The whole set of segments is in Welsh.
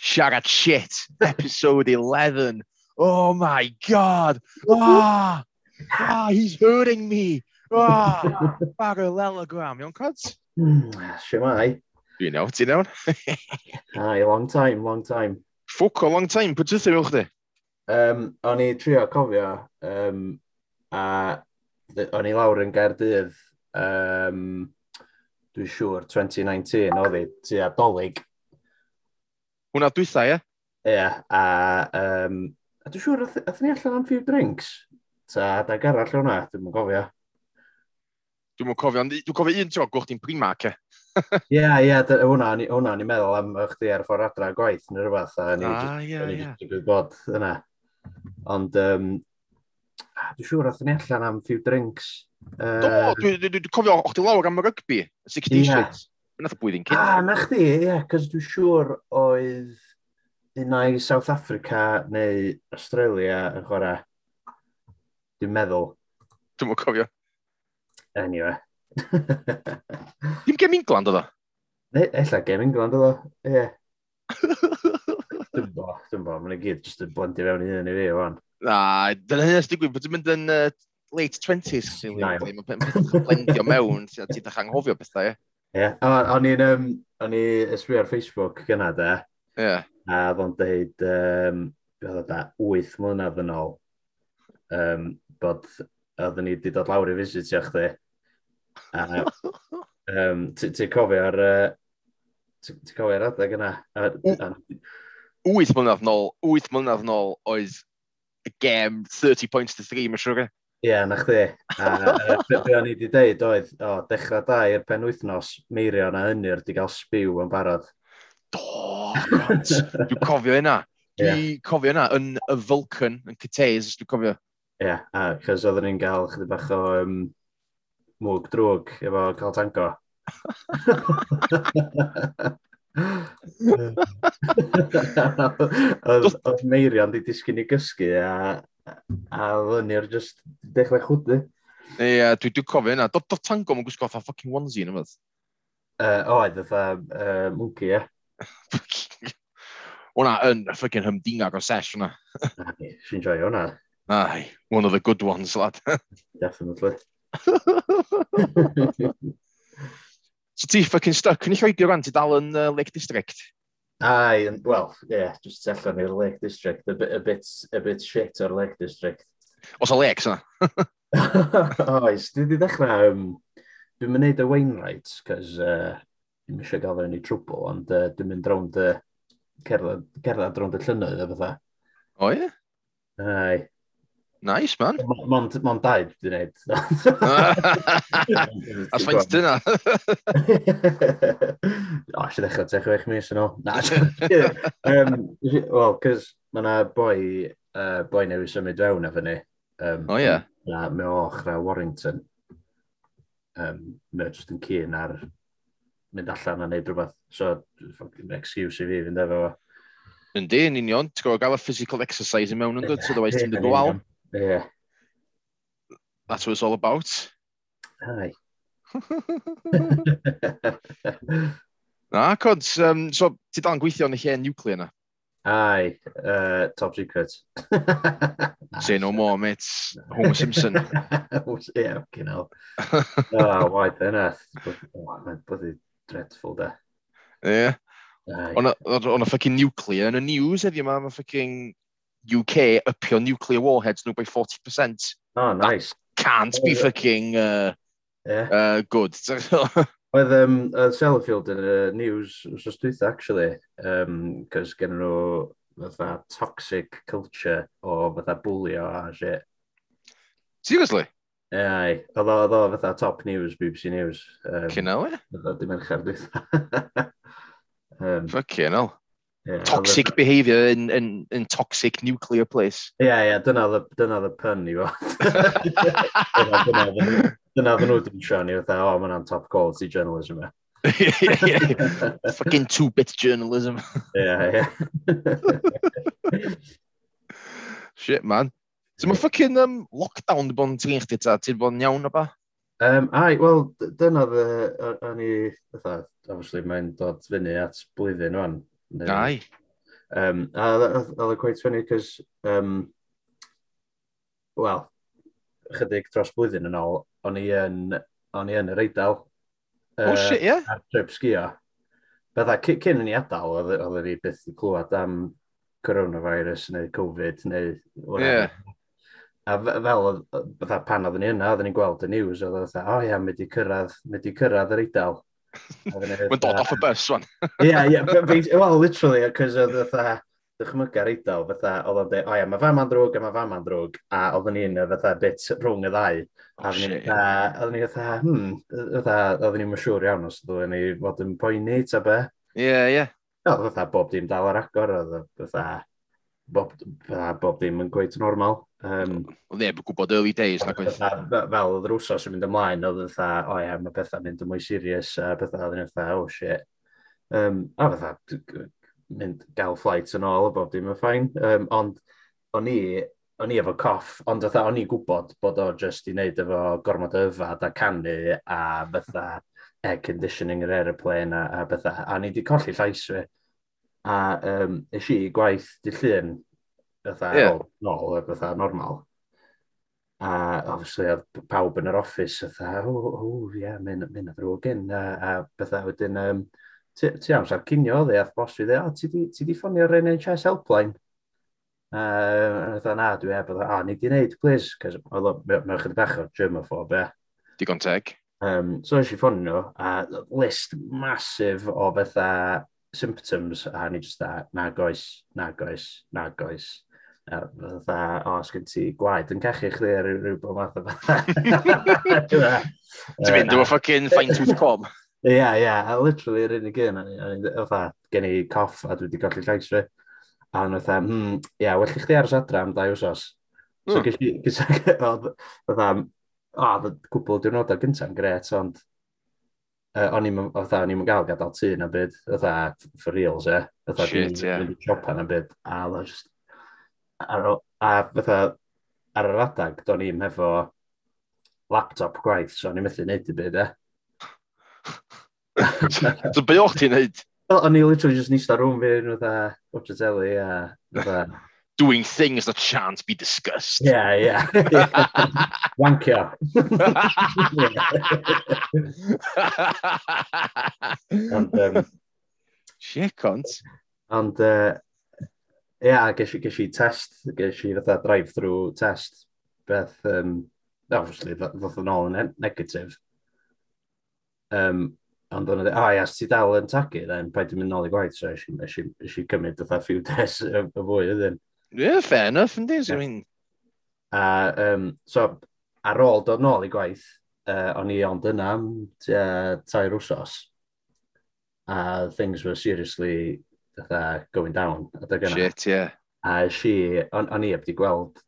Siarad Shit, episode 11. Oh my God. Ah, ah he's hurting me. Ah, parallelogram. Iawn, Cods? Siwmai. Dwi'n iawn, ti'n iawn? Ai, long time, long time. Ffwc o long time, pwy ti'n mewn chdi? Um, o'n i trio cofio, um, a o'n i lawr yn Gaerdydd, um, dwi'n siŵr, 2019, oedd i, ti adolyg, Hwna dwytha, ie? Ie, yeah, a, um, a dwi'n siŵr, athyn ah, ni allan am few drinks? Ta, da garall hwnna, dwi'n mwyn gofio. Dwi'n mwyn cofio, dwi'n cofio un tro gwch ti'n primark, e? Ie, ie, hwnna, hwnna ni'n meddwl am chdi ar ffordd adra gwaith neu rhywbeth, a ni ah, yeah, just yeah. bod yna. Ond, um, dwi'n siŵr, athyn ni allan am few drinks. Uh, Do, dwi'n dwi, dwi dwi cofio, o'ch ti lawr am y rygbi, 60 yeah. Street nath y blwyddyn cyn. Ah, na chdi, ie, yeah, cos dwi'n siŵr oedd unau South Africa neu Australia yn chwarae. Dwi'n meddwl. Dwi'n mwyn cofio. Anyway. Dim gem England oedd o? Ne, Ella gem England oedd o, ie. Dwi'n bo, dwi'n bo, mae'n gyd jyst yn blendio fewn i hyn i fi, o'n. Na, dyna hynny'n digwydd, bod ti'n mynd yn uh, late 20s, sy'n blendio mewn, ti'n ddech anghofio bethau, ie. Yeah. O'n i'n um, o'n i ysbri ar Facebook gyna de. Yeah. A oedd o'n deud, um, beth oedd da, 8 mlynedd yn ôl, um, bod oedden ni wedi dod lawr i visitio chdi. A, um, ti'n cofio ar... uh, ti'n cofio ar adeg yna? 8 mlynedd nôl, 8 mlynedd nôl oedd y gem 30 points to 3, mae'n siwr. Ie, yeah, na chdi. A be o'n i wedi deud oedd, o, dechrau da i'r pen wythnos, meirio na hynny wedi cael sbiw yn barod. Do, dwi'n cofio yna. Dwi'n yeah. cofio yna, yn y Vulcan, yn Cytes, dwi'n cofio. Ie, yeah, a chos oedden ni'n cael chydig bach o um, mwg drwg efo cael tango. Oedd Meirion di disgyn i gysgu a a fyny'r just dechrau chwdy. Ie, yeah, dwi dwi'n cofio yna. Dod do tango mae'n gwisgo fatha fucking onesie yn ymwneud. Uh, oedd, fatha uh, monkey, ie. Hwna yn fucking hymdingag o sesh hwnna. Si'n joio hwnna. Ai, one of the good ones, lad. Definitely. so ti fucking stuck yn i Lloegr rhan, ti dal yn uh, Lake District? Ai, and well, yeah, just allan i'r Lake District, a bit, a bit, a bit shit o'r Lake District. Os o Lake, yna? Oes, dwi wedi dechrau, um, dwi'n mynd i y Wainwright, cos uh, dwi'n eisiau gael yn i trwbl, ond uh, dwi'n mynd rownd y, cerdded, cerdded rownd y llynydd, a fatha. O ie? Ai, Nice, man. Mond, mond dau, dwi'n neud. A faint dyna? O, eisiau ddechrau tech o eich mis yn ôl. Na, um, Wel, cys mae yna boi, uh, boi newydd symud fewn efo ni. Um, o, oh, ie. Yeah. Na, mae o ochra Warrington. Um, mae jyst yn cyn ar mynd allan a neud rhywbeth. So, excuse i fi fynd efo. Yndi, yn union. Ti'n gwybod gael y physical exercise i mewn yn dod, so ddweud ti'n dod o Yeah. That's what it's all about. Hi. Na, cod, um, so ti dal yn gweithio yn y lle nuclear na? Ai, uh, top secret. Say no more, mate. Homer Simpson. Oh, yeah, fucking hell. oh, why then earth? Mae'n bloody dreadful da. Yeah. On a, on a fucking nuclear yn y news heddiw ma, mae fucking UK upio nuclear warheads nhw by 40%. Oh, nice. That can't be fucking uh, yeah. uh, good. Oedd um, uh, Sellafield yn y uh, news wrth dwytha, actually, um, cos gen nhw fatha toxic culture o fatha bwlio a shit. Seriously? Ai, oedd o, o fatha top news, BBC News. Um, Cynna we? Oedd o dim yn chardwytha. um, Fucking hell. Yeah, toxic the... behaviour in, in, in toxic nuclear place. Ie, yeah, ie, yeah, dyna oedd dyna y pun i fo. Dyna oedd nhw dwi'n siarad ni, fatha, o, oh, mae'n top quality journalism e. Fucking two-bit journalism. yeah, yeah. Shit, man. So mae fucking um, lockdown di bod yn trin chdi ta, ti wedi bod yn iawn o ba? Um, ai, wel, dyna dde, o'n i, fatha, obviously mae'n dod fyny at blwyddyn o'n, Dau. Um, a oedd y quite funny, cos, um, wel, chydig dros blwyddyn yn ôl, o'n i yn, o'n i yn yr eidl. Uh, oh shit, ie? Yeah. Ar trip sgio. Bydda, cyn yn i adael, oedd yr i byth i clywed am coronavirus neu Covid neu whatever. Yeah. A fel, bydda pan oedden ni yna, oedden ni'n gweld y news, oedd oedd, o ia, yeah, mynd i cyrraedd, mynd i cyrraedd yr eidl. Mae'n dod off y bus, swan. Ie, ie, well, literally, cos oedd fatha, dychmyga reidol, fatha, oedd o'n dweud, o ia, mae fam ma'n drwg a mae fam ma'n drwg, a oedden ni'n fatha bit rhwng y ddau. A oh, oedden ni fatha, hmm, fatha, oedden ni'n siŵr iawn os oedden ni fod yn poeni, ta be? Ie, ie. Oedd fatha bob dim dal ar agor, oedd fatha, bob, bob dim yn gweud normal. Um, Oedd neb yn gwybod early days. Fel oedd yr wsos yn mynd ymlaen, oedd yn dda, o ia, mae bethau'n mynd yn mwy serious, a bethau oedd yn dda, oh shit. Um, a fatha, mynd gael flight yn ôl, a bob dim yn ffain. Um, ond o'n i, o'n i efo coff, ond fatha o'n i'n gwybod bod o just i wneud efo gormod o yfad a canu a fatha air conditioning yr aeroplane a, a bethau. A ni wedi colli llais fi a um, eisiau i gwaith di llun fatha yeah. nôl, fatha normal. A obviously oedd pawb yn yr office fatha, o, oh, oh, ie, yeah, mynd yn ddrwg yn. A, a bethau wedyn, um, ti, ti amser cynio, dde, ath bos fi, dde, o, ti di, ti di ffonio'r NHS helpline? Uh, a dda na, dwi e, bydda, o, ni di wneud, please, cos oedd o, mewn chydig bach o germophob, e. Digon teg. Um, so eisiau ffonio, a list masif o bethau symptoms a ni jyst dda, nag oes, nag oes, nag oes. Uh, dda, o, sgyn ti gwaed yn cachu chdi ar rhyw bod math o fatha. Ti'n mynd, dwi'n ffocin fine tooth comb. Ie, yeah, ie, yeah, a literally yr unig un, fatha, gen i coff a dwi wedi golli llais fi. A nhw fatha, hmm, ie, yeah, well i chdi aros adra am dau wsos. So, mm. gysi, gysi, oedd, fatha, o, oh, gwbl diwrnodau gyntaf yn gret, ond uh, o'n i'n fatha, o'n i'n gael gadael tŷ na byd, fatha, for reals, e. Fatha, Shit, ie. mynd i siopa na byd, a oedd just... Ar, a fatha, ar yr adag, do'n i'n hefo laptop gwaith, so o'n i'n methu neud i byd, e. so, be o'ch ti'n neud? O'n i literally just nista rhwng fi, fatha, watch a telly, a fatha, doing things that shan't be discussed. Yeah, yeah. Wanker. and, um, Shit, cunt. And, uh, yeah, ges i, ges i test, ges i fatha drive-through test, beth, um, obviously, ddoth yn ôl yn negatif. Um, ond o'n dweud, oh, yes, ti dal yn tagu, then paid i mynd nôl i gwaith, so eisiau cymryd fatha few days y fwy ydyn. Yeah, fair enough, yndi? Yeah. I mean... A, um, so, ar ôl dod nôl i gwaith, uh, o'n i ond yna am uh, tair wsos. A things were seriously uh, going down. Shit, yeah. A she, o'n, on i heb di gweld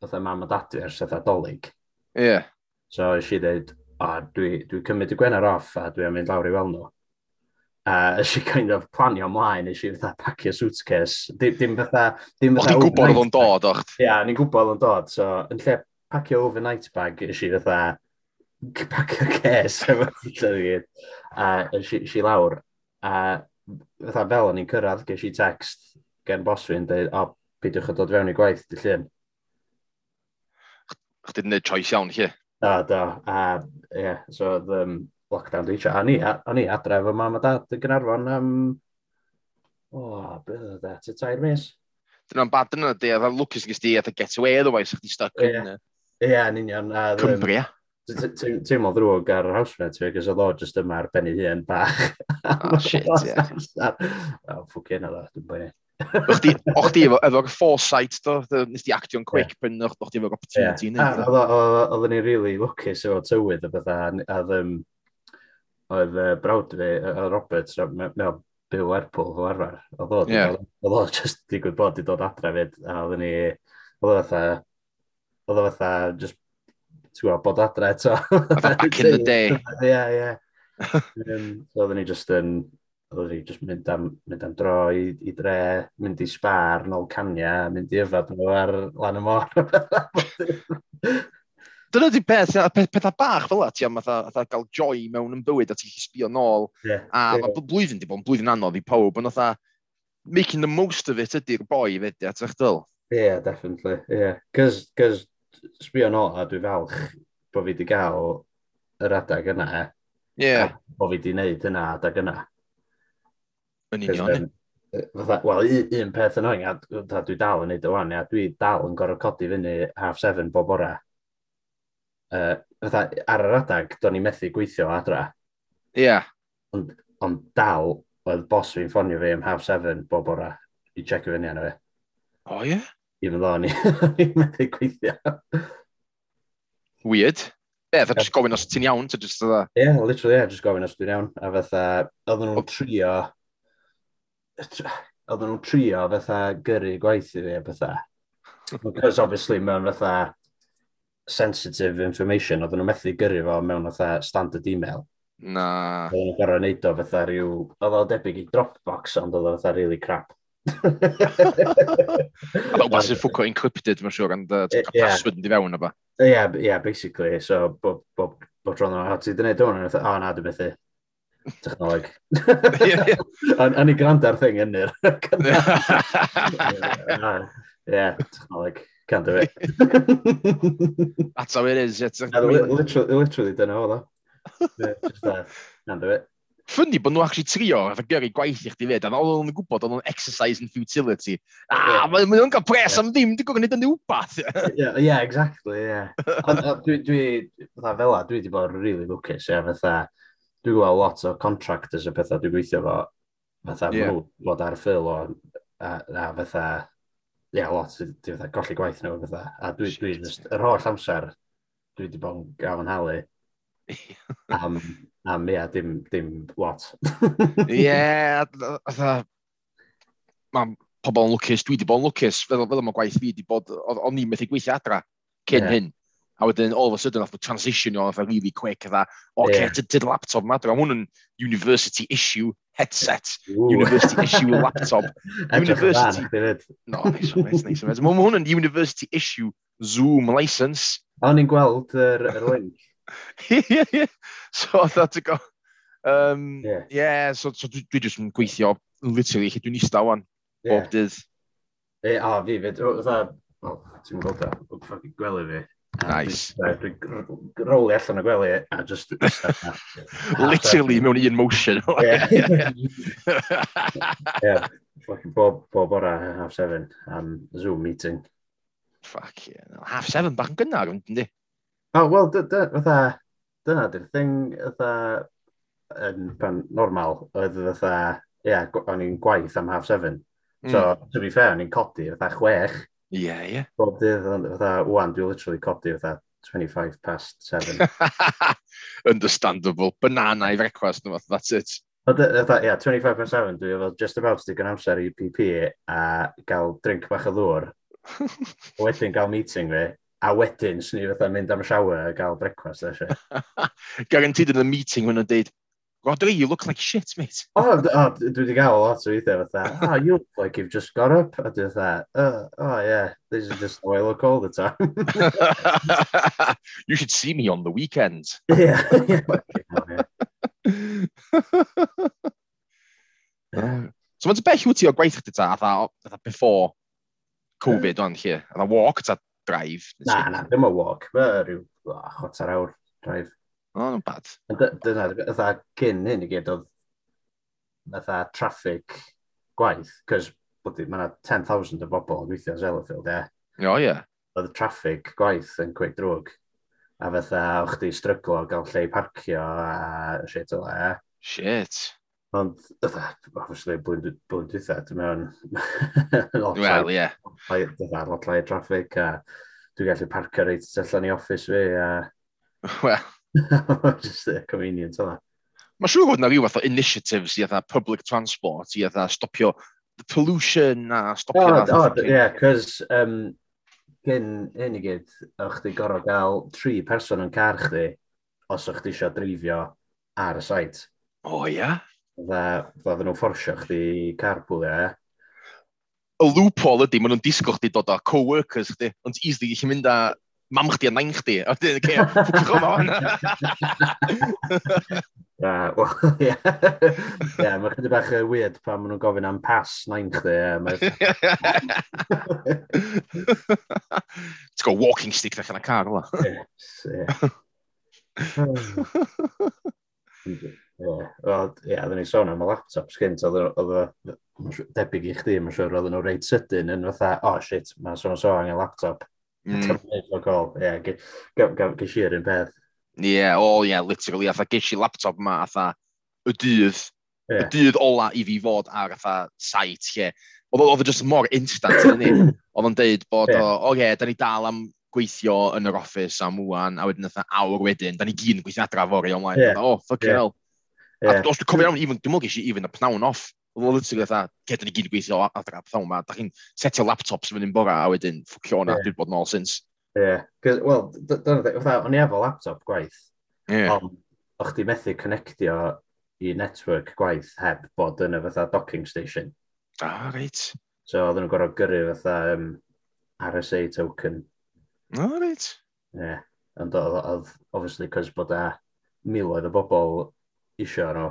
fatha mam a dadu ers fatha dolyg. Yeah. So she dweud, o, dwi, dwi cymryd y gwener off a dwi am mynd lawr i weld nhw a ys i kind of planio ymlaen, ys i fatha pacio suitcase. Dim, dim fatha... Dim fatha O'ch gwybod oedd o'n dod, o'ch? Ia, yeah, ni'n gwybod oedd o'n dod. So, yn lle pacio overnight bag, ys i fatha pacio ces efo gyd. A ys i lawr. A fatha fel o'n i'n cyrraedd, ges i text gen bos fi'n dweud, o, peidiwch o dod fewn i gwaith, dy llun. Chdi'n gwneud choice iawn, chi? Da, da. A, ie, yeah, so, um, lockdown dwi eisiau. A ni, a, o'n i adre efo mam a dad yn Gynarfon am... O, oh, beth oedd e? Ty tair mis? Dyna'n bad yna, di, a dda lwcus gys di, a dda'n get away otherwise, a chdi stuck yn... Ie, yeah, yn union. Cymru, ie. Teimlo ddrwg ar yr housemate fi, gos oedd o just yma ar benni hun bach. Oh, shit, ie. O, ffwc yna, dwi'n bwyd. O'ch di efo efo'r foresight, do? Nes di actio'n quick, pen byn o'ch di efo'r opportunity. Yeah. Oedden ni'n really lwcus efo tywydd a bethau, a ddim oedd uh, brawd fi, uh, Roberts, mewn byw Lerpwl o arfer. Oedd o, yeah. oedd o just digwydd bod i dod adre fyd, a oedd ni, oedd o fatha, oedd o fatha, just, ti'n gwybod, bod adre eto. Back in the day. Ie, ie. Yeah. um, so oedd ni just yn, oedd ni just mynd am, mynd am dro i, i dre, mynd i spar, nôl cania, mynd i yfad nhw ar lan y môr. Dyna di peth, peth, pethau bach fel ti am fatha gael joy mewn yn bywyd a ti'n sbio nôl. Yeah, a yeah. mae blwyddyn di bod yn blwyddyn anodd i pawb, ond fatha making the most of it ydy'r boi fedi at eich dyl. Yeah, definitely, yeah. Cos, cos sbio nôl a dwi falch bod fi wedi gael yr adag yna. e. Yeah. Bod fi wedi gwneud yna adag yna. Yn union. Wel, un peth yn oing, oen, dwi dal yn neud o wan, dwi dal yn gorfod codi fyny half seven bob bora uh, fatha, ar yr adag, do'n i methu gweithio adra. Ie. Yeah. Ond on dal, oedd bos fi'n ffonio fi am half seven bob bora i checio fyny arno fi. O, ie? Even though o'n i methu gweithio. Weird. Ie, yeah, just gofyn os ti'n iawn, ti'n just dda. Ie, yeah, literally, ie, yeah, just gofyn os ti'n iawn. A fatha, oedden nhw'n trio, oedden nhw'n trio fatha gyrru gwaith i fi, a fatha. Because obviously, mae'n fatha, sensitive information, oedden nhw'n methu gyrru fo mewn fatha standard email. Na. Oedden nhw'n gorau neud o fatha rhyw, oedd o debyg i Dropbox, ond oedd o fatha really crap. Oedd o wasyn ffwco encrypted, mae'n siŵr, ond uh, password yn di fewn o ba. Ie, yeah, yeah, basically, so bob bo, bo tron o'n hati, dyna i dod yn o na, dwi'n methu. Technoleg. Yn i gwrando ar thing ynnir. Ie, technoleg. Can't do it. That's how it is. It's yeah, li literally, literally dyna o dda. Yeah, uh, can't do it. Ffynnu bod nhw actually trio efo gyrru gwaith i chdi fed, a ddol nhw'n gwybod oedd nhw'n exercise in futility. Ah, yeah. mae nhw'n cael pres yeah. am ddim, dwi'n nid yn wbath. yeah, yeah, exactly, yeah. Ond uh, dwi, dwi, fatha fel dwi wedi bod really lwcus, yeah, fatha, dwi'n gweld lot o contractors a pethau dwi'n gweithio fo, fatha, yeah. nhw bod ar ffil o, a, a fatha, yeah, lot, di fatha golli gwaith nhw, fatha. A dwi, Shit. dwi, just, yr holl amser, dwi wedi bod yn gael yn halu. am, am, ie, dim, dim lot. Ie, yeah, fatha, mae pobl yn lwcus, dwi wedi bod yn lwcus, fel, fel mae gwaith fi wedi bod, o'n i'n methu gweithio adra cyn yeah. hyn a wedyn all of a sudden nath o transitionio fatha really quick fatha, oce, okay, yeah. did laptop yma, e, A hwn yn university issue headset, Ooh. university issue laptop. university... no, neis o nice. neis o beth. Mae hwn yn university issue Zoom license. A o'n i'n gweld yr er, link. yeah, yeah. So, oedd a go. Um, yeah. yeah, so, so dwi, dwi jyst yn gweithio, literally, lle dwi'n eistedd wan, yeah. bob dydd. E, a fi, fi, o, dda, o, ti'n gweld da, o, gwely fi, Nice. Dwi'n roli allan o gwely a just... Literally mewn un motion. Yeah. Bob, bob ora half seven am Zoom meeting. Fuck yeah. Half seven bach yn gynnar, ynddi? O, wel, fatha... Dyna di'r thing, fatha... Yn pan normal, oedd fatha... Ie, yeah, o'n i'n gwaith am half seven. So, hmm. to be fair, o'n i'n codi fatha chwech. Ie, yeah, ie. Yeah. Bob dydd, fatha, wwan, dwi'n literally codi fatha 25 past 7. Understandable. Banana i frecwast, no, that's it. Fatha, yeah, 25 past 7, dwi efo just about digon amser i PP a gael drink bach o ddŵr. wedyn gael meeting fi, a wedyn swn i fatha mynd am siawer a gael brecwast. Garantid yn y meeting, wna'n dweud, I. Rodri, you look like shit, mate. O, oh, d- o, d- dwi wedi gael lot o with that? oh, you look like you've just got up. I dwi that. oh, oh yeah, this is just the way I look all the time. you should see me on the weekends. yeah, yeah. fucking hell, yeah. So mae'n beth yw ti o gweithio chdi ta, atha, before Covid o'n lle? Atha walk, ta uh, drive? Na, na, ddim o walk. Mae rhyw oh, chwarter awr drive. Oh, no, bad. Dyna, ytha cyn hyn i gyd oedd ytha traffic gwaith, cos mae yna 10,000 o bobl yn gweithio yn Sellafield, e. O, ie. Oedd y traffic gwaith yn quick drwg. A fatha, o'ch di stryglo gael lle parcio a shit o le. Shit. Ond, ytha, obviously, blwyddyn dwytha, dwi'n mewn... Wel, ie. Ytha, lot lai traffic a dwi'n gallu parcio reit allan i office fi a... Wel, Just uh, a convenience o'na. Mae'n siŵr bod yna rhyw fath o initiatives i atha public transport, i atha stopio the pollution a stopio... Oh, oh, yeah, cos um, gen hyn i gyd, o'ch di gorau gael tri person yn car chdi os o'ch di eisiau dreifio ar y site. O, oh, ia? Yeah. Dda, nhw'n fforsio chdi carpool, ia? Y loophole ydy, maen nhw'n disgo chdi dod o co-workers chdi, ond easily chi mynd â mam chdi a nain chdi. A dyn, ce, ffwcwch o hwn. Ie, mae chydig bach uh, weird pan maen nhw'n gofyn am pas nain chdi. It's got a walking stick ddech yn y car, ola. Ie. Ie, yeah, oedden ni sôn am y laptop sgynt, oedd o debyg i chdi, mae'n siŵr, oedden nhw reit sydyn yn fatha, oh shit, mae'n sôn o sôn angen laptop. Mm. Ie, ges i'r un peth. Ie, o ie, literally, atha ges i laptop yma, atha, y dydd, yeah. y dydd ola i fi fod ar atha site, ie. Oedd oedd just mor instant yn ni. Oedd o'n deud bod, yeah. o, o ie, da ni dal am gweithio yn yr office am wwan, a wedyn atha awr wedyn, da ni gyn gweithio adra fori online. Yeah. O, oh, fucking yeah. hell. Yeah. A os dwi'n cofio iawn, dwi'n mwyn gysi even y pnawn off oedd o literally fatha, ce, da ni gyd gweithio adra, fatha hwnna, da chi'n setio laptops fyny bora, a wedyn, ffwcio hwnna, yeah. dwi'n bod yn all since. Ie, yeah. wel, fatha, o'n i efo laptop gwaith, yeah. ond o'ch di methu connectio i network gwaith heb bod yn y fatha docking station. Ah, reit. So, oedden nhw'n gorfod gyrru fatha um, RSA token. Ah, reit. Ie, yeah. ond oedd, obviously, cos bod a miloedd o bobl isio nhw,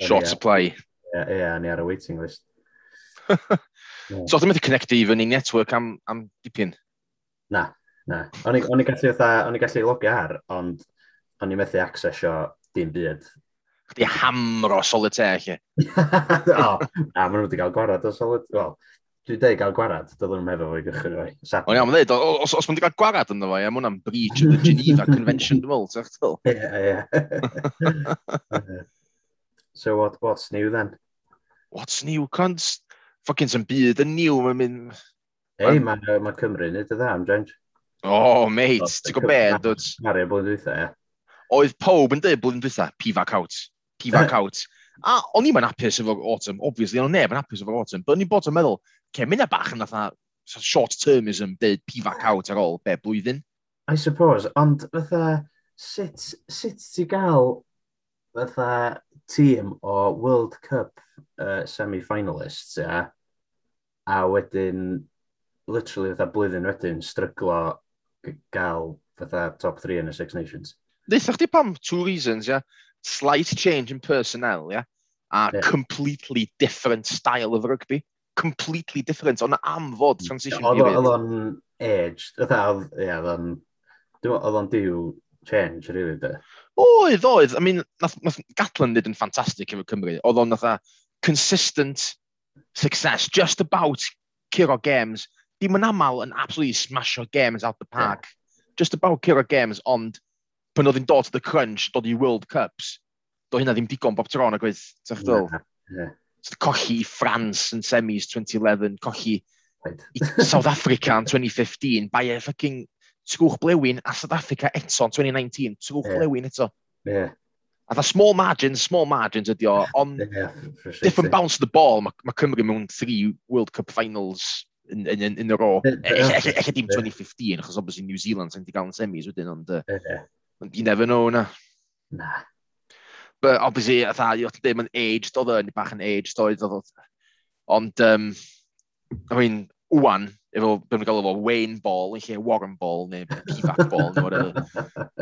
Short supply. Ie, yeah, ni ar y waiting list. so, ti'n methu connecti i fyny network am, am dipyn? Na, na. O'n i gallu, o'n i gallu logi ar, ond o'n i methu accessio dim byd. Chdi hamro solitaire, lle. o, na, maen nhw wedi cael gwarad o solitaire. Wel, Dwi'n dweud gael gwarad, doedd nhw'n meddwl o'i gychwyn o'i. O iawn, mae'n dweud, os, os mae'n gael gwarad ynddo fo, ia, mae hwnna'n breach of the Geneva Convention, dwi'n meddwl, ti'n ddol? Ie, ie. So what, what's new then? What's new? Can't... Fucking some byd yn new, mae'n mynd... Ei, mae ma Cymru nid y dda am, James. Oh, mate, ti'n gwybod beth, dwi'n... Mario blwyddyn dwytha, ie. Oedd pob yn dweud blwyddyn dwytha, pifac out, pifac out. A o'n i'n hapus efo autumn, obviously, o'n neb yn hapus efo autumn, but o'n i'n bod yn meddwl, ce, mynd bach yn fatha short-termism, deud pifac out ar ôl, be, blwyddyn. I suppose, ond fatha, sut, sut ti gael fatha tîm o World Cup uh, semi-finalists, yeah? a wedyn, literally, fatha blwyddyn wedyn, stryglo gael fatha top 3 yn y Six Nations. Ddeitha chdi pam, two reasons, ia. Yeah? slight change in personnel, yeah? A yeah. completely different style of rugby. Completely different. Ond am fod transition yeah, period. Oedd o'n age, oedd o'n... Oedd o'n diw change, really, de. Oedd, oedd. I mean, nath, nath Gatlin did yn ffantastig efo Cymru. Oedd o'n natha consistent success, just about curo games. Dim yn aml yn absolutely smasho games out the park. Yeah. Just about curo games, ond pan oedd hi'n dod to the crunch, dod i World Cups, do hynna ddim digon bob tron ac oedd, sa'ch ddol? Yeah, yeah. Cochi France yn semis 2011, colli right. South Africa yn 2015, bai e ffucking trwch blewyn a South Africa eto yn 2019, trwch yeah. blewyn eto. Yeah. A dda small margins, small margins ydi o, ond yeah, different bounce of the ball, mae ma Cymru mewn three World Cup finals yn, in yn, yn y ro. Ella dim 2015, achos obviously New Zealand sy'n di gael yn semis wedyn, ond... Yeah you never know na. Na. But obviously, a tha, oedd ddim yn aged oedd yn, bach yn aged oedd oedd. Ond, um, I mean, wwan, efo, beth mae'n gael efo, Wayne Ball, yn lle Warren Ball, neu Pivac Ball, neu whatever.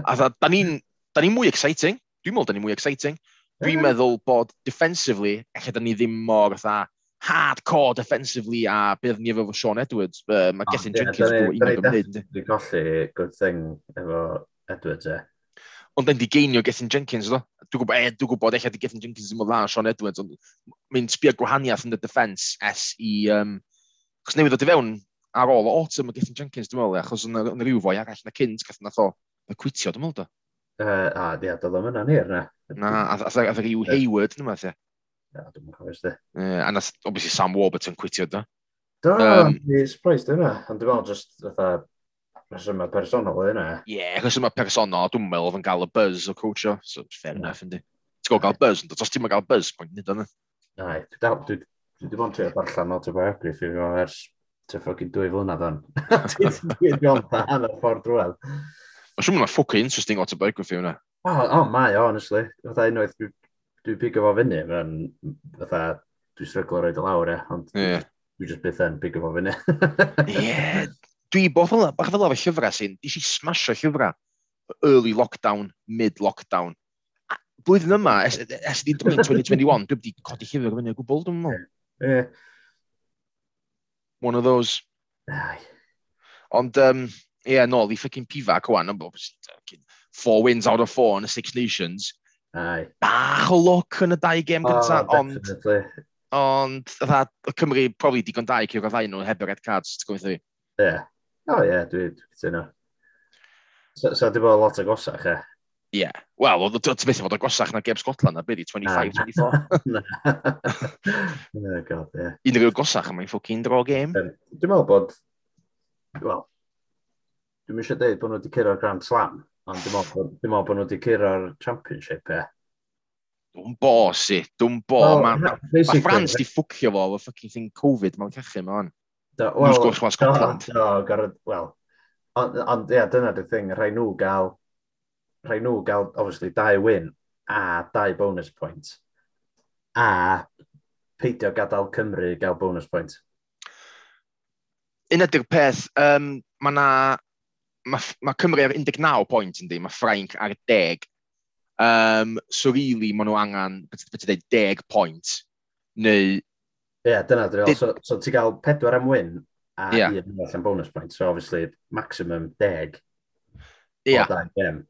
A dda, da ni'n da ni mwy exciting. Dwi'n meddwl da ni'n mwy exciting. Dwi'n meddwl mm. bod defensively, eich da ni ddim mor fatha hardcore defensively a bydd ni efo Sean Edwards. Uh, mae Gethin Jenkins yn un o'r gymryd. Dwi'n colli good thing efo Edwards e. Eh? ond yn digeinio Gethin Jenkins, do? Dwi'n gwybod, e, dwi'n gwybod, eich Gethin Jenkins ddim yn dda, Sean Edwards, ond mae'n sbio gwahaniaeth yn y defence es i... Um, Chos newydd o di fewn ar ôl o autumn o Gethin Jenkins, dwi'n meddwl, achos yn, yn rhyw fwy arall na cynt, gath nath o y cwitio, dwi'n meddwl, do? Uh, a, ia, doedd o'n yna nir, na. Na, a dda'r rhyw Hayward, dwi'n meddwl, Na, dwi'n mwyn cofio sydd. A nath, obviously, Sam Warburton cwitio, do? Do, um, surprised yna. Ond dwi'n meddwl, just, fatha, Rhesymau personol oedd hynna. Ie, yeah, rhesymau personol, dwi'n meddwl oedd yn gael y buzz o coachio. So, fair enough, yndi. Ti'n gael gael buzz, ond os ti'n gael buzz, mae'n nid yna. Nai, dwi wedi bod yn trio darllen autobiography fi ers te ffogin dwy flynedd o'n. Dwi'n gwneud pa hanner ffordd drwedd. Mae'n siŵr mae'n ffocin interesting autobiography hwnna. O, oh, oh, mae, honestly. Fytha unwaith dwi'n pigo fo fyny, mae'n fytha dwi'n stryglo roed y lawr e, ond yeah. dwi just byth yn pigo fo fyny. Ie, dwi bod fel bach fel efo llyfrau sy'n, nes i smasho llyfrau early lockdown, mid-lockdown. A Blwyddyn yma, es, es ydi 2021, dwi wedi codi llyfr fyny o gwbl, dwi'n meddwl. Yeah. One of those. Ai. Ond, um, ie, yeah, nôl i ffucking pifac o'n, four wins out of four yn y Six Nations. Ai. Bach o look yn y dau gêm gyntaf, oh, ond... Definitely. Ond, y Cymru probably digon dau cyrraedd ddau nhw heb y red cards, ti'n gwybod Ie. Yeah. O oh, ie, yeah, dwi'n dwi cytuno. So, so dwi'n bod lot o gosach, e? Ie. Yeah. Wel, oedd y beth fod o gosach na geb Scotland na byddi, 25-24. oh, God, ie. Unrhyw gosach am ein ffocin draw game. Um, dwi'n meddwl bod... Wel, dwi'n eisiau dweud bod nhw wedi cyrra'r Grand Slam, ond dwi'n meddwl, dwi meddwl bod nhw wedi cyrra'r Championship, e? Dwi'n bo, si. Dwi'n bo. Well, Mae ma France di ffwcio fo, o ffocin thing Covid, mae'n cachu, mae o'n. Wel, wrth gwrs, was Scotland. Do, gorfod, wel, ond ie, dyna dy thing, rhai nhw gael, rhai nhw gael, obviously, dau win a dau bonus point a peidio gadael Cymru gael bonus point. Un ydy'r peth, um, mae na, mae ma Cymru ar 19 pwynt yndi, mae Ffrainc ar 10. Um, so really, maen nhw angen, beth ydy 10 pwynt, neu Ie, yeah, dyna dwi'n so, so ti gael pedwar am win a yeah. un allan bonus point, so obviously maximum deg yeah. o dan gem.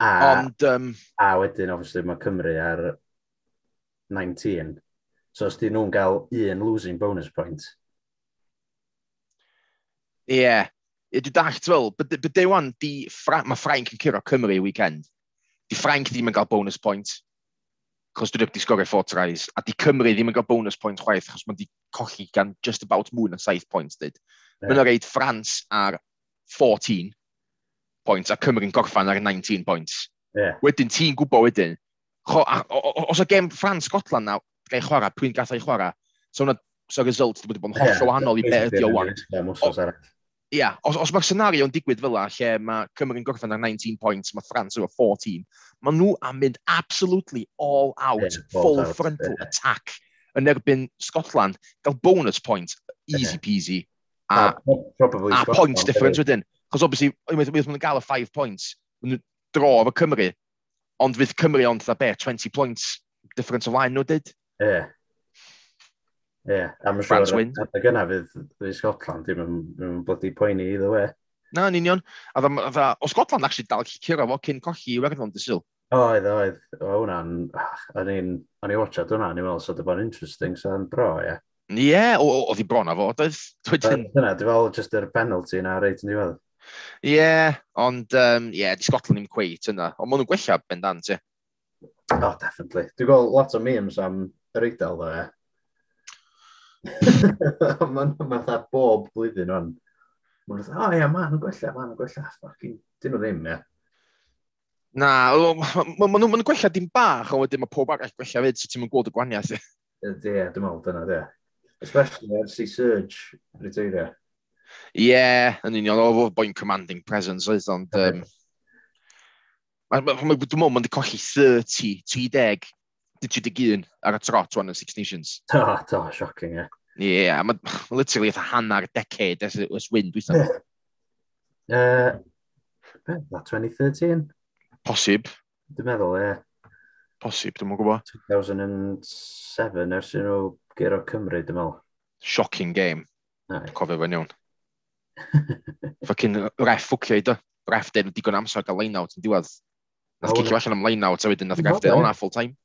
A, Ond, um... a wedyn, obviously, mae Cymru ar 19. So os di nhw'n gael un losing bonus point. Ie, yeah. dwi'n dallt fel, bydde wan, di Fra mae Frank yn curo Cymru i weekend. Di Frank ddim yn cael bonus point chos dwi'n wedi sgorio four tries, a di Cymru ddim yn cael bonus point chwaith, achos mae'n di colli gan just about mwy na 7 points, dyd. Yeah. Mae'n rhaid France ar 14 points, a Cymru'n gorffan ar 19 points. Yeah. Wedyn ti'n gwybod wedyn, cho, a, o, o, os o gem France-Scotland na, gael chwarae, pwy'n gathau chwarae, so yna so result wedi bod yn holl yeah, wahanol i beth ydi o wan ia, os, os mae'r senario yn digwydd fel lle mae Cymru'n gorffen ar 19 points, mae France efo 14, mae nhw am mynd absolutely all out, yeah, full out, frontal yeah. attack yn erbyn Scotland, gael bonus point, easy peasy, a, a, probably a Scotland, points difference yeah. wedyn. Cos obviously, unwaith maen nhw'n gael y 5 points, maen nhw dro efo Cymru, ond fydd Cymru ond dda be, 20 points difference o flaen nhw dyd. Yeah. Ie, a mae'n siŵr y gynnaf fydd i Scotland, ddim yn bloody poeni iddo we. Na, yn union. A dda, dda, o Scotland actually dal gallu cyrra fo cyn colli i Werddon dy syl. Oedd, oedd. O, hwnna'n... O'n i'n O'n i'n watchad hwnna, o'n i'n meddwl, so dy bo'n interesting, so yn bro, ie. Ie, oedd hi bron a fo. Dyna, dy fel just yr penalty na reit yn diwedd. Ie, ond, ie, di Scotland ddim cweit yna. Ond maen nhw'n gwella bendant, ie. Oh, definitely. Dwi'n gweld lot o memes am yr eidl, dda, ie. Mae'n fatha bob blwyddyn o'n. Mae'n fatha, o ia, ma'n gwella, ma'n gwella. Fucking, dyn nhw ddim, ia. Na, maen nhw'n gwella dim bach, ond wedyn mae pob arall gwella fyd, so ti'n mynd gweld y gwaniaeth. Ie, dwi'n meddwl dyna, ie. Especially ers i Surge reteirio. Ie, yn union, o fod boi'n commanding presence oedd, ond... Um, Dwi'n meddwl, mae'n di colli 30, 30 31 ar y trot wan yn Six Nations. Do, do, shocking, ie. Ie, yeah, mae literally eitha hanner decade ers, ers wyn, dwi'n dweud. Uh, 2013? Posib. Dwi'n meddwl, ie. Yeah. Posib, dwi'n mwyn gwybod. 2007 ers nhw gyro Cymru, dwi'n meddwl. Shocking game. Dwi'n cofio fe'n iawn. Fucking ref ffwcio i do. Ref dyn digon amser gael line-out yn diwedd. Nath oh, cicio allan am line-out a wedyn nath gael hwnna full time.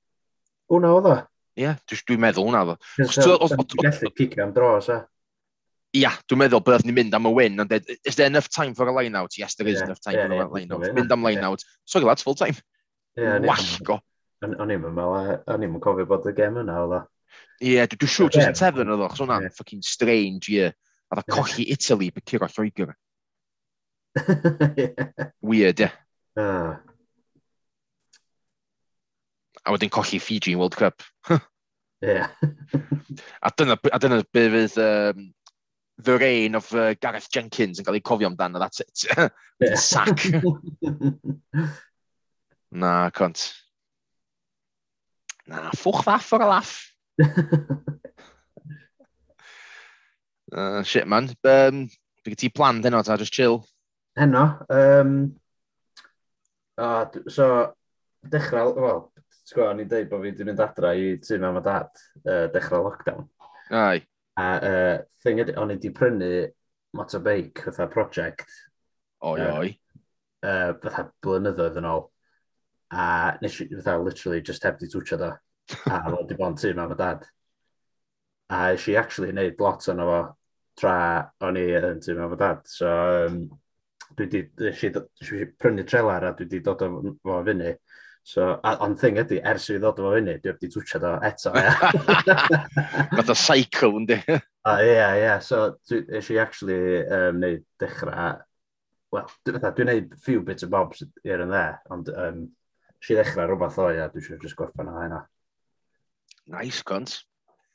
Hwna oedd o? Ie, yeah, dwi'n meddwl wna oedd o. Gallu picio am dros, e? Ia, dwi'n meddwl bydd ni'n mynd am y win, ond is there enough time for a line-out? Yes, there is enough time for a line-out. Mynd am line-out. Sorry lads, full time. Wallgo. O'n i'n meddwl, o'n i'n cofio bod y gem yna oedd o. Ie, dwi'n siŵr jyst yn tefyn oedd o, chos hwnna'n fucking strange, ie. A dda colli Italy, bydd cyrra Lloegr. Weird, ie. Yeah a wedyn colli Fiji yn World Cup. yeah. a dyna, a dyna be fydd um, the reign of uh, Gareth Jenkins yn cael ei cofio amdano, that's it. Sac. Na, cont. Na, ffwch faff o'r laff. uh, ah, shit, man. Um, Bydd ti plan heno, ta, just chill? Heno? Um, o, so, dechrau, wel, Sgwa, o'n i'n deud bod fi wedi mynd adra i tu mam a dad uh, dechrau lockdown. Ai. A uh, thing ydy, o'n i wedi prynu motorbike fatha project. Oi, uh, oi. Uh, fatha blynyddoedd yn ôl. A nes i fatha literally just heb di twtio do. A fo wedi bod yn tu mam a dad. A nes i actually wneud lot o'n fo tra o'n i yn tu mam a dad. So, um, dwi wedi prynu trelar a dwi wedi dod o fo fyny. So, ond thing ydy, ers i fi ddod o fyny, dwi wedi twtio do eto. Fath o cycle, ynddi? Ie, yeah, ie. Yeah. So, eisiau i actually um, neud dechrau... Wel, dwi'n dwi neud few bits of bobs i'r yn dde, ond um, eisiau ddechrau rhywbeth o, ia, dwi eisiau just gorffen o hynna. Nice, gont.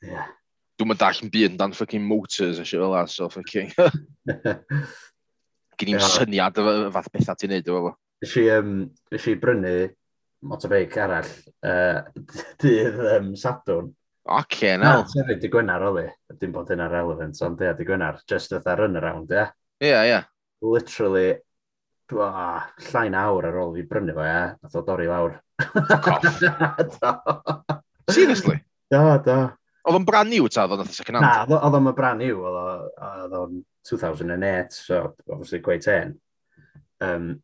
Ie. Yeah. Dwi'n mynd dall yn byd dan fucking motors a shit fel that, so fucking... Gyn i'n syniad o fath bethau ti'n neud, o fo. Eisiau um, brynu motorbike arall uh, dydd um, Sadwrn. Oce, no. Na, sefyd di Gwynar oli. dim bod hynna'n relevant, ond ie, di Gwynar, just oedd ar runaround, ia. ie. ia. Literally, oh, llain awr ar ôl fi brynu fo, ie. a ddod dorri lawr. Seriously? Do, do. Oedd o'n brand new, ta, oedd o'n second hand? Na, oedd o'n brand new, oedd o'n 2008, so obviously quite ten. Um,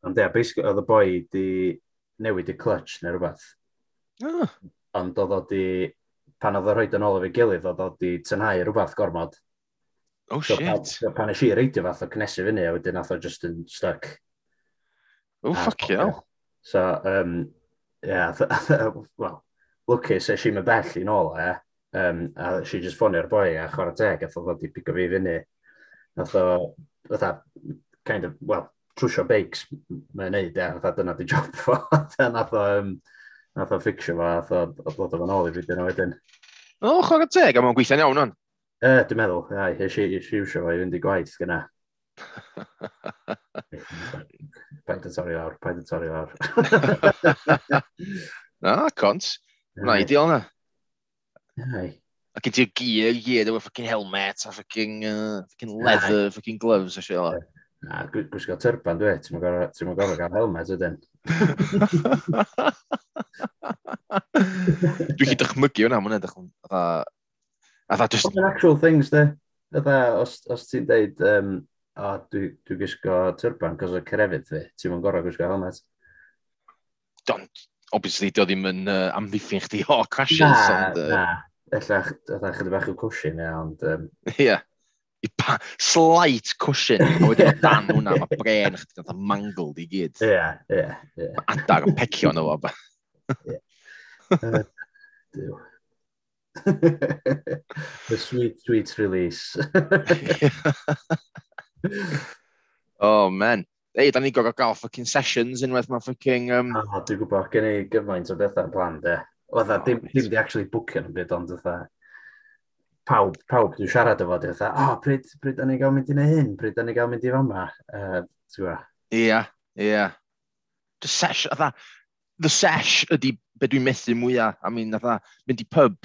ond ia, basically, oedd y boi di newid y clutch neu rhywbeth. Oh. Ah. Ond oedd o di, pan oedd o roed yn ôl efo'i gilydd, oedd o di tynhau rhywbeth gormod. Oh so, shit. Pan, pan eisiau reidio fath o cnesu fyny, a wedyn nath o just yn stuck. Oh, a, fuck yeah. So, um, yeah, well, lwcus, eisiau mynd bell i nôl, e. Um, a she just ffonio'r boi a chwarae teg, a thod o di pigo fi fyny. Nath o, fatha, kind of, well, trwsio beics mae'n neud, ia, fatha dyna di job fo, nath o, um, nath o ffixio fo, nath o, o ddod o'n ôl i fi dyna wedyn. O, oh, chwer teg, a mae'n gweithio'n iawn o'n? E, dwi'n meddwl, ia, eis i iwsio fo i fynd i gwaith gyna. paid yn torri lawr, paid yn torri lawr. Na, cont. Na, ideal na. Ai. A gen ti'r gear gear, gyd, efo fucking helmet, a fucking, uh, fucking leather, Aye. fucking gloves, a shit like. Na, gwisgo tyrban dwi, ti'n mwyn gorfod gael helmet ydyn. dwi chi dychmygu hwnna, mwyn edrych yn... A dda just... Oedd actual things, de. Ydda, os, os ti'n deud, um, o, dwi, dwi gwisgo tyrban, cos o cerefyd fi, ti'n mwyn gorau gwisgo helmet. Don, obviously, di ddim yn uh, amddiffyn chdi o crashes. Na, ond, uh... na. Ella, ydda, chydig bach o cushion, ia, ond... Ie. Um, yeah slight cushion, a wedyn o dan hwnna, mae bren chdi dda mangled i gyd. Ie, ie, ie. Mae adar yn pecio yn efo. Ie. Dyw. The sweet, sweet release. oh, man. Ei, da ni gorau gael fucking sessions unwaith mae fucking... Um... Oh, dwi'n gwybod, gen i gyfaint o bethau plan, de. Oedd e oh, dim, dim di actually bwcio yn y byd, ond oedd pawb, pawb dwi'n siarad efo, dwi'n dweud, oh, pryd, pryd da ni gael mynd i neud hyn, pryd da ni gael mynd i fama, uh, ti'n gwa? Ia, ia. The sesh, atha, the sesh ydi be dwi'n methu mwyaf, I mean, atha, mynd i pub,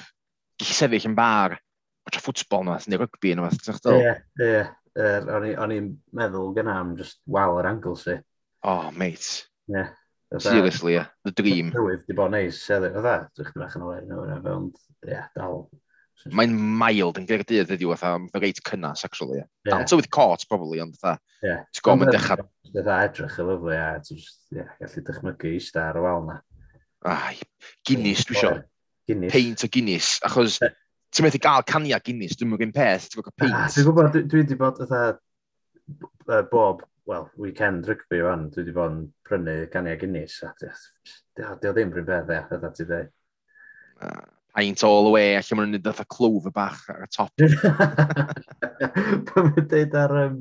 gallu sefyll yn bar, watch a ffwtsbol nhw, neu rygbi nhw, ti'n gwa? Ie, ie. O'n i'n meddwl gyna am just wal yr angl si. Oh, mate. Ie. Yeah. Seriously, yeah. The dream. Tywydd, di bod neis, sefyll, oedd e, dwi'n chdi bach yn oed, ond, ie, dal, Mae'n mild yn gyda'r ydi ydyw, fatha, the reit cynnas, actually. Yeah. yeah. to with Court, probably, ond fatha, yeah. ti'n gwybod, mae'n dechrau... Dda edrych y lyflu, a ti'n yeah, gallu dychmygu i star ar y wal na. Ai, Guinness, dwi eisiau. Guinness. Paint o Guinness, achos ti'n methu gael cania Guinness, dwi'n mwyn peth, ti'n gwybod paint. Ah, dwi'n gwybod, dwi wedi bod ytha bob, well, weekend rygbi o'n, dwi wedi bod yn prynu cania Guinness, a dwi ddim rhywbeth e, ytha ti dweud paint all the way, allan maen nhw'n neud fatha clover bach ar y top. Pan mae'n dweud ar um,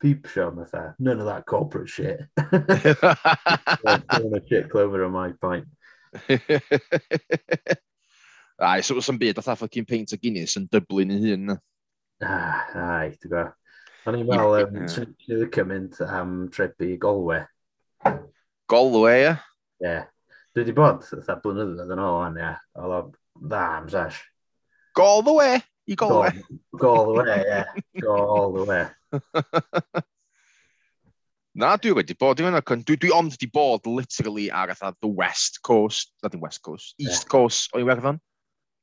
peep show, fatha, none of that corporate shit. None of shit clover on my pint. Ai, so wrth yn byd, fatha fucking paint o Guinness yn dyblyn yn hun. Ah, ai, ti'n go. O'n i'n meddwl, um, ti'n licio mynd am trebu Golwe. Golwe, ie? Ie. Dwi wedi bod, fatha blynyddoedd yn ôl, ie. Oedd dda am sesh. Go the way i Galway. Go, all the way, yeah. Go the way. Na, dwi wedi bod, dwi, dwi, dwi ond wedi bod literally ar atha the West Coast, na dim West Coast, East yeah. Coast o Iwerddon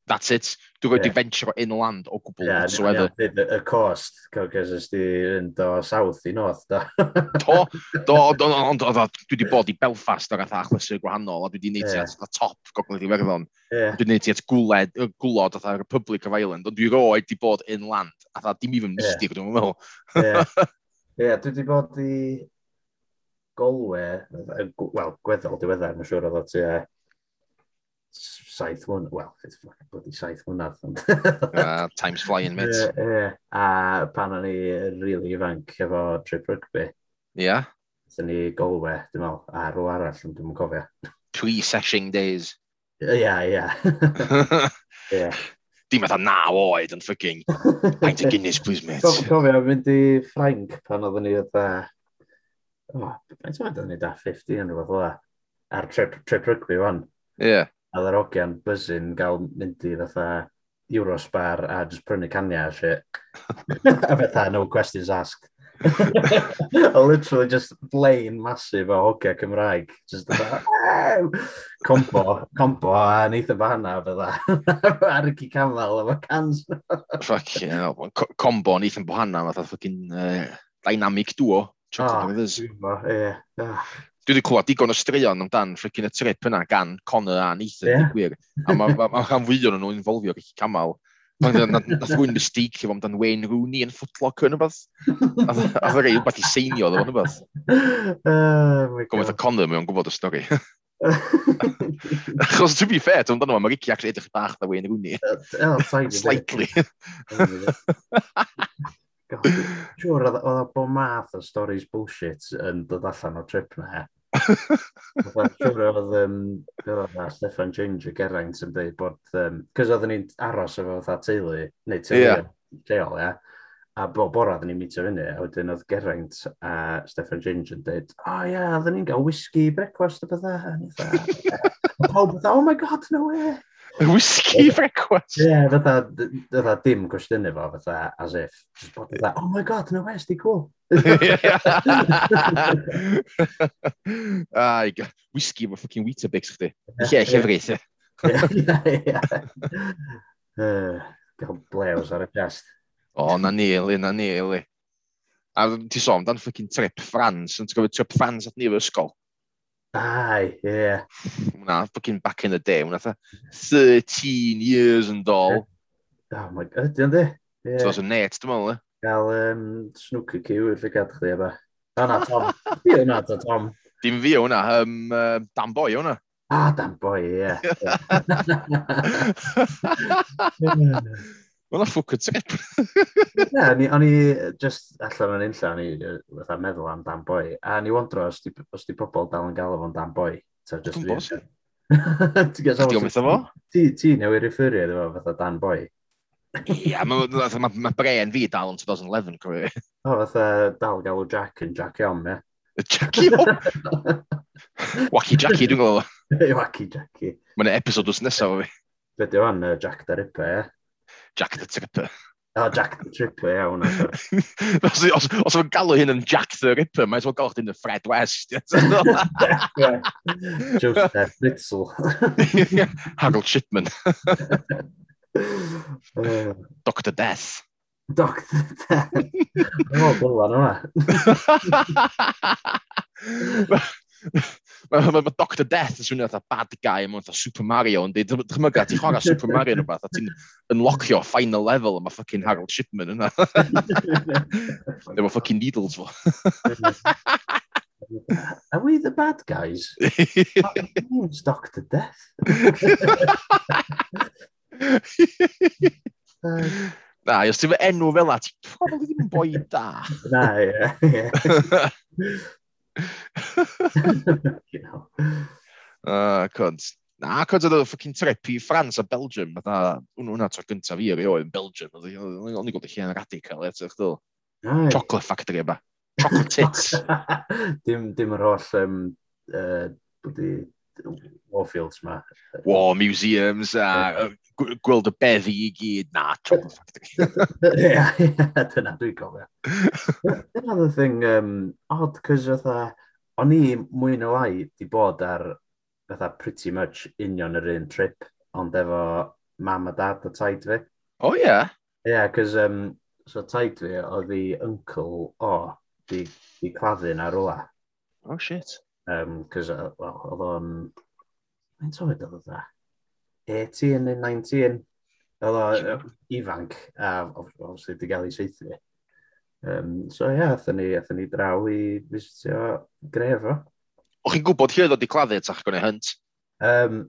that's it. Dwi wedi yeah. wedi venture inland o gwbl yeah, whatsoever. Y yeah, cost, cos ys di yn do south i north, Do, do, do, do, do, do, do, dwi wedi bod i Belfast ar atha achlysur gwahanol, a dwi wedi neud yeah. at at top gogledd i Werddon. Yeah. Dwi wedi neud ti at gwled, gwlod atha Republic of Ireland, ond dwi roed wedi bod inland, atha dim even mystic, yeah. dwi'n meddwl. Ie, yeah. dwi wedi bod i Golwe, wel, gweddol diweddar, mae'n siŵr oedd o ti, saith mlynedd, well, it's fucking bloody saith mlynedd. uh, time's flying, mate. Uh, uh, a pan o'n i really ifanc efo trip rugby. Ia. Yeah. Dyna ni golwe, dwi'n meddwl, a rhyw arall, dwi'n yn cofio. Pre-seshing days. Ia, ia. Ia. Dim eitha naw oed yn ffucking, Paint o Guinness, please, mate. Cofio, mynd i Ffrainc pan oedden ni oedd... Oh, faint o'n oedden ni da 50 yn rhywbeth o'r trip, trip rugby, wan. Ie. Yeah. A ddar ogian buzzing gael mynd i fatha Eurospar a just prynu cania a shit. a fatha, no questions asked. a literally just blaen massive o hogia Cymraeg. Just combo, combo a neitha fa hana fydda. Ar y ci camel efo cans. Fucking hell. Combo neitha'n bo bohanna fatha fucking uh, dynamic duo. Chocolate oh, with us. Yeah dwi wedi clywed digon o straeon amdan flicking y trip yna gan Connor a Nathan, yeah. gwir. A mae ma, ma rhan fwy o'n nhw'n involfio Ricky Camal. Nath rwy'n mystig efo amdan Wayne Rooney yn footlock yn ybath. A dda rei wbeth i seinio ddo yn ybath. Gwbeth y Connor mewn gwybod y stori. Achos to be fair, dwi'n dano, mae Ricky actually edrych bach da Wayne Rooney. Slightly. Siwr, oedd o bo math o stories bullshit yn dod allan o trip na. Siwr oedd, um, oedd na, Stefan Ginger Geraint yn dweud bod, um, cys oedden ni'n aros efo fatha teulu, neu teulu yeah. lleol, ia. A bo, bora oedden ni'n mito fyny, a wedyn oedd Geraint a Stefan Ginger yn dweud, o oh, ia, yeah, oedden ni'n cael whisky, brecwast a bydda. A pawb oedd, oh my god, no way. Whisky breakfast? Ie, fatha, fatha dim cwestiwn fo, fatha, as if. Just bod fatha, oh my god, no west, di cool. Ai, whisky efo fucking Weetabix chdi. Lle, llefrith. Ie, Gael blews ar y chest. O, na ni, Eli, na ni, Eli. A ti sôn, dan fucking trip France, yn ti'n gofio trip France at ni o'r ysgol. Aye, yeah. Na, fucking back in the day, wnaeth 13 years yn dol. Oh my god, ydy ynddi? Yeah. So, so net, dwi'n meddwl, e? Gael um, snooker cue i'r llygad chdi eba. O na, Tom. Fi hwnna, to Tom. Dim fi hwnna, um, uh, Dan Boy hwnna. Ah, Dan Boy, ie. Yeah. Wel, a ffwc y tip. Ie, o'n i just allan yn unlla, o'n i fatha meddwl am dan boi. A ni wondro os di, os di pobl dal yn gael fo'n dan boi. So, just Dwi'n bos, Ti'n methu fo? Ti newid referio iddo fo fatha dan Boy. Ie, mae ma, ma bren fi dal yn 2011 career. O, fatha dal galw Jack yn Jack Iom, ie. Jackie Iom? Wacky Jackie, dwi'n gwybod. Wacky Jackie. Mae'n episod wrth nesaf o fi. Be di o'n Jack the Ripper, ie? Jack the Tripper. Oh, Jack the Tripper, iawn. os os, os o'n galw hyn yn Jack the Ripper, mae'n sôn galwch hyn yn Fred West. Joseph Fritzl. Harold Shipman. Dr Death. Dr Death. Mae'n mor bwlan o'na mae ma, ma Dr Death yn swnio fatha bad guy, mae'n fatha Super Mario, yn dweud, dychmyga, ti'n chwarae Super Mario yn rhywbeth, a ti'n unlockio final level, a mae fucking Harold Shipman yna. Efo fucking needles fo. Are we the bad guys? It's Dr Death. uh, Na, os ti'n enw fel at, probably ddim yn boi da. Na, ie. Ah, uh, cwnt. Na, cwnt oedd y o trip i France a Belgium. Fatha, hwnna hwnna tro gyntaf fi erioed yn Belgium. O'n i gweld y lle yn radical, eto, chdi. Chocolate factory yma. Chocolate tits. dim, dim yr holl um, uh, bwdi warfields ma. War museums a gweld y beddi i gyd. Na, Chocolate Factory. Ie, dyna dwi'n gofio. Another thing um, odd, cos fatha, o'n i mwy na lai di bod ar fatha pretty much union yr un trip, ond efo mam a dad a taid fi. O oh, ie? Yeah. Ie, yeah, cos um, so taid fi oedd i uncle o, di, di claddu na rwla. Oh shit um, cos uh, well, oedd o'n... Mae'n tywed oedd oedd 18 neu 19. Oedd o ifanc, a obviously di gael ei seithi. Um, so ie, yeah, athyn ni, athyn ni draw i visitio gref o. O'ch chi'n gwybod lle oedd o di claddu tach gwneud hynt? Um,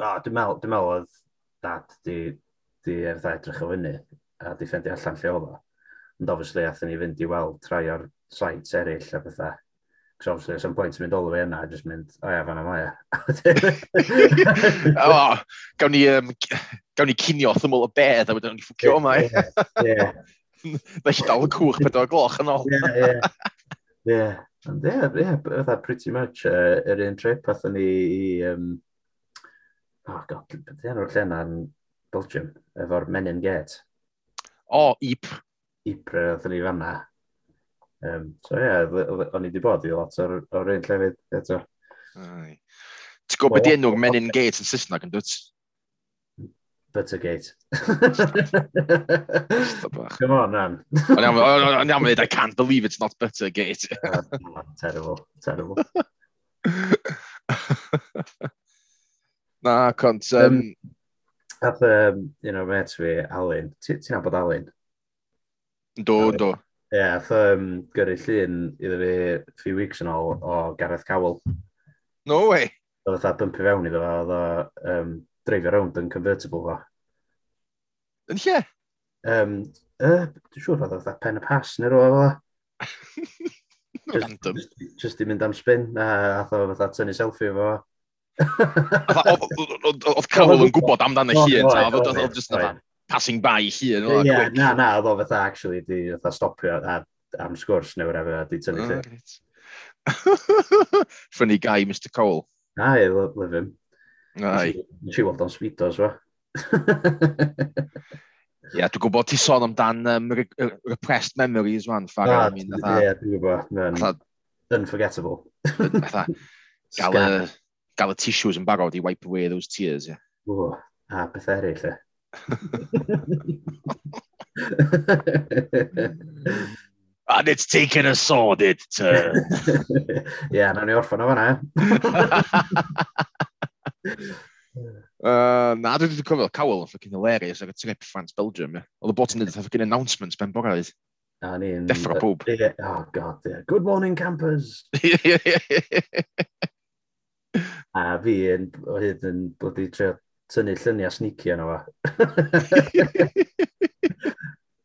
oh, dwi'n meddwl, dwi'n meddwl oedd dad di, di erdd edrych o fyny a di ffendi allan lle oedd o. Ond obviously athyn ni fynd i weld trai o'r sites eraill a bethau. Cos obviously, at some point, mynd all the way yna, just mynd, o ia, fanna mae. O, gawn ni, um, gawn ni cinio thymol y bedd, a wedyn ni ffwcio o mae. Ie. Felly dal y cwch pedwar gloch yn ôl. Ie, ie. Ie. Ond ie, ie, fatha pretty much uh, yr un trip, athyn ni i, um, oh god, beth enw'r lle yna yn Belgium, efo'r Menin Gate. O, oh, Ip. Ypres, athyn ni fanna. Um, so ie, yeah, o'n i wedi bod i lot o'r, or un llefydd eto. Ti'n gwybod beth enw'r Menin Gate yn Saesneg yn dwyt? Buttergate. Come on, man. O'n iawn am I can't believe it's not Buttergate. oh, terrible, terrible. Na, cont... Um... Ath um, you know, met fi, Alun. Ti'n abod Alun? Do, do. Ie, yeah, ath um, gyrru llun iddo fi few weeks yn ôl o Gareth Cowell. No way! Oedd oedd bympu fewn iddo fo, oedd o um, dreifio rownd yn convertible fo. Yn lle? Um, uh, Dwi'n siŵr oedd oedd pen y pas neu rhywbeth fo. Random. Just, just i mynd am spin, a ath oedd oedd tynnu selfie fo. Oedd Cowell yn gwybod amdano'i hun, oedd oedd oedd oedd passing by hun. Ie, yeah, na, na, oedd o fatha actually di fatha stopio am sgwrs neu whatever, di tynnu oh, right. Funny guy, Mr Cole. Ai, love him. Ai. Nes i weld o'n speedos, fa. Ie, yeah, dwi'n gwybod ti sôn amdan um, re repressed memories, man, Ah, Ie, dwi'n gwybod. Unforgettable. gael y tissues yn barod i wipe away those tears, ie. Yeah. O, a beth eraill, e. And it's taken a sordid turn. yeah, nawn ni orffan o fanna. Uh, na, dwi wedi cofio Cowell yn ffocin hilarious ar y trip France Belgium. Oedd y bot yn edrych ffocin announcements ben boraidd. A ni yn... Deffro pob. Oh, god, yeah. Good morning, campers. a fi yn, o hyd yn, bloody trio tynnu lluniau sneaky yna fa.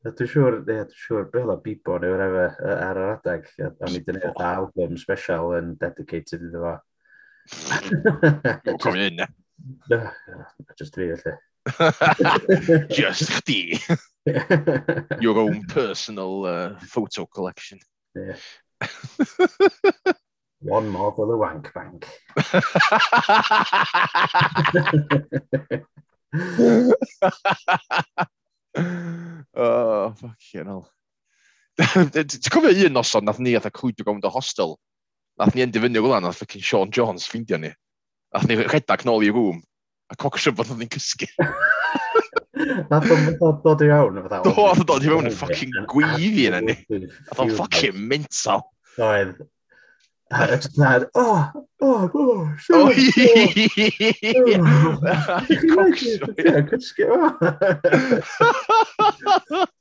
Dwi'n siŵr, dwi'n siŵr, beth Bela Bibo neu whatever ar yr adeg. O'n i wedi gwneud album special yn dedicated iddo fo. Dwi'n cofio hynna. Just fi, felly. Just chdi. Your own personal uh, photo collection. Yeah. One more for the wank bank. oh, fucking hell. Ti'n cofio un noson, nath ni atho y cwydw gofyn o hostel. Nath ni endifinio gwlan, nath fucking Sean Jones ffeindio ni. Nath ni rhedag nôl i rŵm, a coc syfodd oedd ni'n cysgu. Nath o'n dod i fewn fatha. Do, nath o'n dod i fewn yn ffucking gweiddi yna ni. Nath o'n ffucking mental. Oedd, a just that, oh, oh, oh, sure.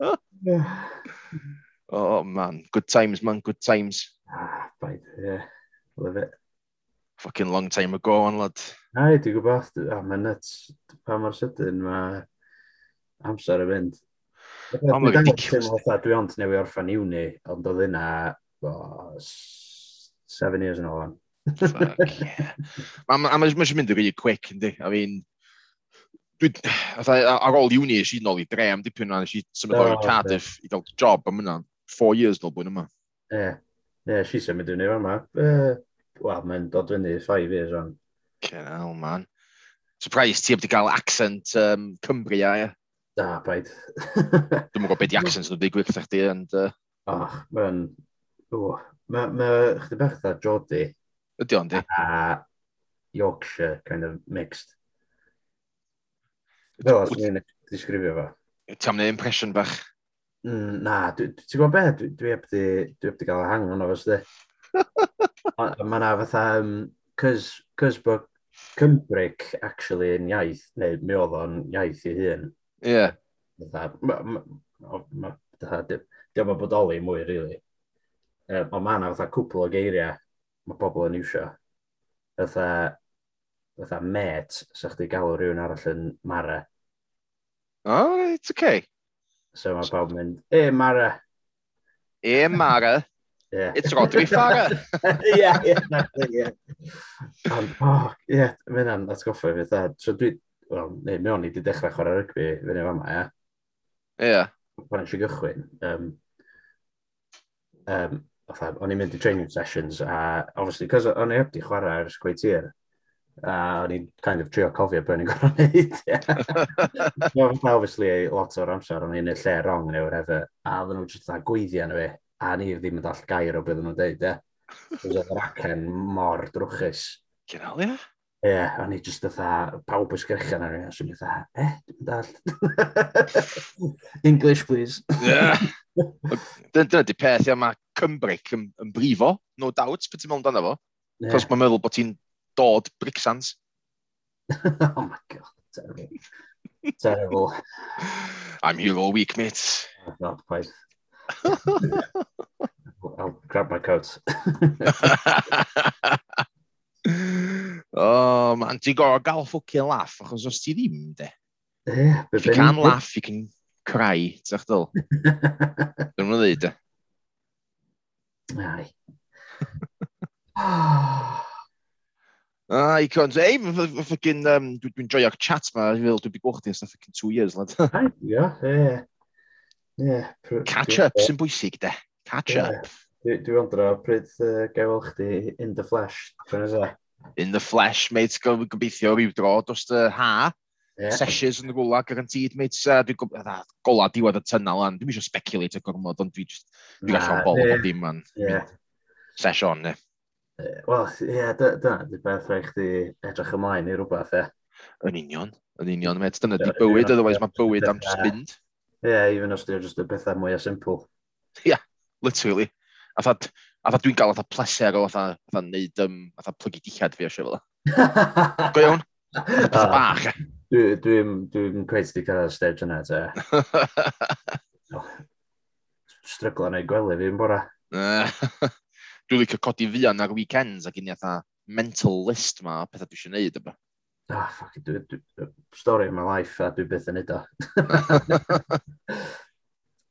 Oh, Oh, man. Good times, man. Good times. Ah, right, yeah. Love it. Fucking long time ago, on, lad. Ai, dwi'n gwybod, a mae'n nuts, pa mor sydyn mae amser yn mynd. Dwi'n teimlo dwi ond newi orffan iwni, ond oedd yna, seven years yn ôl. Mae'n yeah. A mae'n mynd yn really quick, ynddi. I mean, ar ôl uni eisiau nôl i dre am dipyn yna, eisiau symud o'r Cardiff i gael job am yna, four years nôl bwyn yma. Ie, ie, eisiau symud i ni yma. Wel, mae'n dod fyny five years on. Cenel, man. Surprise, ti heb di gael accent um, Cymru, ia, ia? Da, baid. Dwi'n mwyn gwybod beth i accent nhw'n digwydd gyda chdi, ond... Uh... Och, mae'n mae ma, chdi bach dda Jody. Ydy ond. A Yorkshire, kind of mixed. Fel os ni'n disgrifio fo. Ti am neud impression bach? Mm, na, ti'n gwybod beth? Dwi heb di gael hang o'n ofos di. Mae na fatha, cys bod Cymbric actually yn iaith, neu mi oedd o'n iaith i hun. Ie. Fatha, Diolch yn bodoli mwy, rili. Really uh, ond mae yna fatha cwpl o geiriau mae pobl yn iwsio. Fatha, fatha met, sa chdi galw rhywun arall yn mare. Oh, it's okay. So mae pawb yn mynd, e, mare. E, mara. Yeah. It's Rodri Farah. Ie, ie, Ond, oh, ie, mae fe atgoffa fi, dda. So dwi, wel, neu, mi o'n i wedi dechrau chwarae rygbi fyny neu fama, ie. Ie. Pan eisiau gychwyn. Um, um, fatha, o'n i'n mynd i training sessions, a obviously, cos o'n i heb di chwarae ar ysgwyd tir, a o'n i'n kind of trio cofio beth o'n i'n gorau neud. no, obviously, lot o'r amser o'n i'n y lle wrong neu whatever, a oedden nhw'n just dda gweiddi arno fi, a ni ddim yn dall gair o beth o'n nhw'n deud, ie. Yeah. Oedd yr acen mor drwchus. Genel, ie? Yeah? Ie, yeah, a ni jyst fatha, pawb oes grechan ar ei, a swn i fatha, eh, dwi'n dall. English, please. Dyna di peth, ia, mae Cymbric yn, yn brifo, no doubt, beth ti'n meddwl amdano fo. Yeah. Cos mae'n meddwl bod ti'n dod Brixans. oh my god, terrible. terrible. I'm here all week, mate. Oh Not quite. I'll grab my coat ti'n gorau gael ffwcin laff, achos os ti ddim, de. Yeah, if you can laugh, you can cry, ti'ch dyl. Dwi'n mynd ddeud, de. Ai. Ai, cont. Ei, ffocin, dwi'n joio'r chat ma, fel dwi'n byd gwchdi ys na ffocin two years, lad. Ai, ia, ie. Catch up sy'n bwysig, de. Catch up. Dwi'n wondro, pryd uh, gael chdi in the flesh. Dwi'n in the flesh, mate, go, gobeithio rhyw dro dros y ha. Yeah. Sessions yn rwla, garantid, mate. Uh, dwi'n gwybod, gola diwedd y tynnal an. Dwi'n eisiau speculate y gormod, ond dwi'n dwi gallu bol o dim man, Yeah. Session, ne. Wel, ie, dyna, di beth rhaid chdi edrych ymlaen i rhywbeth, ie. Yn union, yn union, mate. Dyna di bywyd, otherwise mae bywyd am just mynd. Ie, even os di'r just y bethau mwyaf simple. Ie, literally. A thad, A fatha dwi'n gael fatha pleser o fatha, fatha neud, um, fatha plygu dillad fi eisiau fel. Go iawn? Fatha bach. Dwi'n dwi, dwi, dwi cweith di cael step yna, te. Oh, stryglo neu gwely fi'n bora. dwi'n licio codi fian ar weekends ac i ni mental list ma, o pethau dwi eisiau neud yma. Ah, oh, ffuck, dwi, dwi, story of my life, a dwi byth yn neud o.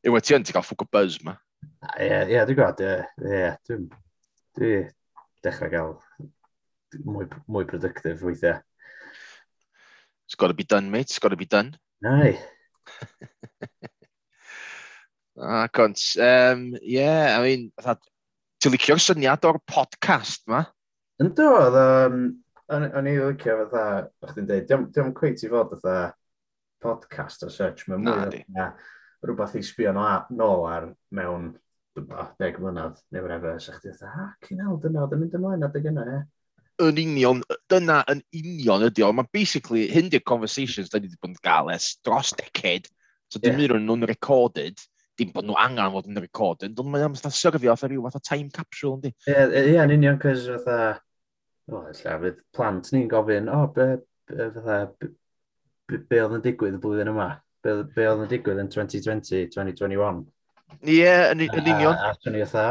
Yw e ti yn ti gael ffwc o buzz ma? Ie, ie, dwi'n gwybod, ie, ie, dwi'n dwi dechrau gael mwy, mwy productive weithiau. It's got to be done, mate, it's got to be done. Nai. ah, cont. Um, yeah, I mean, ti'n licio'r syniad o'r podcast ma? Ynddo, um, o'n i licio fatha, o'ch ti'n dweud, diolch cweith i fod fatha podcast o search, mae'n mwy o rhywbeth i sbio nôl ar mewn deg mlynedd neu whatever, sa'ch so, ti dweud, ac cyn hel, dyna, dyna mynd ymlaen adeg yna, e? Yn union, dyna yn union ydi o. Mae basically hyn di'r conversations da ni wedi bod yn gael es dros decad, so dim yeah. ond nhw'n recorded, dim bod nhw angen fod yn recorded, ond mae'n amser syrfio fatha rhyw fath o time capsule, yndi? Ie, yeah, yeah, yn union, cys fatha, o, oh, fydd plant ni'n gofyn, o, be, be, fatha, be, be, be oedd yn digwydd y blwyddyn yma? Be, be oedd yn digwydd yn 2020, 2021? Ie, yeah, yn union. A ti'n ei dda,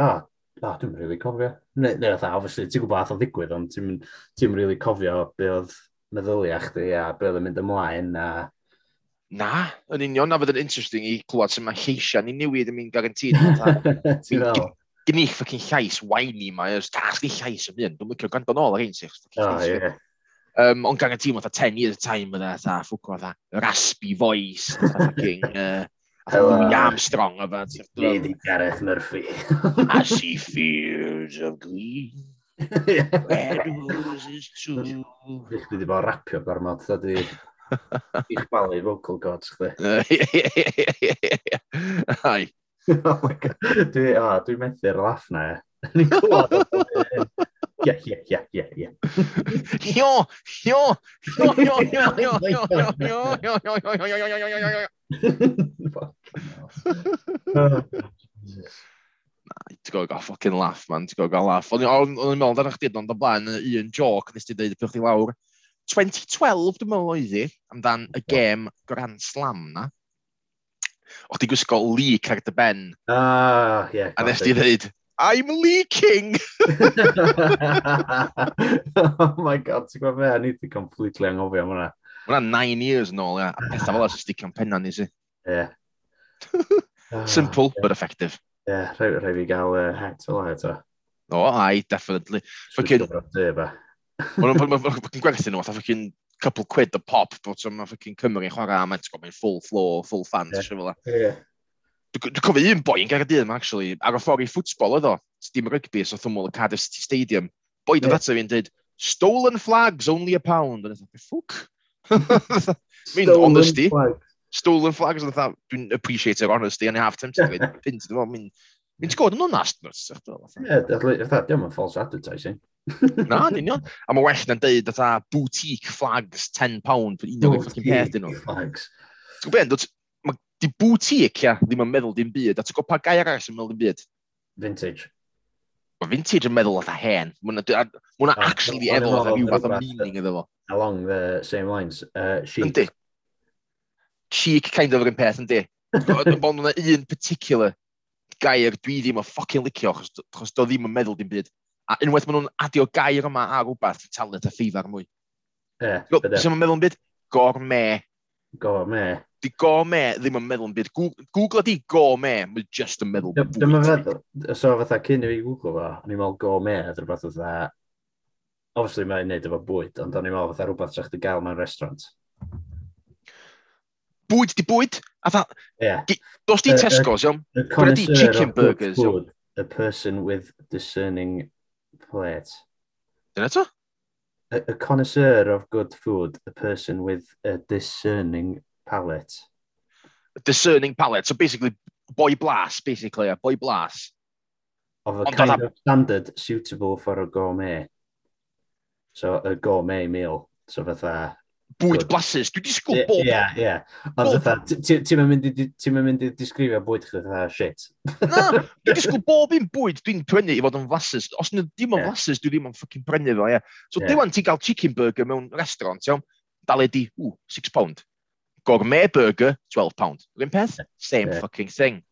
a dwi'n rili cofio. Neu dda, obviously, ti'n gwybod beth o ddigwydd, ond ti'n ti rili cofio be oedd meddyliau chdi a be oedd yn mynd ymlaen. A... Na, yn union, na fydd yn interesting i clywed sy'n mae lleisiau ni newid yn mynd garantid. Ti'n fel? Gyn i ffocin llais whiny ma, ys tas ni llais yn mynd, dwi'n licio gwrando nôl ar ein sy'n ffocin Um, ond gan y tîm oedd 10 years time oedd e, ffwc oedd raspy voice, fucking, uh, Hello. Louis Armstrong o fan. Lady Gareth Murphy. I see fears of green. Red roses too. Bych wedi bod rapio gormod, da di. I'ch balu vocal gods, chdi. Ai. Oh my god. Dwi'n dwi methu'r laff na. Ni'n clywed yeah, yeah, yeah, yeah, yeah. yo, yo, yo, yo, yo, yo, yo, yo, yo, yo, yo, yo, yo, yo, yo, yo, yo, Ti'n gwybod gael ffocin laff, man. Ti'n gwybod gael laff. O'n i'n meddwl, dyna chdi ond o blaen un joc nes ti ddeud pwch chi lawr. 2012, dwi'n meddwl oedd hi, amdan y gêm Grand Slam na. O'ch ti gwisgo Lee Carter Ben. Ah, ie. Yeah, a nes ti dweud, I'm leaking! oh my god, ti'n gwybod fe? Ni wedi completely anghofio am hwnna. Hwna nine years yn ôl, ia. A pethau fel ysdi cam penna ni si. Ie. Ah, Simple, but effective. Ie, yeah, rhaid rhai fi gael uh, het fel eto. O, ai, definitely. Fucking... Mae'n gwerthu nhw, fatha fucking couple quid a pop, bod yma fucking Cymru yn chwarae, mae'n full floor, full fans, yeah. fel Yeah. Dwi'n cofio un boi yn Gaerdydd yma, actually, ar y ffordd i ffwtsbol oedd o, dim rygbi, so thwmwl y Cardiff City Stadium. Boi dod ato fi'n dweud, stolen flags, only a pound. And I thought, ffwc? Mi'n honesty. Stolen flags, and I thought, dwi'n appreciate it, honesty, and I have tempted to gweud, pint, dwi'n meddwl, mi'n... Mi'n sgwrdd yn onast, nes. Ie, diolch yn false advertising. Na, yn union. A mae well na'n deud, dda, boutique flags, 10 pound, un o'r ffocin peth dyn nhw. Flags. Dwi'n gwybod, di boutique ia, ddim yn meddwl dim byd, a ti'n gwybod pa gai arall sy'n meddwl dim byd? Vintage. Mae vintage yn meddwl oedd a hen. Mwna oh, actually efo oedd a rhyw fath o meaning iddo fo. Along the same lines. Uh, chic. Yndi. Chic kind of yr un peth, yndi. Ond yna un particular gair dwi ddim yn ffocin licio, achos do ddim yn meddwl dim byd. A unwaith maen nhw'n adio gair yma a rhywbeth, talent a ffeifar mwy. Ie, yeah, bydde. Ti'n meddwl yn byd? Gorme, Go me. Di go me ddim yn meddwl yn byd. Google di go me, mae just yn meddwl bwyd. Dyma feddwl, so fatha cyn i fi Google fo, o'n i'n meddwl go me, oedd rhywbeth fatha... Obviously mae'n neud efo bwyd, ond o'n i'n meddwl fatha rhywbeth sa'ch di gael mewn restaurant. Bwyd di bwyd? A tha, yeah. dos di Tesco's, iawn? Gwna di chicken burgers, iawn? A person with discerning plate. Dyna to? a, a connoisseur of good food, a person with a discerning palate. A discerning palate. So basically, boy blas, basically, a boy blas. Of a Ond kind of standard suitable for a gourmet. So a gourmet meal. So fatha bwyd blasus. Dwi'n disgwyl bob... Ie, ie. Ond ti'n mynd i disgrifio bwyd chdi fatha shit. Na, dwi'n disgwyl bob un bwyd dwi'n prynu i fod yn flasus. Os yna dim yn flasus, dwi ddim yn ffocin prynu fo, ie. So yeah. dwi'n ti gael chicken burger mewn restaurant, iawn, dal e di, ww, 6 pound. Gourmet burger, 12 pound. Rwy'n peth? Same yeah. fucking thing.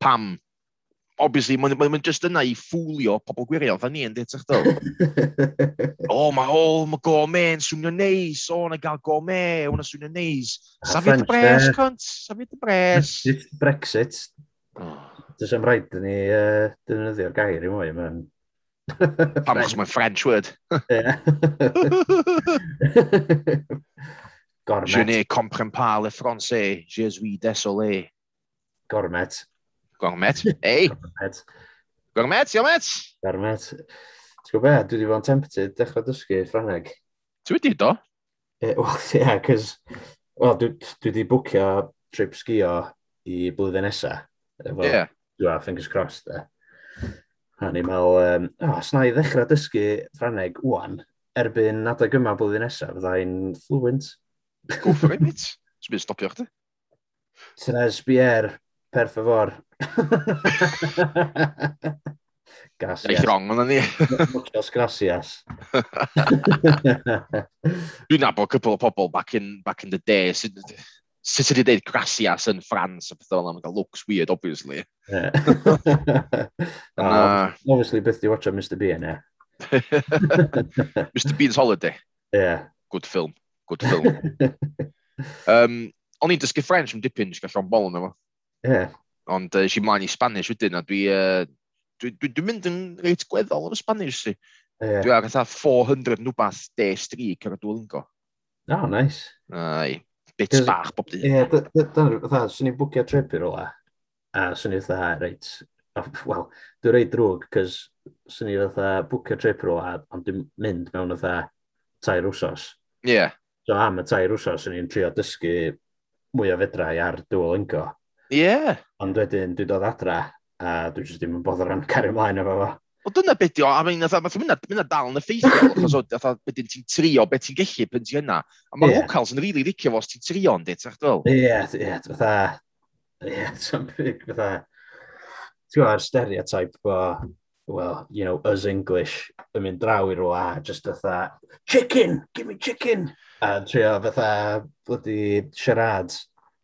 Pam? obviously, mae'n ma, ma just yna i ffwlio pobl gwirion, dda ni yn dit eich dyl. o, mae o, mae go me yn swnio neis, o, na gael go me, o, na swnio neis. Safiad y bres, cunt, safiad y bres. Brexit. Does am rhaid dyn ni uh, defnyddio'r gair i mwy, mae'n... Pam os mae'n French word. Gormet. Je ne comprends pas le français, je suis désolé. Gormet. Gwang met. Ei! Gwang met, iawn met! Gwang met. Ti'n gwybod beth, dwi wedi bod yn tempted dechrau dysgu Ffraneg. Ti wedi do? E, Wel, ie, yeah, cys... Wel, dwi, dwi wedi bwcio trip sgio i blwyddyn nesa. Efo, yeah. Dwi fingers crossed, e. A ni'n meddwl, um, oh, os na i ddechrau dysgu Ffraneg wwan, erbyn adeg yma blwyddyn nesa, fyddai'n fluent. Go for it, mate. Sbyd stopio chdi. Tres Bier, per favor. Gracias. Iaith rong ond ni. Muchas gracias. Dwi'n nabod cwpl o pobl back in, back in the day. Sut ydy dweud gracias yn Ffrans a pethau fel yna? looks weird, obviously. Yeah. oh, obviously, beth di watcha Mr Bean, e? Mr Bean's Holiday. Yeah. Good film. Good film. um, o'n i'n dysgu French yn dipyn, jyst gallu o'n bol yn efo. Yeah. Ond uh, si mlaen i Spanish wedyn, a dwi, uh, dwi, dwi, dwi mynd yn reit gweddol o'r Spanish si. Yeah. Dwi ar eitha 400 nwbath de streak ar y Duolingo. Oh, nice. Ai, bits bach bob dyn. Ie, dyna, swn i'n bwcio trip i rola. A swn i'n dda, reit, wel, dwi'n reit drwg, cys swn i'n dda bwcio trip i rola, ond dwi'n mynd mewn dda tair wsos. Ie. Yeah. So am y tair wsos, swn i'n trio dysgu mwy o fedrau ar Duolingo. Ie. Yeah. Ond wedyn, dwi'n dod adra, a dwi jyst ddim yn bodd am cario mlaen efo fo. O dyna beth o, a mae'n mynd mynd dal yn effeithiol, achos o, beth ti'n trio, beth ti'n gallu pen ti yna. A mae'r yeah. locals yn rili really licio fo os ti'n trio, ynddi, ti'n fel? Ie, ie, fatha, ie, ti'n fatha, ti'n gwybod, stereotype bo, well, you know, us English yn mynd draw i rwa, just fatha, chicken, give me chicken! A trio fatha, bloody charades.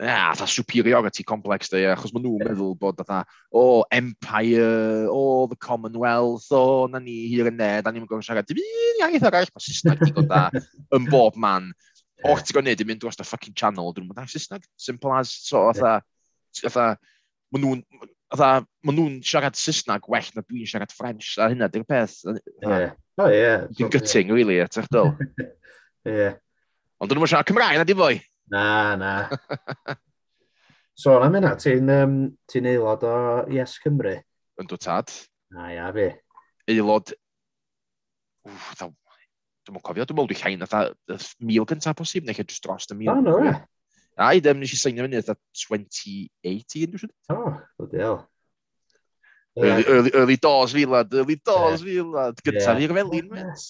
yeah, atha superiority complex dy, achos maen nhw'n meddwl bod atha, o, oh, empire, o, oh, the commonwealth, o, oh, na ni hir yn ned, a ni'n gorfod siarad dim un iaith arall, mae Saesneg digon da, yn bob man. O'ch ti'n gwneud i mynd dros y fucking channel, dwi'n meddwl, Saesneg, simple as, so, atha, atha, maen nhw'n, atha, maen nhw'n siarad Saesneg well na dwi'n siarad French, a hynna, di'r peth. Ie. Oh, yeah. Dwi'n gutting, really, ata'ch dyl. Ie. Ond dwi'n nhw'n siarad Cymraeg na di fwy. Na, na. so, na mynd ti'n um, ti aelod o Yes Cymru? Yn dwi tad. Na, ia, fi. Aelod... Wff, dda... Dwi'n mwyn cofio, dwi'n mwyn dwi'n llain, dda mil gyntaf posib, neu lle dros y mil. Na, no, e. Na, i ddim nes i seinio fyny, dda 2018, dwi'n siŵr. O, o diol. Early, early, early doors fi, lad, early doors fi, lad. Gyntaf i'r felin, mynd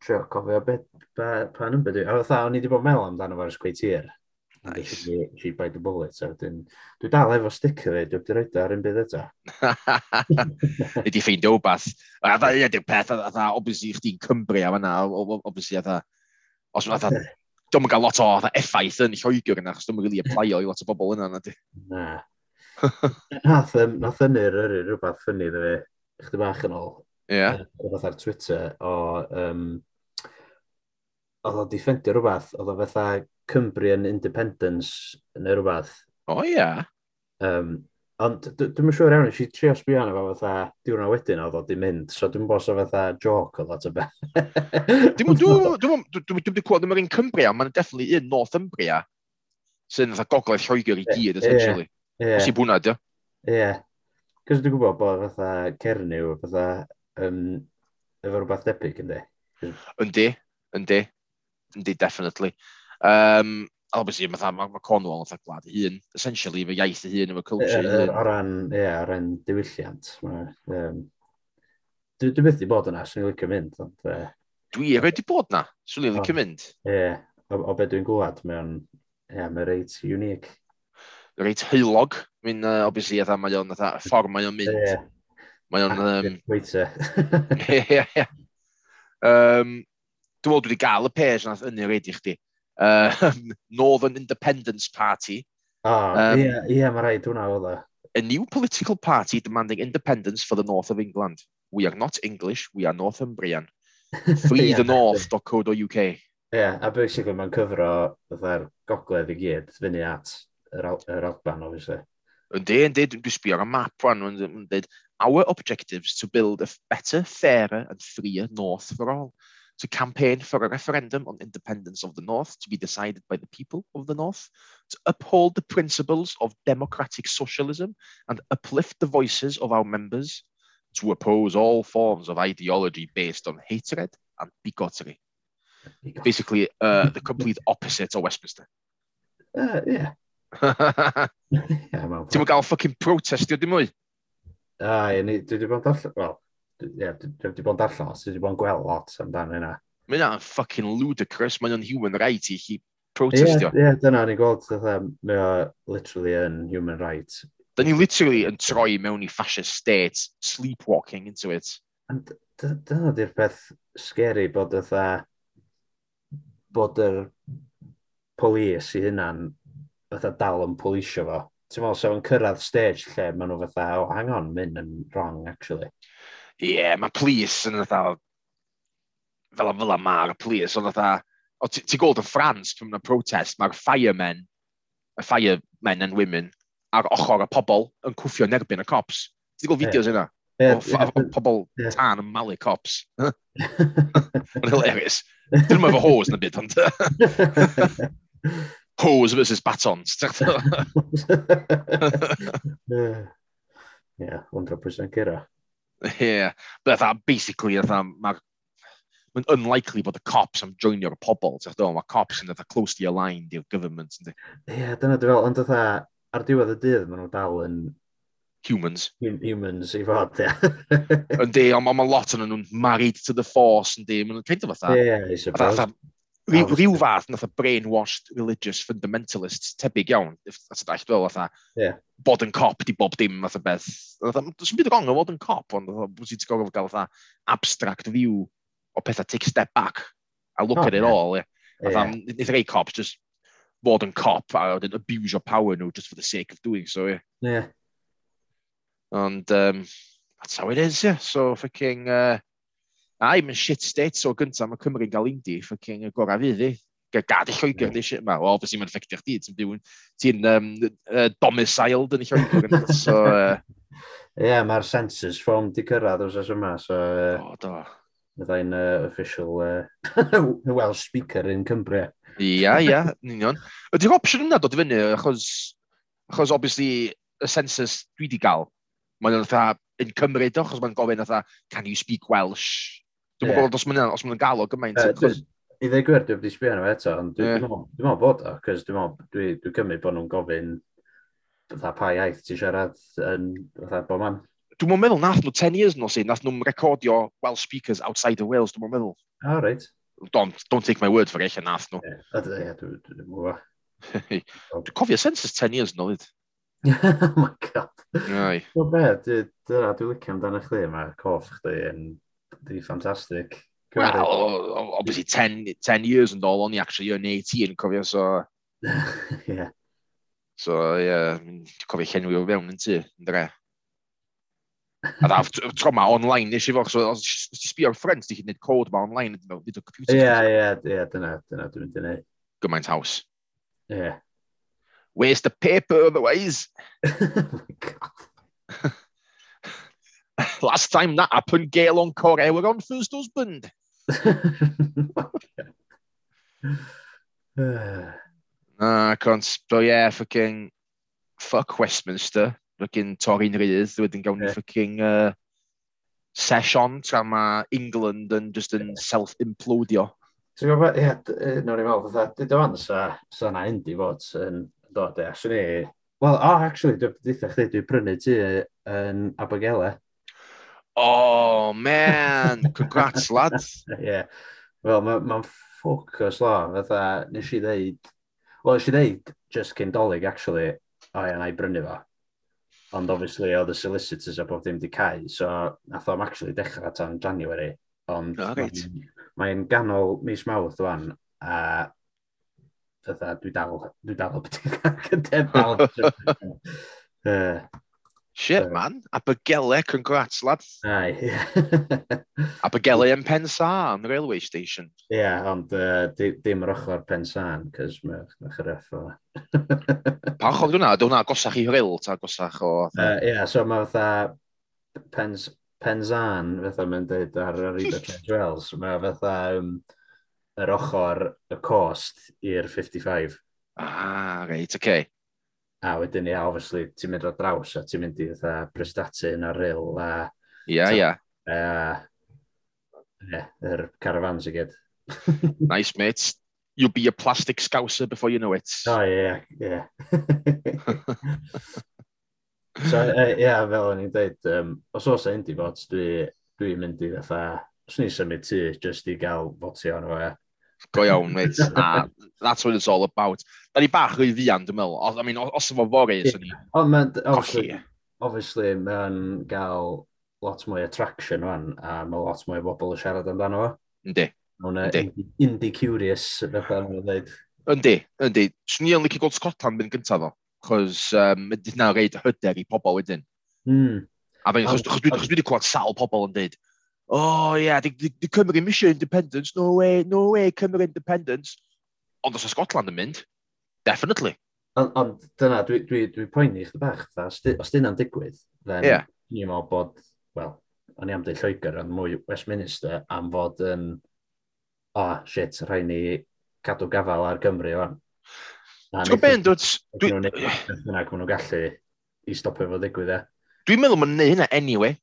trio cofio beth, pa, pa number dwi. A fatha, o'n i wedi bod meddwl amdano fo'r sgwei tir. Nice. She bite the bullet. So, dyn, dwi dal efo sticker fi, dwi'n wedi rhoi ar un bydd eto. Ni di ffeindio wbath. A dda, ie, dwi'n peth, a dda, obviously, chdi'n Cymru am yna, obviously, a dda, os yna, dwi'n gael lot o effaith yn Lloegr yna, achos dwi'n rili applio i lot o bobl yna, na di. Na. Nath, um, nath ynnyr yr rhywbeth ffynnu dda fi, chdi bach yn ôl. Ie. Yeah. Rhywbeth ar Twitter o, um, oedd o di ffendio rhywbeth, oedd o fatha Cymbrian Independence neu rhywbeth. O oh, ia. Yeah. Um, ond dwi'n yn siŵr iawn, si trio sbio arno fo fatha diwrna wedyn oedd o di mynd, so dwi'n bos o fatha joc o lot o beth. Dwi'n wedi cwad ddim yr un Cymbria, mae'n definitely un Northumbria, sy'n fatha gogledd Lloegr i gyd, essentially. Yeah. Os i bwna, dio. Ie. Yeah. Cos dwi'n gwybod bod fatha Cernyw, fatha, um, efo rhywbeth debyg, ynddi? Yndi, yndi yndi, definitely. Um, obviously, mae ma, ma Cornwall yn gwlad i hun, essentially, fy iaith i hun, fy culture i hun. O ran, ie, yeah, o ran diwylliant. Um, dwi, dwi byth i bod yna, swn i'n licio mynd. Ond, uh, dwi e wedi bod yna, swn i'n licio mynd. Ie, yeah, o, o beth dwi'n gwlad, mae'n yeah, mae reit unique. Reit heilog, mi'n uh, obviously, eitha, mae o'n ffordd mae o'n mynd. Yeah. Mae o'n... Um, Waiter. Ie, ie, ie. Dwi'n meddwl dwi wedi gael y page nath yn yr i chdi. Uh, Northern Independence Party. Oh, um, ie, yeah, yeah, mae rhaid hwnna oedd. E. A new political party demanding independence for the north of England. We are not English, we are Northumbrian. Free yeah, the north.co.uk. Ie, yeah, a basically mae'n cyfro fatha'r gogledd i gyd fyny at yr, al yr Alban, obviously. Yndi, yndi, dwi'n sbio ar y map rwan, yn dweud, our objectives to build a better, fairer and freer north for all. To campaign for a referendum on independence of the North to be decided by the people of the North, to uphold the principles of democratic socialism and uplift the voices of our members, to oppose all forms of ideology based on hatred and bigotry. Basically, uh, the complete opposite of Westminster. Uh, yeah. yeah Ti'n gael fucking protestio dim mwy? Ah, dwi wedi bod allan, wel, yeah, dwi wedi bod yn darllen, os dwi wedi bod yn gweld lot amdano yna. Mae yna'n fucking ludicrous, mae yna'n human right i chi protestio. Ie, yeah, yeah, dyna ni'n gweld, mae o literally yn human right. Da ni literally yn troi mewn i fascist state, sleepwalking into it. And dyna di'r peth scary bod ytha, bod yr polis i hynna'n fatha dal yn polisio fo. Ti'n meddwl, so yn cyrraedd stage lle maen nhw fatha, oh, hang on, mynd yn wrong, actually ie, yeah, mae plis yn fatha, fel a fel a mae'r plis, ond fatha, o, ti gweld yn Ffrans, pwy'n mynd protest, mae'r firemen, y firemen and women, ar ochr y pobl yn cwffio yn erbyn y cops. Ti gweld fideos yna? Yeah, O pobl yeah. tan yn malu cops. Mae'n hilarious. Dyn nhw'n efo hose na byd, ond... hose versus batons. yeah, 100% gyda. Yeah. But that basically, fatha, mae'r mae'n unlikely bod y cops am joinio'r pobl. Ti'n dweud, mae cops yn eitha closely aligned i'r government. Ie, yeah, dyna dwi'n fel, ond eitha, ar diwedd y dydd, maen nhw dal yn... Humans. Hum Humans, i fod, ie. Yndi, ond mae lot yn nhw'n married to the force, yndi. Mae'n kind of fatha... Ie, yeah, i suppose. Rhyw, rhyw fath nath o brainwashed religious fundamentalists tebyg iawn, at y dall fel atha, yeah. bod yn cop di bob dim atha beth. Dwi'n byd wrong o fod yn cop, ond bwys ti'n gorfod gael atha abstract view o pethau take step back a look oh, at it yeah. all. Yeah. Atha, yeah. nid rei cops just fod yn cop a wedyn abuse your power nhw just for the sake of doing so, yeah. Yeah. And um, that's how it is, yeah. So, fucking... Uh, A i'm yn shit state so gyntaf, mae Cymru'n gael indi, ffocin y gorau fydd i. Gad i Lloegr, di shit ma. Wel, obviously, mae'n ffectio chdi, ti'n byw yn... ti'n um, uh, domiciled yn y Lloegr. so, uh... yeah, mae'r census form di cyrraedd os yma, so... Uh... oh, do. Byddai'n uh, official uh, Welsh speaker yn Cymru. Ia, ia, yn union. Ydy'r opsiwn yna dod i fyny, achos, achos obviously, y census dwi di gael, mae'n fatha yn Cymru, do, achos mae'n gofyn fatha, can you speak Welsh? Dwi'n yeah. gwybod os mae'n os ma'n galw gymaint. Uh, I ddeu gwir, dwi wedi sbio arno eto, ond dwi'n yeah. meddwl bod o, cos dwi'n meddwl, dwi, dwi cymryd bod nhw'n gofyn fatha pa iaith ti siarad yn fatha bod man. Dwi'n meddwl nath nhw 10 years nos i, nath nhw'n recordio Welsh speakers outside of Wales, dwi'n meddwl. O, oh, reit. Don't, don't take my word for eich nath nhw. Ie, dwi'n meddwl. Dwi'n cofio census 10 years nôl id. oh my god. Ai. Wel be, dyna dwi'n licio amdano chdi, mae coff chdi yn be fantastic. Well, well, obviously 10, 10 years and all, only actually yn 18, cofio, so... yeah. So, yeah, cofio llenwi o fewn yn ty, yn dre. A da, tro ma online nes i fo, so os ti sbio ar ffrind, ti'n gwneud cod ma online, yn mewn o computer. Ie, ie, ie, dyna, dyna dwi'n mynd i neud. Gymaint haws. Ie. Yeah. Where's the paper otherwise. oh my God. Last time that happened, Gaelon Corey were on first husband. nah, I can't. But yeah, fucking fuck Westminster. Fucking Torin rydd. Wedyn gawn ni yeah. fucking uh, session tra mae England yn just yn self-implodio. Ti'n gwybod, ie, nawr i'n meddwl, fatha, dwi ddwan sa, sa na undi fod yn dod e, aswn i... Wel, oh, actually, dwi'n dweud chdi, dwi'n prynu ti yn Abogele. Oh, man! Congrats, lads! Ie. yeah. Wel, mae'n ma, ma ffocws lo, fatha, nes i ddeud... Wel, nes i ddeud, just cyn dolyg, actually, o ia, na i brynu fo. Ond, obviously, oedd y solicitors a bob dim di cael, so nath o'm actually dechrau tan January. Ond, ah, oh, right. mae'n ma ganol mis mawrth o'n, a fatha, dwi dal, dwi dal o beth i'n cael Shit, so. man. Abogele, congrats, lad. Aye. Abogele yn Pensan, the railway station. Ie, yeah, ond uh, di, dim yr ochr Pensan, cys mae'n ma chyraff o... pa ochr dwi'n Dwi'n gosach i hryl, ta gosach o... Ie, uh, yeah, so mae fatha pens, Pensan, fatha mae'n dweud ar yr Ida Trent Wells, mae fatha um, yr ochr y cost i'r 55. Ah, reit, oce. Okay. A wedyn ia, obviously, ti'n mynd o draws a ti'n mynd i dda yn ar ril a... Ia, ia. Ie, yr caravans i gyd. nice, mate. You'll be a plastic scouser before you know it. O, ie, ie. So, ie, yeah, fel o'n i'n dweud, um, os oes e Indy fod, dwi'n dwi mynd i fatha, os ni'n symud tu, just i gael fotio arno fo, ie go iawn, mate. Na, that's what it's all about. Da ni bach o'i fian, dwi'n meddwl. I mean, os efo fori, yeah. ni... Ond mae'n... Obviously, obviously mae'n gael lot mwy attraction fan, a mae lot mwy o bobl yn siarad amdano fo. Yndi. Mae'n indie curious, fatha nhw'n dweud. Yndi, yndi. Swn i yn licio gweld Scotland am gyntaf ddo, chos um, dyna reid hyder i pobl wedyn. Mm. A fe'n, chos dwi wedi clywed sawl pobl yn dweud, oh yeah, di, di, di Cymru misio independence, no way, no way, Cymru independence. Ond os o Scotland yn mynd, definitely. Ond on, dyna, dwi, dwi, dwi poeni chdi bach, dda, os dyna'n digwydd, then yeah. ni'n meddwl bod, wel, o'n i am dweud Lloegr yn mwy Westminster am fod yn, o, oh, shit, rhaid ni cadw gafel ar Gymru o'n. Ti'n gwybod beth? Dwi'n meddwl gallu i stopio fo ddigwydd e. Dwi'n meddwl mae'n neud hynna anyway.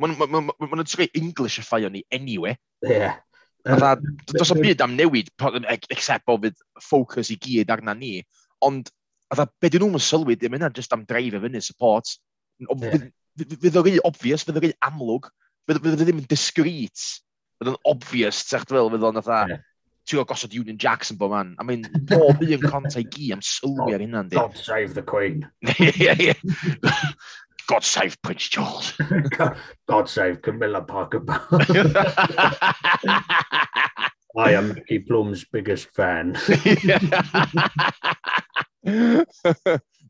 Mae'n ma, ma, ma, ma trwy Englishifio ni anyway. Yeah. Fytha, does o byd am newid, except bod fydd ffocws i gyd arna ni, ond fytha, be dyn nhw'n sylwi dim yna just am dreif i fyny support. Fydd o rhy obvious, fydd o rhy amlwg, fydd o ddim yn discreet, fydd o'n obvious, sech dwi'n fydd o'n fatha, ti'n o gosod Union Jackson bo man, I mean, bob un conta i gi am sylwi ar hynna'n di. God save the Queen. God save Prince Charles. God save Camilla Parker Bowles. I am Mickey Plum's biggest fan.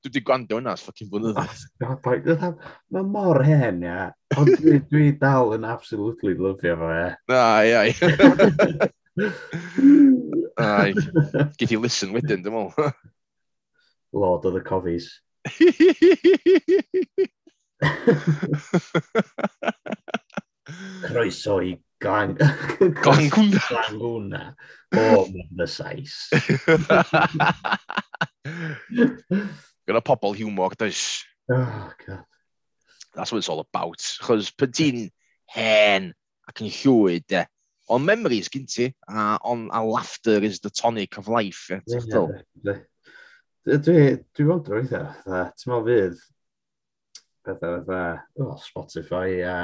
Dwi wedi gwando hwnna, s ffucking blynyddoedd. Mae mor hen, ia. Ond dwi, dwi dal yn absolutely lyfio fo, ia. Ai, ai. Ai, gyd i listen wedyn, dim ond. Lord of the Cofies. Croeso i glang... Glangwna. Glangwna. O, mae'n y sais. Gyda pobl hiwmog, does? Oh, God. That's what it's all about. Chos pyd ti'n hen ac yn llwyd, de. Ond memories gyn ti, a, on, a laughter is the tonic of life. E, ie, yeah, yeah, Dwi, dwi dwi, fod drwy'n dda, ti'n meddwl fydd pethau fatha oh, Spotify a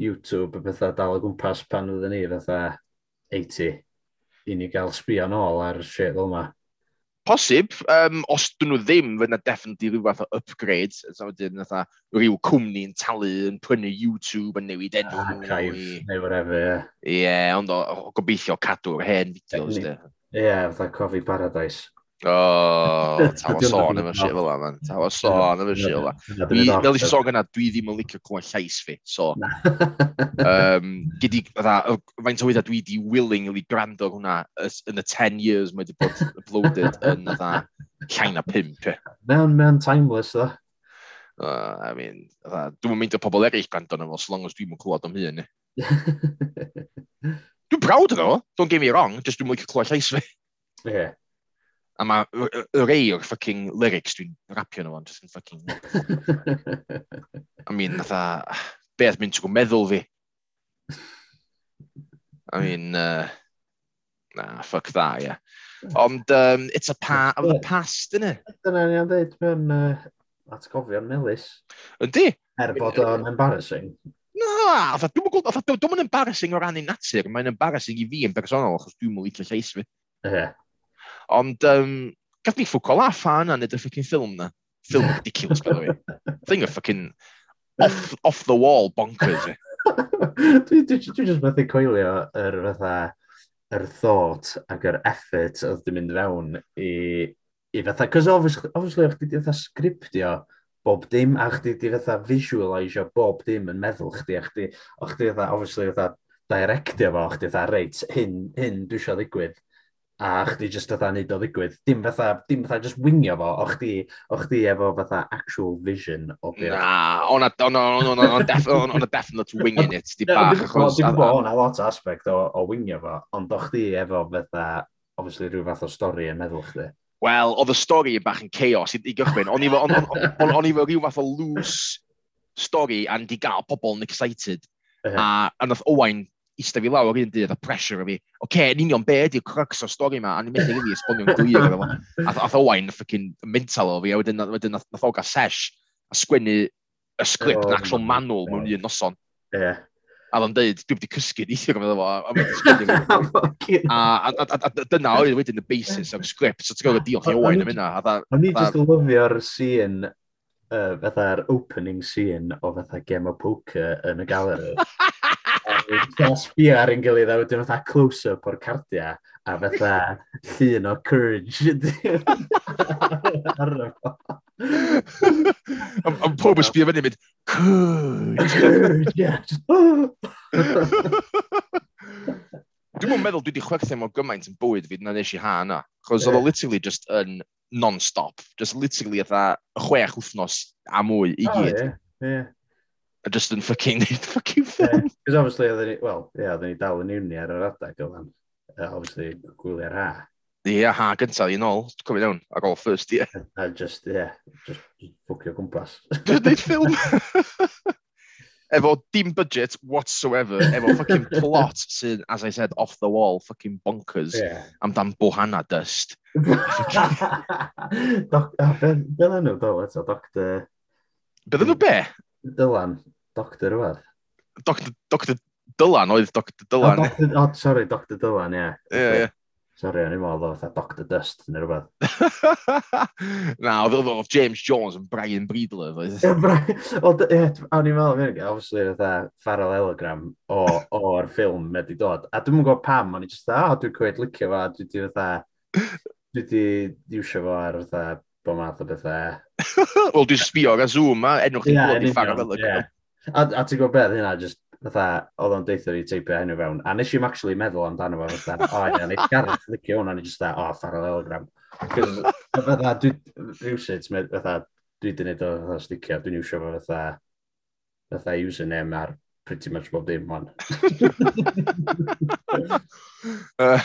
YouTube a pethau dal o gwmpas pan oedden ni fatha 80 i ni gael sbio nôl ar shit fel yma. Posib, um, os dyn nhw ddim, fydd yna definitely rhyw fath o upgrade. So wedyn, fatha, rhyw cwmni'n talu yn prynu YouTube yn newid enw. Ah, Archive, neu whatever, ie. Yeah. Ie, yeah, ond o, o gobeithio cadw'r hen fideos. Ie, yeah, fatha Coffee Paradise. O, tawa sôn efo'r shit fel yma. man. o sôn efo'r shit fel la. Fel eisiau sôn gyna, dwi ddim yn licio clywed llais fi, so... um, gydi, dda, faint o wydda dwi di willingly gwrando hwnna yn y 10 years mae wedi bod uploaded yn dda llain a pimp, e. Mewn, mewn timeless, dda. Uh, I mean, dda, dwi'n mynd o pobl eraill gwrando yna fo, so long as dwi'n clywed am hyn, e. Dwi'n proud yna don't get me wrong, just dwi'n mynd i clywed llais fi. Yeah. A mae y rei o'r fucking lyrics dwi'n rapio nhw ond, just yn fucking... I mean, natha, beth mynd trwy meddwl fi. I mean, uh, nah, fuck that, yeah. Ond um, it's a part of the past, innit? Dyna ni am dweud mewn uh, atgofion melus. Yndi? Er bod o'n embarrassing. Na, dwi'n gweld, dwi'n dwi'n embarrassing o ran ei natur, mae'n embarrassing i fi yn bersonol, achos dwi'n mwyn licio llais fi. Ie. Yeah. Ond, um, gath ni ffwco laff a yna nid y ffocin ffilm na. Ffilm ridiculous, by the way. Thing of fucking off, off the wall bonkers. Eh? dwi, dwi, dwi just methu coelio yr fatha yr thought ac yr effort oedd di mynd fewn i, i fatha, cos obviously, obviously o'ch di fatha sgriptio bob dim a chdi di fatha visualisio bob dim yn meddwl chdi a chdi, o'ch di fatha, obviously fatha directio fo, chdi fatha, reit, hyn, hyn dwi eisiau ddigwydd a chdi just fatha neud o ddigwydd. Dim fatha, dim fatha just wingio fo, o chdi, o chdi efo fatha actual vision o beth. Na, o'n a definite winging it, di bach. Dim bo, o'n o'na, lot o aspect o, o wingio fo, ond o chdi efo fatha, obviously rhyw fath o stori yn meddwl chdi. Wel, oedd y stori yn bach yn chaos i, i gychwyn. O'n i fo rhyw fath o loose stori and di gael pobl yn excited. Uh -huh. A, a nath Owain eistedd fi lawr un dydd a pressure o fi, oce, okay, yn union be ydy'r crux o'r stori ma, a ni'n mynd i rili esbonio'n glir efo. A Ath Owain ffocin mental o fi, a wedyn, wedyn nath o gael sesh a sgwennu y sgript oh, yn actual manual mewn un noson. Ie. A oedd dweud, dwi wedi cysgu neithio gyda fo, a mae'n sgwennu. Oh, a a dyna oedd wedyn y basis o'r sgript, so ti'n gwybod diolch i Owain am hynna. O'n i just lyfio'r scene, uh, fatha'r opening scene o fatha Game of Poker yn y galeri. fatha sbio ar ein gilydd a wedyn fatha close-up o'r cardia a fatha llun o courage. Am pob yn sbio fyny mynd, courage. Dwi'n mwyn meddwl dwi wedi chwerthu mor gymaint yn bywyd fi na nes i ha yna. Chos oedd o literally just yn non-stop. Just literally atha chwech wythnos a mwy i gyd. Oh, yeah, yeah a just yn fucking neud fucking ffilm. Cos yeah, obviously, oedden ni, wel, ie, yeah, oedden ni dal yn uni ar yr adeg o fan. Uh, obviously, gwylio ha. Ie, yeah, ha gyntaf, un ôl, cofio iawn, ac all first, ie. Yeah. A just, ie, yeah, just ffwcio gwmpas. Dwi'n neud ffilm! efo dim budget whatsoever, efo fucking plot sydd, as I said, off the wall, fucking bonkers, yeah. amdan bohanna dust. Doc, a, be, be nhw do, eto, doctor... Be nhw be? Dylan, doctor rhywbeth. Doctor, doctor Dylan, oedd Dr Dylan. Oh, doctor, oh, sorry, Doctor Dylan, ie. Ie, ie. Sorry, o'n i'n meddwl oedd Dr Dust neu rhywbeth. Na, oedd oedd James Jones yn Brian Breedlove. Oedd, ie, o'n i'n meddwl, obviously, oedd e Farrell Elegram o'r ffilm wedi dod. A dwi'n gwybod pam, o'n i'n just, o, dwi'n cwyd licio fo, dwi di, dwi di, dwi di, dwi di, bod math o bethau. Wel, dwi'n sbio ar y Zoom ma, enw chi'n yeah, bod i ffarad fel y A, a ti'n gwybod beth hynna, just fatha, oedd o'n deithio i teipio henw fewn. A nes i'm actually meddwl amdano fo, fatha, o ie, nes Gareth ddicio hwnna, nes i'n o, parallelogram. Fatha, dwi, rhywsyd, fatha, dwi di wneud o fatha sticio, dwi'n iwsio fo fatha, fatha username ar pretty much bob dim, man. uh,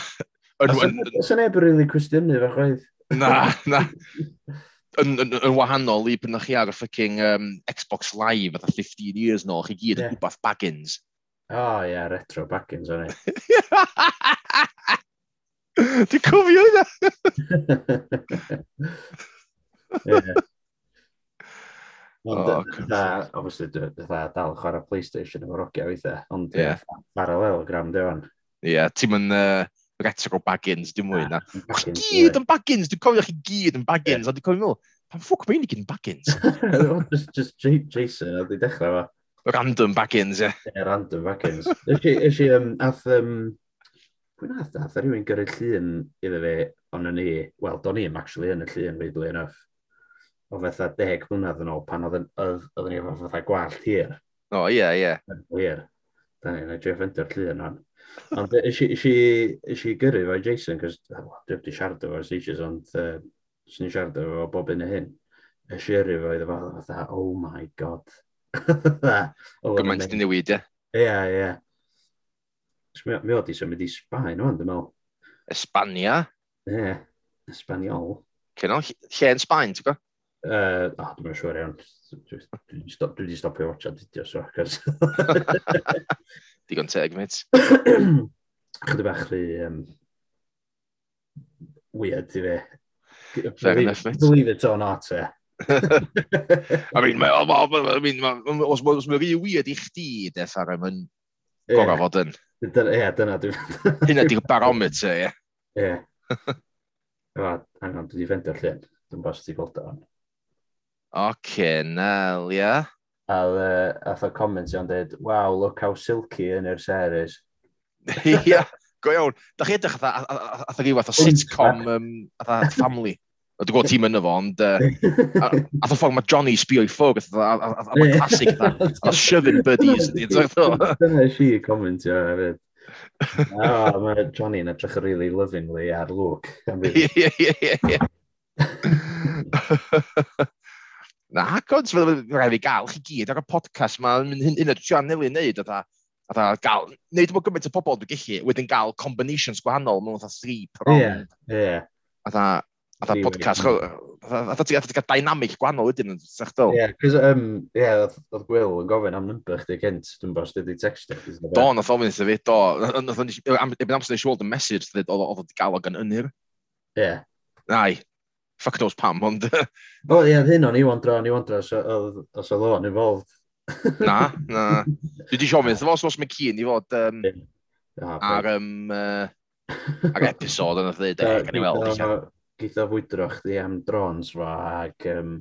Os yna ebyr rili cwestiynu fe chwaith? na, na. Yn, yn, yn, wahanol i bynnag chi ar y ffucking um, Xbox Live fatha 15 years nôl, chi gyd yn yeah. rhywbeth Baggins. O oh, ia, yeah, retro Baggins o'n i. Dwi'n cofio hynna! Ond, oh, obviously, dda dal chwarae PlayStation efo'r ogia weithiau, ond yeah. paralel gram dewan. Ie, yeah, ti'n mynd... Uh, retro Baggins, dim mwy na. O'ch gyd yn Baggins, dwi'n cofio chi gyd yn Baggins, a dwi'n cofio meddwl, pan ffwc mae'n i gyd yn Baggins? just, just Jason, a dwi'n dechrau fa. Random Baggins, ie. Yeah. random Baggins. Ys i, um, ath, um, Pwy'n ath, ath rhywun gyrru llun iddo fi, ond o'n i, wel, do'n i'm actually yn y llun, weirdly enough, o fatha deg mlynedd yn ôl pan oedden ni efo fatha gwallt hir. O, ie, ie. Hir. Da ni, na Jeff Ender llun o'n. Ond e, ys i gyrru fo Jason, cos dwi wedi siarad o fo'r stages, ond e, uh, sy'n siarad o fo bob un y hyn. Ys i gyrru fo iddo fo, fatha, oh my god. Oh, Gymaint di newid, ie? Ie, ie. Mi oedd i symud i Sbaen o'n, dwi'n meddwl. Espania? Ie, Espaniol. Cyn lle yn Sbaen, ti'n gwybod? Uh, oh, dwi'n mynd siŵr iawn. Dwi wedi stopio watcha didio, so. Digon teg, mate. Chydw bach rhi um, weird i fi. Fair enough, mate. Believe it or not, e. I mean, mae... Ma, ma, I mean, os mae rhi weird i chdi, def ar ym yn gorau fod yn. Ie, dyna dwi'n... Hynna di'r barometer, ie. Ie. Hang on, dwi wedi fendio llun. Dwi'n bas ti gweld o. Ocyn, nel, ia. A uh, o comment o'n dweud, wow, look how silky yn yr series. Ia, go iawn. Da chi edrych atha gyw o sitcom, um, atha family. Dwi'n gwybod tîm yna fo, ond atho ffordd mae Johnny sbio i ffwrdd, atho mae'n classic, atho shoving buddies. Dyna si commentio hefyd. O, mae Johnny yn edrych really lovingly ar Luke. Ie, ie, ie, ie na, gods, rhaid fi gael chi gyd ar y podcast ma, hyn hyn o'r sianel i'n neud, a a gael, neud mor gymaint o bobl dwi'n gallu, wedyn gael combinations gwahanol, mewn fatha three prong. Ie, ie. A da, a da podcast, a da ti'n gael dynamic gwahanol wedyn, sa'ch dyl. Ie, cos, um, ie, oedd Gwyl yn gofyn am number chdi gynt, dwi'n bos, dwi'n di text chdi. Do, nath ofyn iddo fi, do, ebyn amser nes i weld y message, oedd oedd gael o gan ynir. Ie. Ai, fuck knows pam, ond... O, ie, hyn o'n i wandra, o'n i wandra, os oedd o'n involved. na, na. Dwi di siomyn, dyfos os mae cyn i fod um, ar, um, uh, ar episod yn y ddyd, e, gan i weld. Gyda fwydro chdi am drones fo ac um,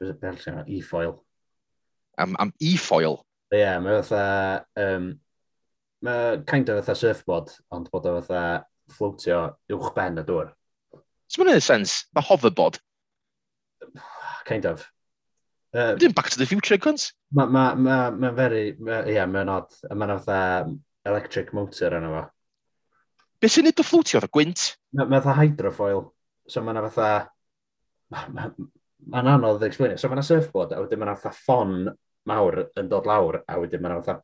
e-foil. Am, am e-foil? Ie, yeah, mae fatha, um, mae kind of fatha surfboard, ond bod o fatha floatio uwch ben y dŵr. Does so, it make sense? The hoverboard. Kind of. Uh, Dim Back to the Future, cunt. Mae'n ma, ma, ma very, ma, yeah, mae'n odd. Mae'n fatha electric motor yna fo. Be sy'n nid o fflwtio fatha gwynt? Mae'n ma fatha hydrofoil. So mae'n fatha... Mae'n ma, ma anodd explain it. So mae'n surfboard, a wedyn mae'n fatha ffon mawr yn dod lawr, a wedyn mae'n fatha,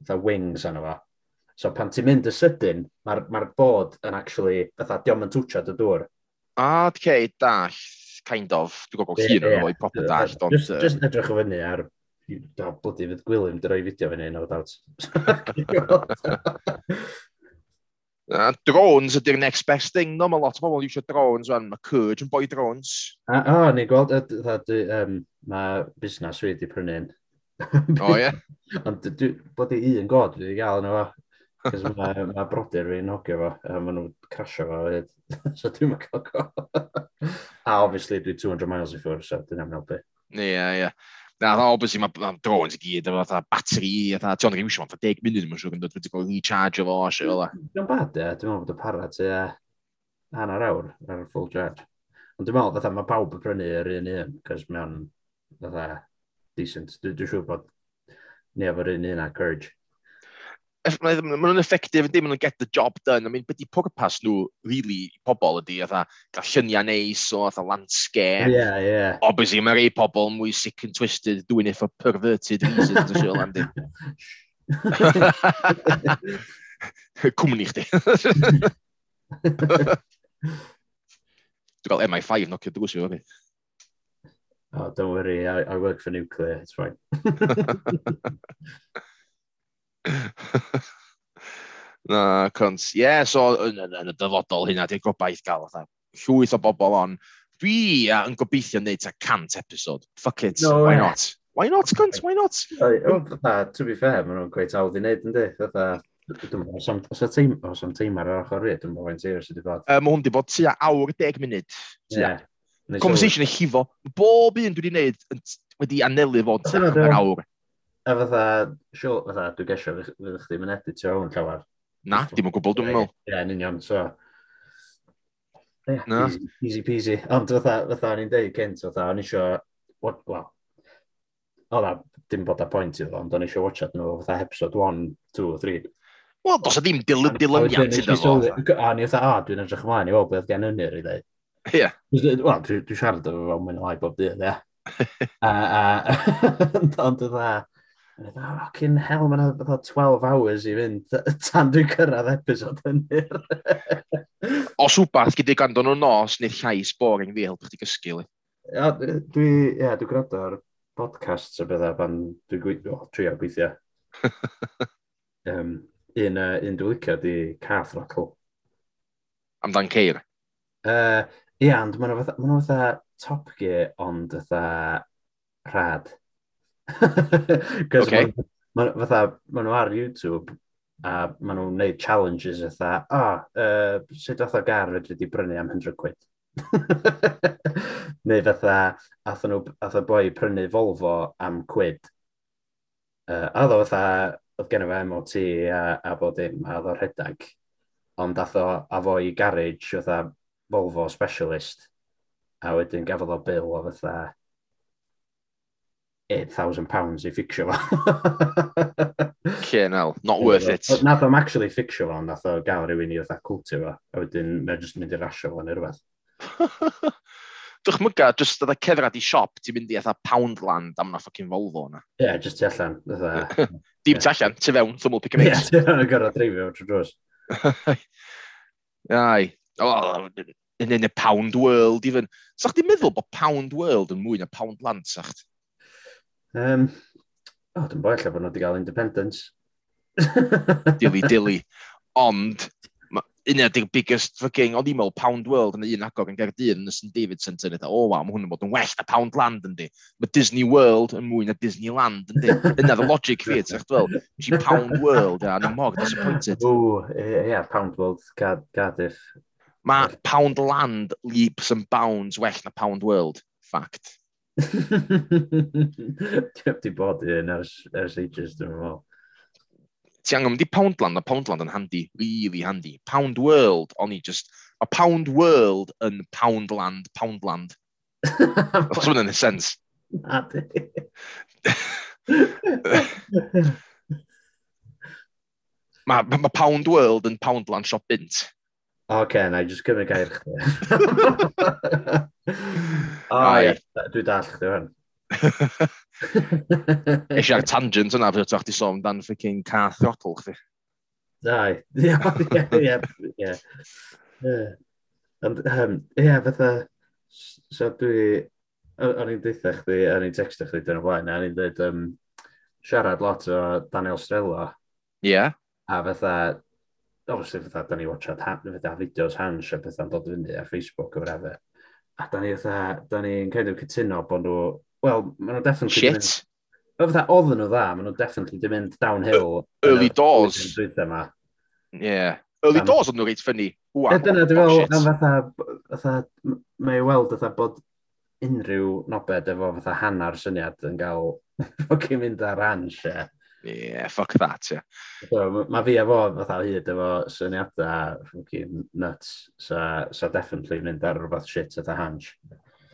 fatha wings yna fo. So pan ti'n mynd y sydyn, mae'r ma bod yn actually, fatha, diom yn twtio dy dŵr Ah, okay, dall, kind of. Dwi'n gwybod yeah, yn o'i proper dall. Just, just edrych o fyny ar da, bloody fydd gwylym, dy roi fideo fyny, no doubt. uh, drones ydy'r next best thing, no? Mae lot o bobl eisiau drones, wan. Mae Curge yn boi drones. O, oh, ni'n gweld, um, mae busnes wedi prynu'n. o, ie? Ond, bod i un god wedi gael yno fo. Cos mae ma brodyr fi'n nogio fo, a maen nhw'n crasio fo so dwi'n mynd cael go. a obviously dwi 200 miles i ffwrdd, so dwi'n am helpu. Ie, yeah, ie. Yeah. Na, obviously mae ma drones i gyd, efo fatha bateri, fatha John Rhywsio, fatha 10 munud, mae'n siŵr yn dod, wedi cael recharge fo, a sio fel. Dwi'n bad, e, dwi'n meddwl bod y para ti e, hanner awr ar full charge. Ond dwi'n meddwl, fatha, mae pawb yn prynu yr un un, cos mae'n, fatha, decent. Dwi'n siŵr bod ni efo'r un un a Courage maen nhw'n effective yn dim maen nhw'n get the job done. I mean, beth i pwrpas nhw, really, pobl ydy, oedd gael lluniau neis o oedd landscape. Yeah, yeah. Obviously, mae rei pobl mwy sick and twisted, doing it for perverted reasons, ysio, you'll. Cwmni chdi. Dwi'n gael MI5 nocio drws i fi. Oh, don't worry, I, I work for nuclear, it's fine. Na, cont. Ie, yeah, so yn, yn, yn y dyfodol hynna, di'r gobaith gael, fatha, llwyth o bobl on. Dwi uh, yn gobeithio wneud ta cant episod. Fuck it, no, why not? Why not, cunt, why not? Fatha, to be fair, maen nhw'n gweith awd i wneud, yn di. Fatha, os am teim ar yr ochr ryd, dwi'n bod faint sydd wedi bod. Mae hwn wedi bod tua awr deg munud. Yeah. Conversation y llifo. Bob un dwi wedi wneud wedi anelu fod tua awr. A fatha, sio, fatha, dwi'n gesio fydd chdi yn editio hwn llawer. Na, dim yn gwbl, dwi'n meddwl. Ie, yn union, so. Yeah, no. easy, easy peasy. Ond fatha, fatha o'n i'n deud cynt, fatha, o'n isio, well, o na, dim bod a pwynt iddo, ond o'n isio watchat nhw fatha episode 1, 2, 3. Wel, dos o ddim dilyniant iddo fo. A ni fatha, a, dwi'n edrych ymlaen i weld beth gen ynyr i ddeud. Ie. Wel, dwi'n siarad efo fel lai bob dydd, ie. Ond fatha, Oh, cyn hell, mae'n fatha 12 hours i fynd tan dwi'n cyrraedd episod hynny. Os wbath, gyda ganddo nhw'n nos neu llais boring fi helpu chdi gysgu. li? Ia, dwi, yeah, dwi gwrando ar podcasts o bethau pan dwi'n gweithio, oh, trio gweithio. um, un, uh, un dwi'n licio di Cath Rockle. Amdan Ceir? Uh, yeah, ond mae'n fatha, fatha Top Gear, ond fatha rhad. Cos okay. ma, ma, fatha, maen nhw ar YouTube a maen nhw'n gwneud challenges fatha, o, oh, uh, sut fatha gar fedri di brynu am 100 quid? Neu fatha, athyn nhw, athyn boi prynu Volvo am quid. Uh, a ddo fatha, oedd gen i fe MOT a, a bod dim, a ddo rhedag. Ond ath o, a fo i garage, fatha Volvo specialist. A wedyn gafodd o bil o fatha £8,000 i ffixio fo. Lle al, not worth it. Nath o'n actually ffixio fo, nath o gael rhywun i oedd cwltio fo, a wedyn mae'n just mynd i rasio fo neu rhywbeth. Dychmyga, just oedd y cefrad i siop, ti'n mynd i eitha Poundland am na ffocin Volvo yna. Ie, yeah, just ti allan. Dim ti allan, ti fewn, thwmwl pick a mix. Ie, ti'n gyrra dreifio trwy drws. Ai, yn un y Pound World, even. Sa'ch ti'n meddwl bod Pound World yn mwy na Poundland, sa'ch ti? Um, o, oh, dwi'n bo, efallai bod nhw wedi cael independence. Dili-dili. Ond, un o'r biggest fucking, oedd i'n Pound World yn un agor yn Gerdyn yn y St David yn o oh, wow, mae hwn yn bod yn well na Pound Land yndi. Mae Disney World yn mwy na Disneyland yndi. Yna the logic fi, ti'n dweud, si Pound World, a na mor disappointed. O, ie, yeah, Pound World, Cardiff. Mae Pound Land leaps and bounds well na Pound World, fact. Dwi di bod i un ers, ers ages, dwi'n meddwl. Ti angen mynd i Poundland, a Poundland yn handi, really handi. Pound World, o'n i just, a Pound World yn Poundland, Poundland. Os mae'n yn y sens. Na, Mae ma, ma Pound World yn Poundland Shop Bint. Oce, okay, na i just cymryd gair chdi. O, ie, dwi dall, dwi hwn. Eisiau ar tangent yna, fydd o'ch di sôn dan ffocin car throttle chdi. Dai, ie, ie, ie. Ond, ie, fatha, so dwi, o'n i'n deitha chdi, o'n i'n texta chdi dyn o blaen, o'n i'n dweud um, siarad lot o Daniel Strella. Ie. Yeah. A fatha, obviously fatha, da ni watchad ha, fatha fideos hans a pethau'n dod fyny ar Facebook o'r efe. A da ni fatha, da ni'n kind of cytuno bod nhw... Wel, maen nhw definitely... Shit! Mynd, o fatha, oedden nhw dda, maen nhw definitely di mynd downhill. Early doors. Yeah. Early um, doors oedd nhw reit ffynnu. Dyna, dwi'n meddwl, am fatha, fatha, mae weld fatha bod unrhyw nobed efo fatha hannar syniad yn cael ffocin mynd ar ranch, e. Yeah yeah, fuck that, yeah. So, mae fi efo, fatha hyd efo syniadau fucking nuts, so, so definitely mynd ar rhywbeth shit at a hanch.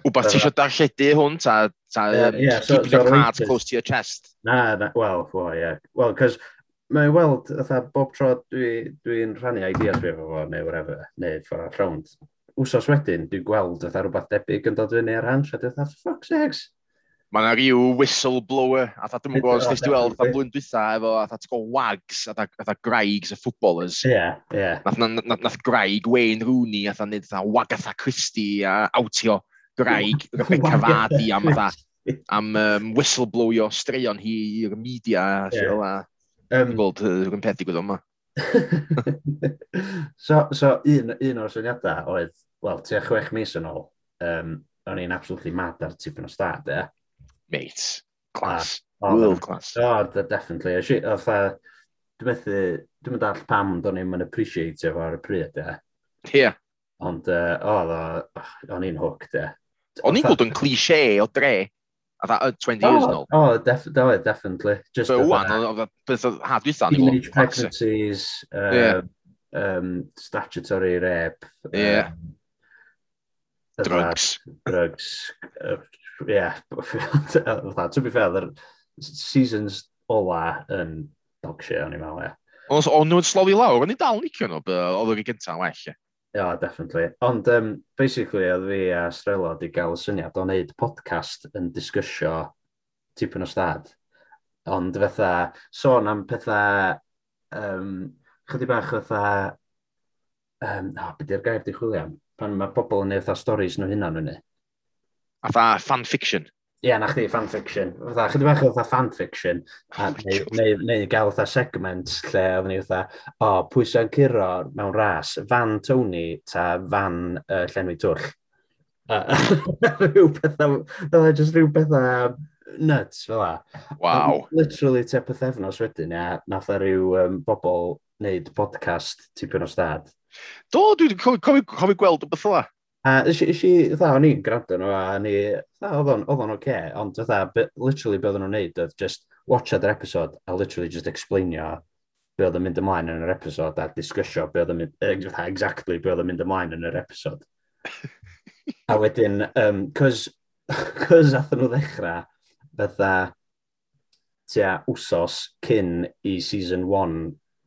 Wbeth ti eisiau darlledu hwn, ta, ta yeah, um, yeah, so, keeping so, your heart so, close to your chest? Na, na well, well, yeah. Well, cos mae'n weld, fatha, bob tro dwi'n dwi, dwi rhannu ideas fi efo fo, neu whatever, neu ffordd ar rownd. Wsos wedyn, dwi'n gweld, fatha, rhywbeth debyg yn dod fyny ar hanch, a dwi'n fatha, fuck sex! mae yna rhyw whistleblower, a dda dwi'n yn gwybod, oh, nes ti weld, dda blwyddyn dwytha, efo, a dda ti'n wags, a dda Graigs, y footballers. Ie, yeah, ie. Yeah. Nath, nath, nath Graig, Wayne Rooney, a dda nid dda Wagatha Christie, a awtio Graig, Rebecca Fadi, am dda, am um, whistleblower straeon hi i'r media, a yeah. a um, gweld rhywun peth digwydd yma. so, so un, un o'r syniadau oedd, wel, tua chwech mis yn ôl, um, o'n i'n absolutely mad ar tipyn o stad, e. Yeah mate, ah, class, ah, world class. O, oh, definitely. Uh, fatha, dwi'n methu, dwi'n meddwl pam do'n i'n mynd appreciate efo ar y pryd, e. Ie. Ond, o, o'n i'n hook, e. O'n i'n gweld yn cliché o dre, a dda, 20 years nôl. O, def, definitely. Just But wwan, oedd beth oedd hadwythan. Teenage pregnancies, um, yeah. um, statutory rape. Yeah. Um, drugs. Drugs. Uh, yeah, to be fair, the seasons ola yn dog shit, o'n i'n meddwl, ie. Ond o'n nhw'n slofi lawr, o'n i dal yn nicio nhw, oedd yr un gyntaf well, ie. Yeah, definitely. Ond, um, basically, oedd fi a Strelo wedi gael y syniad o wneud podcast yn disgysio tipyn o stad. Ond fatha, sôn am pethau, um, chydig bach fatha, um, oh, beth yw'r gair di chwilio am? Pan mae pobl yn neud fatha storys nhw hynna nhw'n ei. Fatha fan-fiction. Ie, yeah, na chdi, fan-fiction. Fatha, chydig bach o fatha fan-fiction. Neu, neu, neu gael fatha segment lle oedd ni fatha, o, oh, pwy sy'n curo mewn ras, fan Tony ta fan uh, Llenwi Twll. rhyw bethau, fel just rhyw bethau nuts fel la. Wow. Literally te pethefnos wedyn, ia, nath ar rhyw um, bobl wneud podcast tipyn o stad. Do, dwi'n cofio gweld o beth la. A ys i, dda, o'n i'n gwrando nhw, a ni, dda, oedd o'n oce, okay, ond dda, literally be oedden nhw'n neud, oedd just watch their episode, a literally just explainio be oedd yn mynd ymlaen yn yr episode, a disgysio be oedd yn mynd, e, dda, exactly be oedd yn mynd ymlaen yn yr episode. a wedyn, um, cos, cos athyn nhw ddechrau, dda, tua wsos cyn i season 1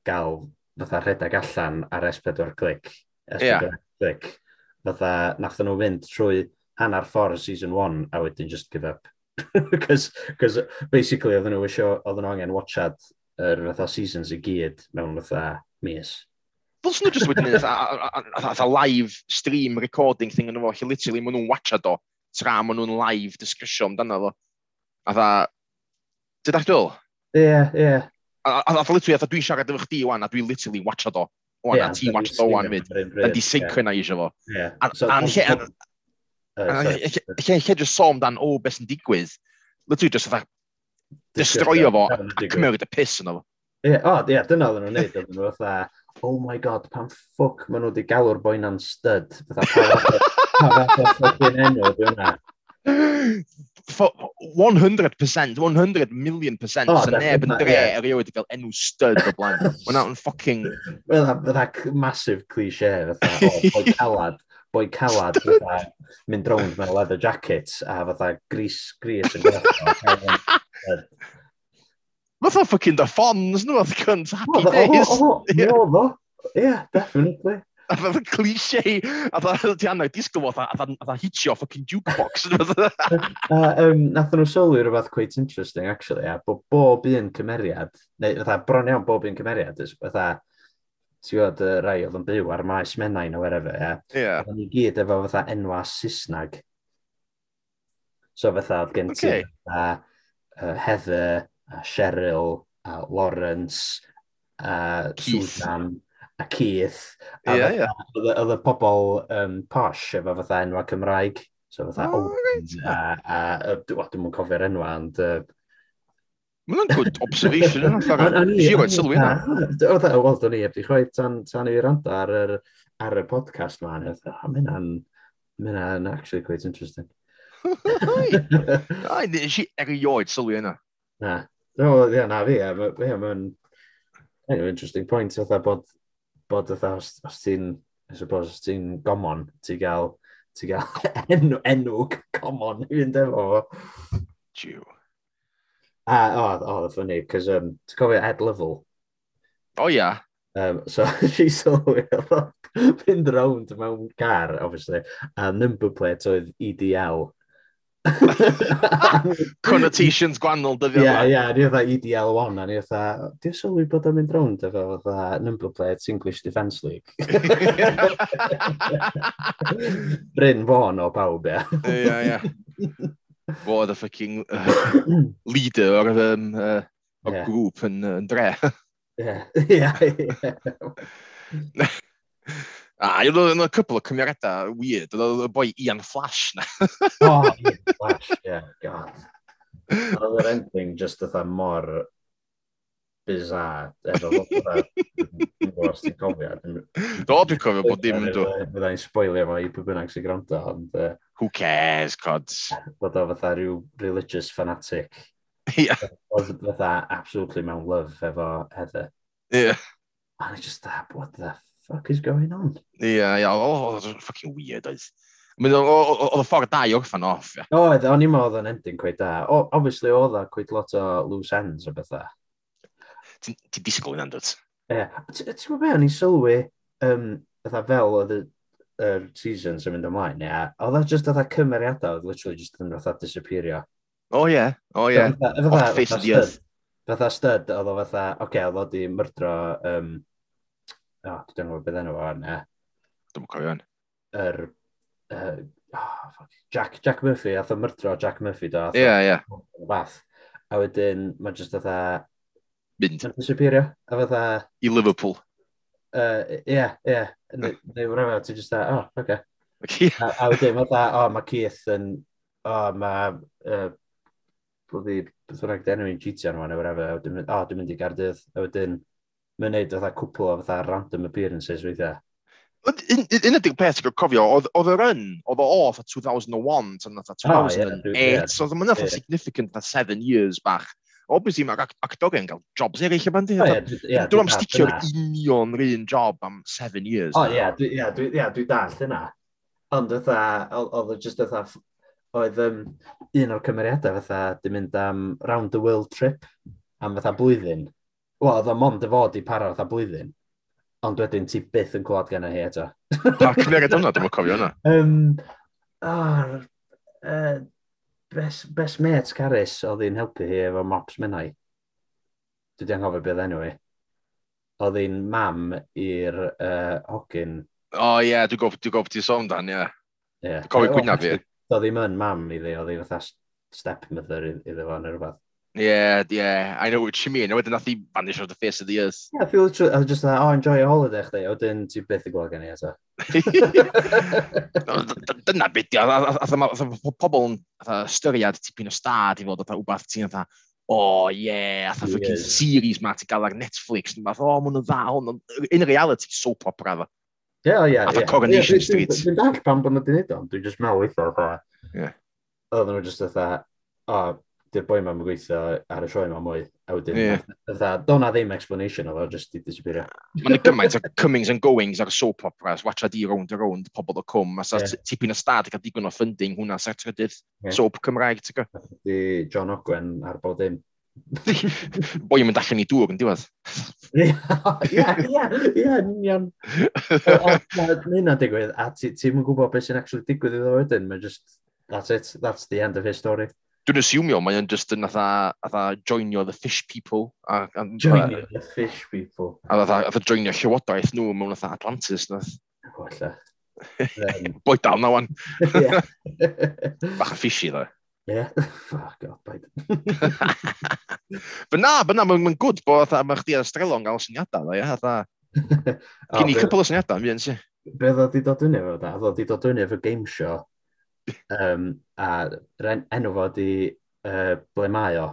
gael fatha rhedeg allan ar S4 click. S4 yeah. clic fatha, nath nhw fynd trwy hanner ffordd season 1 a wedyn just give up. Cos, basically, oedden nhw eisiau, oedden nhw angen watchad yr fatha seasons i gyd mewn fatha mis. Dylsyn nhw just wedyn fatha live stream recording thing yn efo, lle literally maen nhw'n watchad o, tra maen nhw'n live disgrisio amdano fo. A dda, dyda'ch dwi'n? Ie, ie. A dda literally, a dwi'n siarad efo chdi wan, a dwi'n literally watchad o o na, ti'n watch ddo wan fyd, yn di synchronise fo. A'n lle lle just som dan o beth sy'n digwydd, Literally just fatha destroio fo a cymryd y piss yno fo. Ie, o, ie, dyna oedden nhw'n neud, oedden nhw fatha, oh my god, pan ffwc maen nhw wedi galw'r boi na'n stud, fatha pa fath o ffwc'n enw, dwi'n na for 100%, 100 million percent, oh, sy'n neb yn dre erioed i fel enw stud o blaen. Mae'n out yn ffocking... Fydda massive cliché, fatha, o, boi calad, boi calad, fatha, mynd rownd mewn leather jacket, a fatha gris, gris yn gwneud. Fatha ffocking da ffons nhw, oedd cunt happy days. Oedd o, oedd o, yeah, definitely a fatha cliché, a fatha Diana, disgo fo, a fatha hitio fucking jukebox. a um, nath nhw sylwi rhywbeth quite interesting, actually, a bod bob un cymeriad, neu fatha bron iawn bob un cymeriad, fatha, ti'n gwybod, y rai oedd yn byw ar maes mennain o wherever, ie. Yeah. Oedd ni gyd efo fatha enwa Saesnag. So fatha, oedd gen ti okay. fatha, uh, Heather, a Cheryl, a Lawrence, a Keith. Susan, a Keith. A Ie, ie. Oedd y pobl um, posh efo fatha enwa Cymraeg. So fatha, oh, right. a, a, a dwi'n mwyn cofio'r enwa, ond uh, Mae'n good observation. Nes i wedi sylwi hwnna. Oedd e, wel, do'n i ebdi chwaith tan, tan i rand ar, ar, ar y podcast ma. Mae hwnna'n ma hwnna'n actually quite interesting. Ai, nes i erioed sylwi yna. Na. No, yeah, na fi, yeah, mae'n Anyway, interesting point. Oedd bod bod oedd os, os ti'n, I suppose, os ti'n gomon, ti gael, ti gael enw, enw gomon i fynd efo fo. Jew. A, o, o, o, ffynnu, cos, um, ti'n cofio Ed Level? O, oh, ia. Yeah. Um, so, she sylwi, fynd round mewn car, obviously, a number plate oedd EDL, Connotations gwannol dyddio yma. Ie, ie, ni oedd EDL1 a ni oedd Di'r sylwi bod o'n mynd rownd efo oedd number plate English Defence League. Bryn Fawn o bawb, ie. Ie, ie. Fo oedd y ffucking uh, leader o'r um, uh, o yeah. grŵp yn, uh, yn dre. Ie, ie, ie. A ah, oedd yna cwpl o cymeriadau weird. Oedd y boi Ian Flash na. oh, Ian Flash, yeah, god. Oedd yr ending just oedd mor bizarre, Efo fod os ti'n cofio. Do, dwi'n cofio bod dim yn dod. Fydda'i'n spoilio fo i pwy bynnag sy'n gwrando, ond... Uh, Who cares, cods? Bod o fatha rhyw religious fanatic. Yeah. Oedd fatha absolutely mewn love efo Heather. Yeah. And I just, what the fuck is going on? Ie, ie, yeah, oedd oh, fucking weird oedd. Mynd Oedd y ffordd da i orffan off, ie. Yeah. Oedd, o'n i'n meddwl oedd yn ending quite da. O, obviously, oedd o quite lot o loose ends o bethau. Ti'n disgwyl yn andwt? Ie. Ti'n gwybod be, o'n i'n sylwi, um, fel oedd y er seasons yn mynd ymlaen, ie. Oedd o just oedd cymeriadau, oedd literally just yn fatha disappeario. O oh, ie, yeah. o oh, ie. Yeah. Office of the earth. Fatha stud, oedd o fatha, oce, okay, oedd o di myrdro um, oh, dwi'n gwybod beth enw o arna. Dwi'n cofio'n. Yr, uh, oh, Jack, Jack Murphy, ath o myrdro Jack Murphy do. Ie, ie. Yeah. Fath. A wedyn, mae'n just atha... Mynd. Mae'n disappeario. A fatha... I Liverpool. Ie, ie. Neu whatever, ti'n just that, oh, oce. Okay. a, a wedyn, mae dda, oh, mae Keith yn... Oh, mae... Uh, Bwyddi, beth wnaeth enw i'n cheatio nhw, neu whatever. A wedyn, oh, dwi'n mynd i Gardydd. A wedyn, mae'n neud oedd cwpl o fatha random appearances weithiau. Un ydy'r peth ti'n cofio, oedd yr yn, oedd o off at 2001 tan 2008, oedd o'n mynd significant na seven years bach. Obviously mae'r actorion yn cael jobs eraill y bandi. Dwi'n am sticio'r union yr un job am seven years. O ie, dwi dall yna. Ond oedd o just oedd oedd um, un o'r cymeriadau fatha di mynd am round the world trip am fatha blwyddyn. Wel, oedd o mond y fod i para fatha blwyddyn, ond wedyn ti byth yn clywed gen i hi eto. Pa cyfnod yna, dwi'n cofio hwnna. Um, oh, uh, best, best mates Caris oedd hi'n helpu hi efo mops mynnau. Dwi di anghofio beth enw i. Oedd hi'n mam i'r uh, hogyn. O oh, ie, yeah, dwi'n gofio dwi gof ti sôn dan, ie. Yeah. Dwi'n cofio gwyna fi. Oedd hi'n mynd mam iddi, oedd hi fatha stepmother iddi fo neu rhywbeth. Yeah, yeah, I know what you mean. A wedyn nath i vanish off the face of the earth. Yeah, fi literally, I was just like, oh, enjoy your holiday chdi, a wedyn ti byth i gweld gen i eto. Dyna beth di, a pobl yn styried tipyn o stad i fod o wbeth ti'n dda, o oh, yeah, a fucking yeah. series ma ti'n gael ar Netflix, a o, oh, mwyn yn dda hwn, in reality, soap opera dda. Yeah, yeah, yeah. A Coronation yeah, Street. Dwi'n dall pan bod nhw wedi gwneud o, dwi'n just meddwl eitha, oedd nhw just eitha, o, di'r boi ma'n gweithio ar y sioe ma mwy. A wedyn, yeah. do na ddim explanation o fo, just i disappear. Mae'n gymaint o comings and goings ar y soap operas, watcha di round a round, pobl o cwm, a sa yeah. tipyn o stad i gael digon o funding hwnna sa'r trydydd yeah. soap Cymraeg, ti'n gwybod? Di John Ogwen ar bod dim. Boi yn allan i dŵr yn diwedd. Ie, ie, ie, union. Mae hynna'n digwydd, a ti'n ti gwybod beth sy'n actually digwydd iddo wedyn, mae just, that's it, that's the end of his story dwi'n asiwmio mae o'n just yn atha, atha joinio the fish people. A, a, joinio the fish people. A atha, atha joinio llywodaeth nhw mewn atha Atlantis. Nath. Gwella. Um, Boi dal na wan. Bach a fishy dda. Yeah. Fuck, oh, baid. Fy na, fy na, mae'n ma gwd bod atha, mae chdi ar strelon gael syniadau dda, ia, atha. Gyn i cwpl o syniadau, fi yn si. Be ddod i dod fyny efo da? Ddod i dod fyny efo game show um, a en enw fo di uh, ble mae o.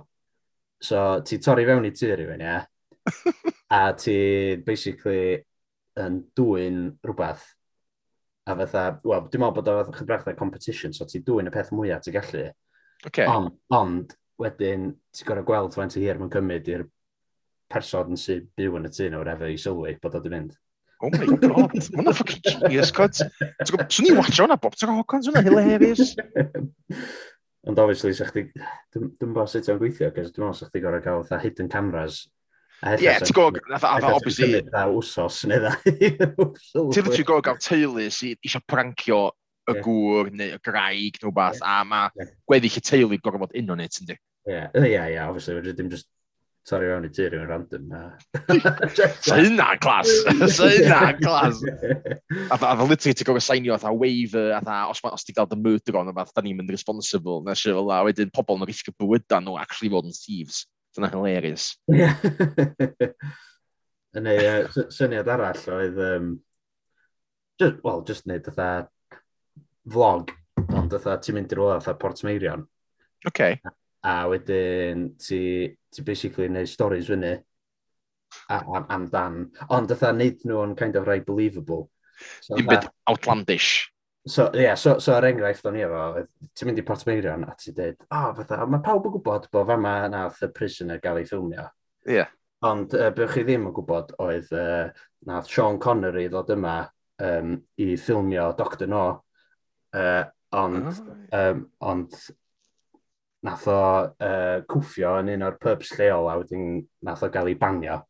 So, ti torri fewn i tu rhywun, ie? A ti basically yn dwy'n rhywbeth. A fatha, wel, dwi'n meddwl bod o fatha chybrach competition, so ti dwy'n y peth mwyaf ti gallu. Okay. Ond, ond, wedyn, ti'n gorau gweld faint o hir mae'n cymryd i'r person sy'n byw yn y tŷ neu efo i sylwi bod o wedi mynd. Oh my god, mae hwnna ffucking genius, cod. Swn i'n watch hwnna, Bob Tro Hawkins, hwnna hilarious. Ond obviously, sa'ch chi... Dwi'n bod sut o'n gweithio, cos dwi'n meddwl sa'ch chi gorau cael fatha hidden cameras. Ie, ti'n gwybod, nath fatha obviously... Dda wsos, neu dda. Ti'n literally gwybod gael teulu sydd eisiau prancio y gŵr neu y graig neu rhywbeth, a mae gweddill y teulu gorau fod un o'n it, yndi? Ie, ie, ie, obviously, wedi dim just torri fewn i tu rhywun random na. Sa hynna'n clas! Sa hynna'n clas! A dda literally ti'n gofio sainio atha waiver, atha os, os ti'n gael dy murder on, atha da ni'n mynd responsible, na sy'n fel la, wedyn pobl yn risgio bywyda nhw actually fod yn thieves. Dyna hilarious. Yn ei syniad arall oedd, um, just, well, just neud atha vlog, ond atha ti'n mynd i rola atha Port Meirion. Okay. A wedyn ti ti basically neud storys fyny am, amdan. Ond dda neud nhw yn kind of rai believable. So, Dim byd outlandish. So, ie, yeah, so, so ar enghraifft o'n i efo, ti'n mynd i Port Meirion a ti'n dweud, o, oh, fatha, mae pawb yn gwybod bod fama nath y prisoner gael ei ffilmio. Ie. Yeah. Ond uh, bych chi ddim yn gwybod oedd uh, nath Sean Connery ddod yma um, i ffilmio Doctor No. Uh, ond, oh. um, ond nath o uh, cwffio yn un o'r pubs lleol a wedyn nath o gael ei banio.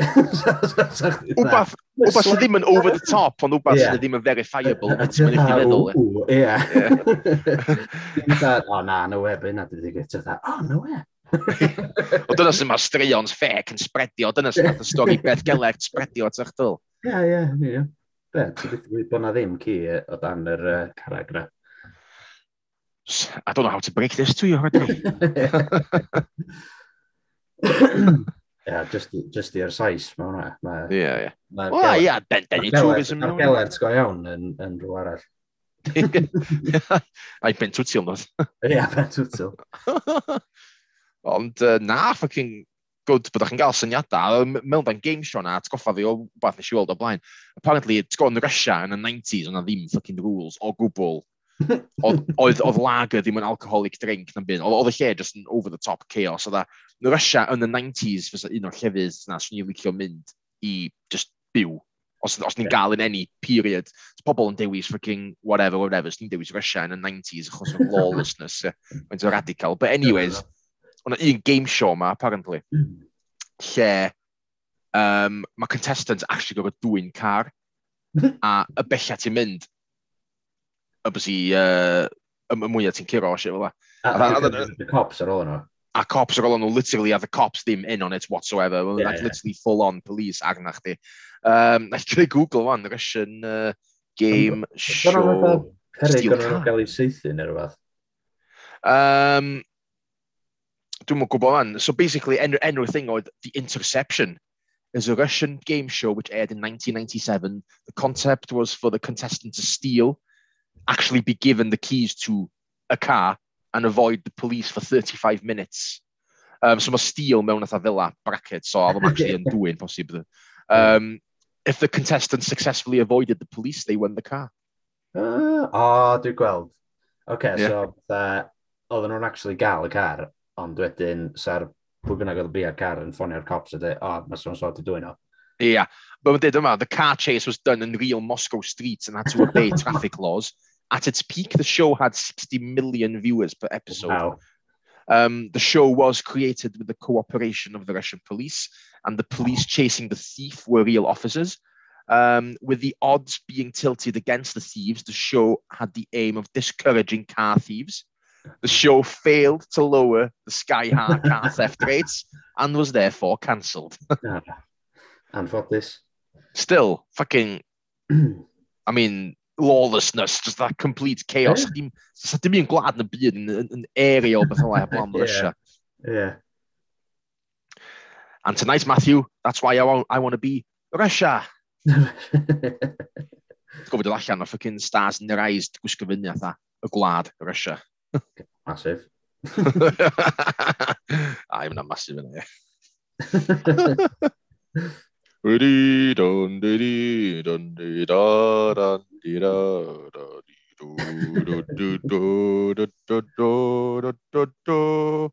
Wbath sydd ddim yn over the top, ond wbath yeah. sydd ddim yn verifiable. beth sy'n mynd i feddwl. Ie. O na, no we, bydd na dydy gyda. O, no we. o dyna sy'n mae'r straeons ffec yn spredio, dyna sy'n mae'r stori Beth Gelert spredio at eich dyl. Ie, ie, ie. Be, ti'n dweud bod na ddim ci e, o dan yr uh, caragraff. I don't know how to break this to you. yeah, just just i'r sais, mae hwnna. Ma, yeah, yeah. Ma Wel, ia, den, den i tourism. Mae'r gelert go iawn yn, yn rhyw arall. Ai, ben twtil nad. Ia, ben twtil. Ond uh, na, fucking good bod chi'n cael syniadau. Mewn dan game show na, atgoffa fi o beth nes i weld o blaen. Apparently, it's gone Russia yn y 90s, ond ddim fucking rules o gwbl oedd, oedd lager ddim yn alcoholic drink na'n byd. Oedd y lle just yn over the top chaos. Oedd e, yn Russia yn y 90s fysa un o'r llefydd na swn i'n licio mynd i just byw. Os, os ni'n yeah. gael in any period, pobl yn dewis fucking whatever, whatever. Os ni'n dewis Russia yn y 90s achos of lawlessness. Mae'n so radical. But anyways, o'na un game show ma, apparently, hmm. lle um, mae contestants actually gorfod dwy'n car a y bella ti'n mynd obviously, uh, y mwyaf ti'n curo o shit fel that. The cops ar ôl nhw. A cops ar ôl nhw, literally, a the cops ddim in on it whatsoever. Well, yeah, like, yeah. literally full-on police arna chdi. Um, na trwy Google fan, Russian uh, game show. Perig o'n nhw'n gael ei seithi neu rhywbeth? Um, Dwi'n mwyn gwybod fan. So basically, enw, enw thing oedd The Interception is a Russian game show which aired in 1997. The concept was for the contestant to steal actually be given the keys to a car and avoid the police for 35 minutes. Um, so mae steel mewn atha fila bracket, so I'm actually yn dwy'n posib. Um, if the contestant successfully avoided the police, they won the car. Uh, oh, dwi'n gweld. okay, yeah. so uh, oedden nhw'n actually gael y car, ond wedyn, sa'r pwy bynnag oedd y bia car yn ffonio'r cops a dweud, o, oh, mae so'n sort i dwi'n o. Ia, yeah. But with yma, the car chase was done in real Moscow streets and had to obey traffic laws. At its peak, the show had 60 million viewers per episode. Wow. Um, the show was created with the cooperation of the Russian police, and the police chasing the thief were real officers. Um, with the odds being tilted against the thieves, the show had the aim of discouraging car thieves. The show failed to lower the sky high car theft rates and was therefore cancelled. Ah, Anffodus. still, fucking, I mean, lawlessness, just that complete chaos. Yeah. Dim, sa dim un gwlad yn y byd yn, yn, yn area o beth lai blan Russia. Yeah. And tonight, Matthew, that's why I want, I want to be Russia. Gofod o allan o fucking stars in their eyes gwisgo fyny atha y gwlad Russia. Massive. Ah, I'm not massive yna, ie di don di di don di da dan di da da di do do do do do do do do do do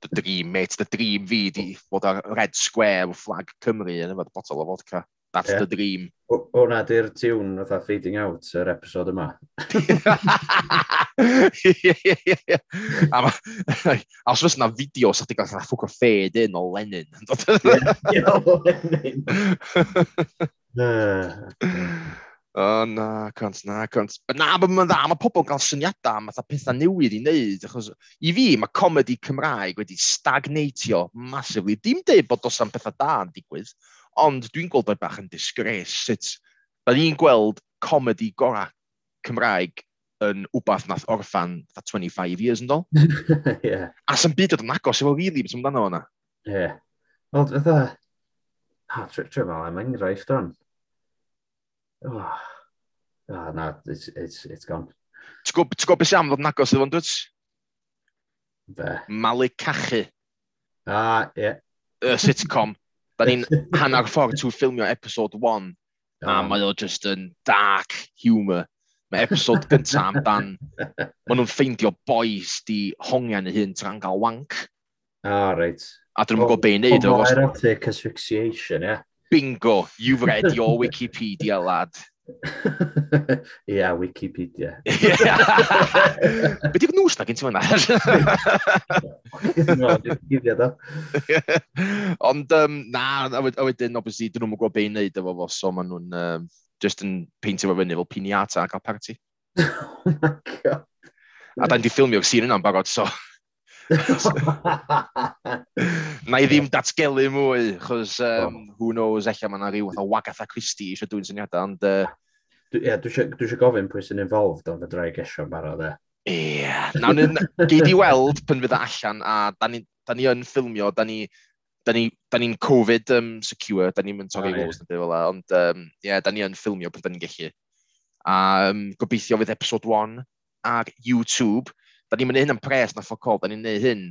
The dream, mate, the dream fi di fod ar red square o Flag Cymru yn yfed botol o vodka. That's yeah. the dream. O- Hwna di'r tiwn fatha fading out yr episod yma. A os fysa yna fideo, sa'ch ti'n gael fatha ffwc o ffed un o Lenin. Ie, o Lenin. Na, cont, na, cont. Na, mae'n dda, mae pobl yn cael syniadau am fatha pethau newydd i wneud. Achos, I fi, mae comedi Cymraeg wedi stagnatio massively. Dim dweud bod os am pethau da yn digwydd, Ond dwi'n gweld o'i bach yn disgrace sut da ni'n gweld comedi gorau Cymraeg yn wbath nath orffan 25 years yn dol. yeah. A sy'n byd oedd yn agos efo rili beth amdano hwnna. Ie. Wel, fatha... Ha, trwy tre fel am enghraifft o'n. Oh. Oh, na, it's, it's, it's gone. Ti'n gwybod beth sy'n am ddod yn agos efo'n dwyt? Be? Malu Cachu. Ah, ie. Yeah. Y sitcom. Da ni'n hanner ffordd trwy ffilmio episode 1, a oh. mae o just yn dark humour. Mae episode gyntaf amdan, maen nhw'n ffeindio boys di hongian y hyn tra'n gael wank. Ah, reit. A dyn nhw'n gwybod be'n neud. Homoerotic asphyxiation, ie. Bingo, you've read your Wikipedia, lad. Ia, Wikipedia. Be di'r nws na gen ti fyna? Wikipedia da. Ond um, na, a wedyn, obviously, dyn nhw'n gwybod be i wneud efo fo, so maen nhw'n um, just yn peintio fo fyny fel piniata a cael party. oh my god. A da'n di ffilmio'r sîn yna'n barod, so... Na i ddim datgelu mwy, chos um, who knows, eich mae yna rhyw o wagatha a Christie eisiau dwi'n syniadau, ond... Ie, uh... yeah, dwi eisiau gofyn pwy sy'n involved, ond fydra i gesio yn barod e. Ie, yeah. nawn ni, gei weld pan fydd allan, a da ni, da ni yn ffilmio, da ni, da ni'n ni, Covid um, secure, da ni'n mynd torri oh, walls yeah. fel la, ond um, yeah, da ni yn ffilmio pan da ni'n gallu. A um, gobeithio fydd episode 1 ar YouTube, Da ni'n mynd hyn yn pres na ffoc all, da ni'n neud hyn...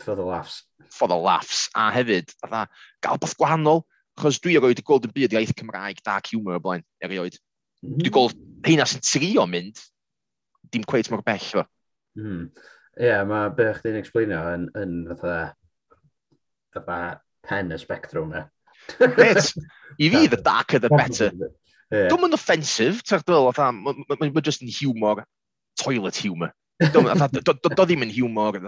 For the laughs. For the laughs. A hefyd, fatha, gael beth gwahanol, achos dwi erioed wedi gweld yn byd iaith Cymraeg dark humour o blaen, erioed. Mm. -hmm. Dwi'n gweld heina sy'n trio mynd, dim cweith mor bell fo. Mm. Ie, yeah, mae be chdi'n explainio yn, yn fatha, fatha pen y spectrum e. Gret, i fi the darker the better. Yeah. Dwi'n mynd offensif, ti'n gwybod, mae'n just yn humor, toilet humour. Do ddim yn humor,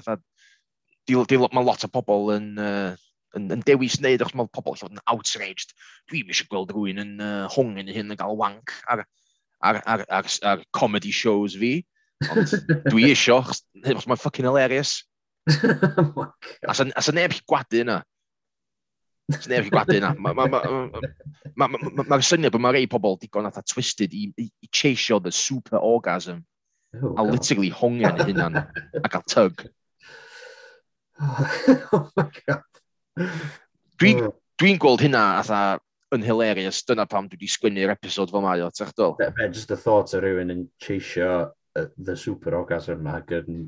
mae lot o pobl yn, uh, yn, yn dewis wneud, achos mae pobl yn outraged. Dwi'n eisiau gweld rhywun yn uh, hwng yn hyn yn gael wank ar, ar, ar, ar, ar comedy shows fi. Ond dwi eisiau, achos mae'n ffucking hilarious. Oh a sa neb chi gwadu yna. Sa neb chi gwadu yna. Mae'r syniad bod mae rei pobl digon atha twisted i, i, i cheisio the super orgasm Oh, a God. literally hongian e ei hunan a gael tug. oh my god. Oh. Dwi'n oh. dwi gweld hynna atha yn hilarious, dyna pam dwi wedi sgwynnu'r episod fel mae o, ti'ch dol? Be, just the thought o rhywun yn cheisio uh, the super orgasm yma yn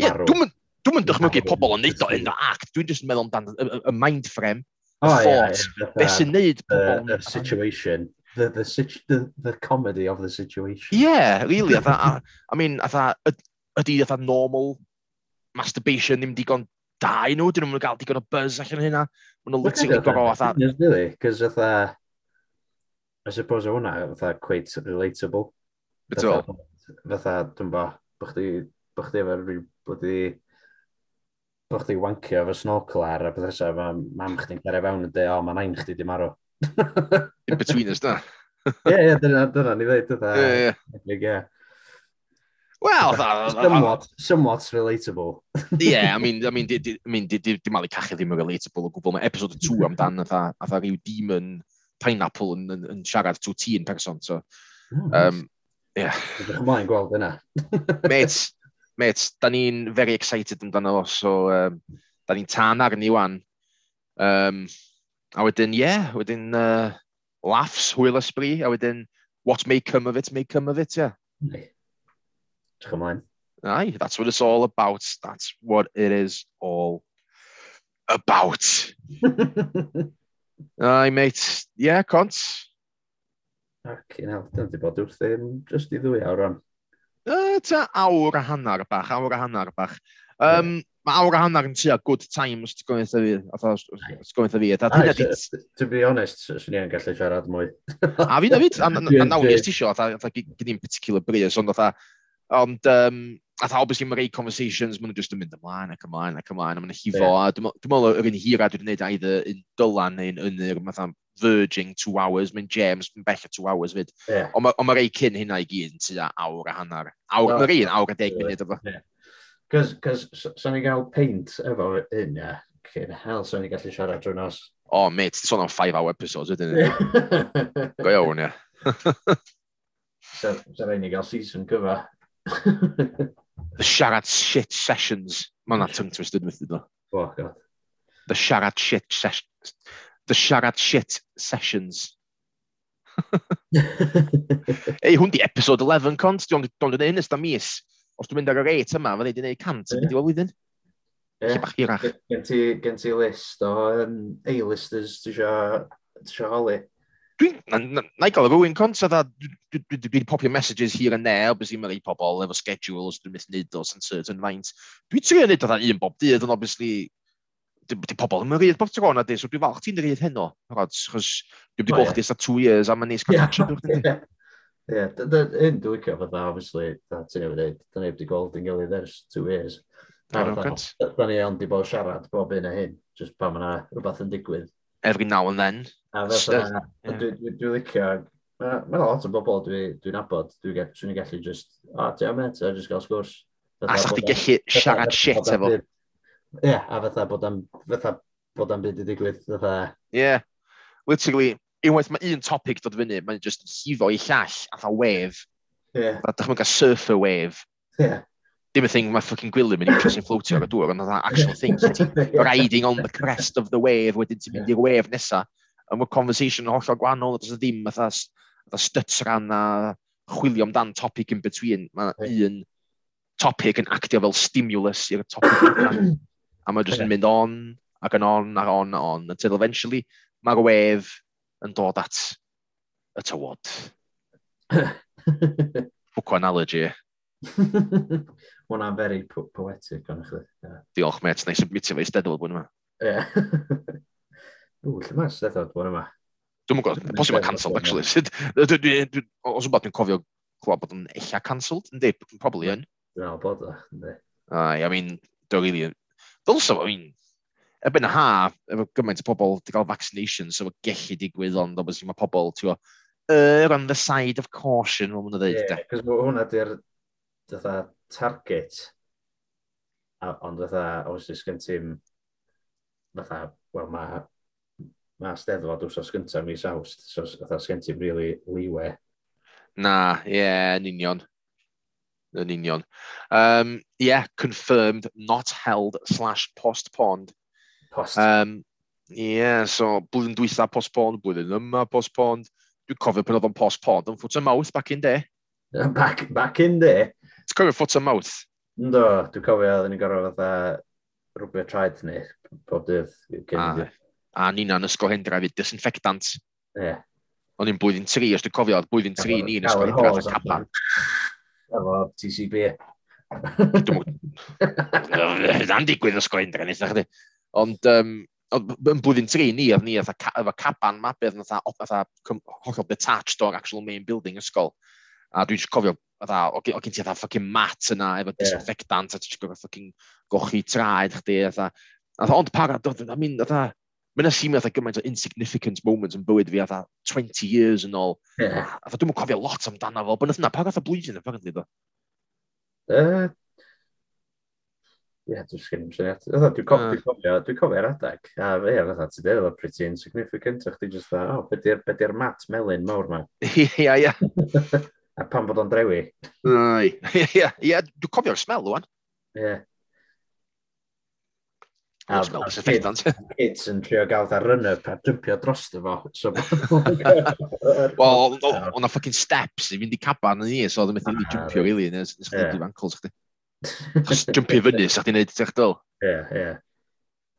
marw. Ie, dwi'n mynd dychmygu pobl yn neud o yn act, dwi'n just meddwl amdan y mind frame, y thought, beth sy'n neud pobl... Y situation, the, the, the, the comedy of the situation. Yeah, really. Atha, I, I mean, atha, ydy atha normal masturbation ddim digon da i nhw, dyn nhw'n gael digon o buzz allan hynna. Mae nhw'n literally gorau atha... Really, cos atha... I suppose hwnna, atha, quite relatable. Beth o? Fatha, dwi'n bo, bych chi, bych chi efo'r rhyw bloody... Bych chi wancio efo snorkel ar a beth esa, mae mam chdi'n cario fewn yn de, o, mae nain chdi di marw. In between us, da. Ie, ie, dyna, dyna ni ddeud, dyna. Ie, ie. Ie. Well, somewhat, somewhat relatable. yeah, I mean, I mean, di, di, I mean, di, di, di Mali Cachu ddim yn relatable o gwbl. Mae episode 2 mm. amdan, atha, atha rhyw demon pineapple yn, yn, yn siarad to ti yn person, so... Um, yeah. Ydych ymlaen gweld yna. Mate, mate, da ni'n very excited amdano, so um, da ni'n tan arni wan. Um, a wedyn, ie, yeah, wedyn uh, laughs, hwyl ysbri, a wedyn what may come of it, may come of it, ie. Yeah. Dych ymlaen. Aye, that's what it's all about. That's what it is all about. Aye, mate. Yeah, cont. Ac un awr, dyna di bod wrth ddim, just i ddwy awr o'n. Uh, ta awr a hannar bach, awr a hannar bach. Um, yeah mae awr a hanner yn tua good time os ti'n gwneud y fi. Os ti'n gwneud y fi. To be honest, swn i'n gallu siarad mwy. a fi na fi, a nawn i estisio, gyd i'n particular bris, ond Ond, um, a tha, obviously, mae rei conversations, maen nhw just yn mynd ymlaen ac ymlaen ac ymlaen, a maen nhw hifo, a dwi'n meddwl yr un hira dwi'n gwneud either yn dylan neu'n ynyr, mae'n verging two hours, mae'n James, mae'n bella two hours fyd. Yeah. Ond mae rei cyn hynna i gyd yn tu awr a hanner. Awr, oh, mae'r un awr a deg munud efo. Yeah. Cos sa'n ni gael paint efo hyn, ia. Cyn hel sa'n ni gallu siarad drwy nos. O, oh, mate, ti'n sôn am 5-hour episodes ydyn ni. Go iawn, ie. Sa'n rhaid ni gael season cyfa. The siarad Shit Sessions. Mae yna tongue twisted with ydyn Oh, God. The siarad Shit Sessions. The siarad Shit Sessions. Ei, hwn di episode 11, cont. Dwi'n gwneud hyn ysda mis os dwi'n mynd ar y reit yma, fydde i wedi gwneud cant yn mynd i wyddyn. Yeah. Lle bach hirach. Gen ti, gen ti list o um, A-listers ti eisiau holi? Dwi'n, na i gael rhywun conta dwi wedi popio messages here and there, obviously mae rei pobl efo schedules, dwi'n mynd nid os yn certain faint. Dwi'n trio nid oedd un bob dydd, ond obviously, di pobl yn rhaid bob tro na di, so dwi'n falch ti'n rhaid heno, chos dwi'n wedi gweld chdi sa two years, a mae'n nes cael catch up Ie, un dwi'n licio fatha, obviously, da ti'n ei wneud, da ni wedi gweld yn gilydd ers two years. Da ni ond i bod siarad bob un a hyn, just pan mae'na rhywbeth yn digwydd. Every now and then. A fatha, dwi'n licio, mae'n lot o bobl dwi'n abod, dwi'n gallu just, o, ti am et, a just gael sgwrs. A sa'ch ti gallu siarad shit efo. Ie, a fatha bod am, fatha bod am byd i digwydd, fatha. Ie, literally, unwaith mae un topic dod fyny, mae'n just hifo i llall, a tha wave. Yeah. A dach chi'n cael surfer wave. Yeah. Dim y thing mae fucking gwylio mynd i'n trosyn floatio ar y dŵr, ond that actual thing. You're riding on the crest of the wave, wedyn ti'n mynd i'r wave nesa. A mae conversation yn hollol gwahanol, does ddim fatha stuts ran a chwilio amdan topic in between. Mae yeah. un topic yn actio fel stimulus i'r topic yna. a mae jyst yn mynd on, ac yn on, ac on, ac on, until eventually mae'r wave yn dod at y tywod. Bwco analogy. Mwna very po poetic, honestly. Yeah. Diolch, mate. Nice submitio fe i steddol bwyn yma. Ie. Ww, lle mae steddol bwyn yma? Dwi'n mwyn gwybod, bosib yn cancelled, actually. Os wbeth dwi'n cofio clywed bod yn eich cancelled, yndi, probably yn. Dwi'n meddwl bod o, yndi. I mean, dwi'n really... Dylsa, I mean, erbyn y ha, efo gymaint o pobl wedi cael vaccinations, so gellu digwydd, ond obviously mae pobl, ti'n gwybod, er on the side of caution, mae'n dweud. Ie, yeah, cos hwnna di'r target, a, ond fatha, os ys gen ti'n, fatha, wel mae ma steddfod wrth os gynta mis awst, so fatha sgen ti'n really liwe. Na, ie, yeah, yn union. Yn union. Um, yeah, confirmed, not held, slash postponed Post. Um, yeah, so blwyddyn dwytha postponed, blwyddyn yma postponed. Dwi'n cofio pan oedd o'n postponed yn foot and mouth back in day. Back, back in day? Ti'n cofio foot and mouth. Ynddo, dwi'n cofio oedd ni'n gorfod fatha rhywbeth traed ni. pob dydd. A, a ni'n an ysgol hendra fi disinfectant. Ie. Yeah. O'n i'n blwyddyn tri, os dwi'n cofio, oedd blwyddyn tri ni yn ysgol hendra fatha caban. Efo TCB. Dwi'n digwydd ysgol hendra, nes chdi. Ond um, yn blwyddyn tri ni, oedd ni efo ca, caban mabydd na hollol detached o'r actual main building ysgol. A dwi'n eisiau cofio, fatha, o gen ti fatha ffucking mat yna efo disinfectant, yeah. a ti'n gwybod ffucking gochi traed chdi, fatha. Ond para, I mean, fatha, Mae'n asymio fatha gymaint o insignificant moments yn bywyd fi fatha 20 years yn ôl. Yeah. Fatha dwi'n cofio lot amdano fo, ond yna, pa gath o blwyddyn apparently do? Uh, ie, yeah, dwi'n sgyn syniad. Fytha, dwi'n cof, dwi cofio, dwi'n cofio'r adeg. A fe, fytha, ti dweud, oedd pretty insignificant. O'ch ti'n just dda, o, oh, beth yw'r mat melyn mawr ma? Ia, ia. A pan bod o'n drewi? Ai, ia, ia, dwi'n cofio'r smell, o'n. Ie. A kids yn trio gael dda run-up a jympio dros dy fo. So, Wel, o'na fucking steps i fynd i caban yn i, so oedd yn methu ah, jympio, really, nes bod i'n ankles chdi. Jumpio fyny, sa'ch ti'n neud ti'ch dyl. Ie, ie.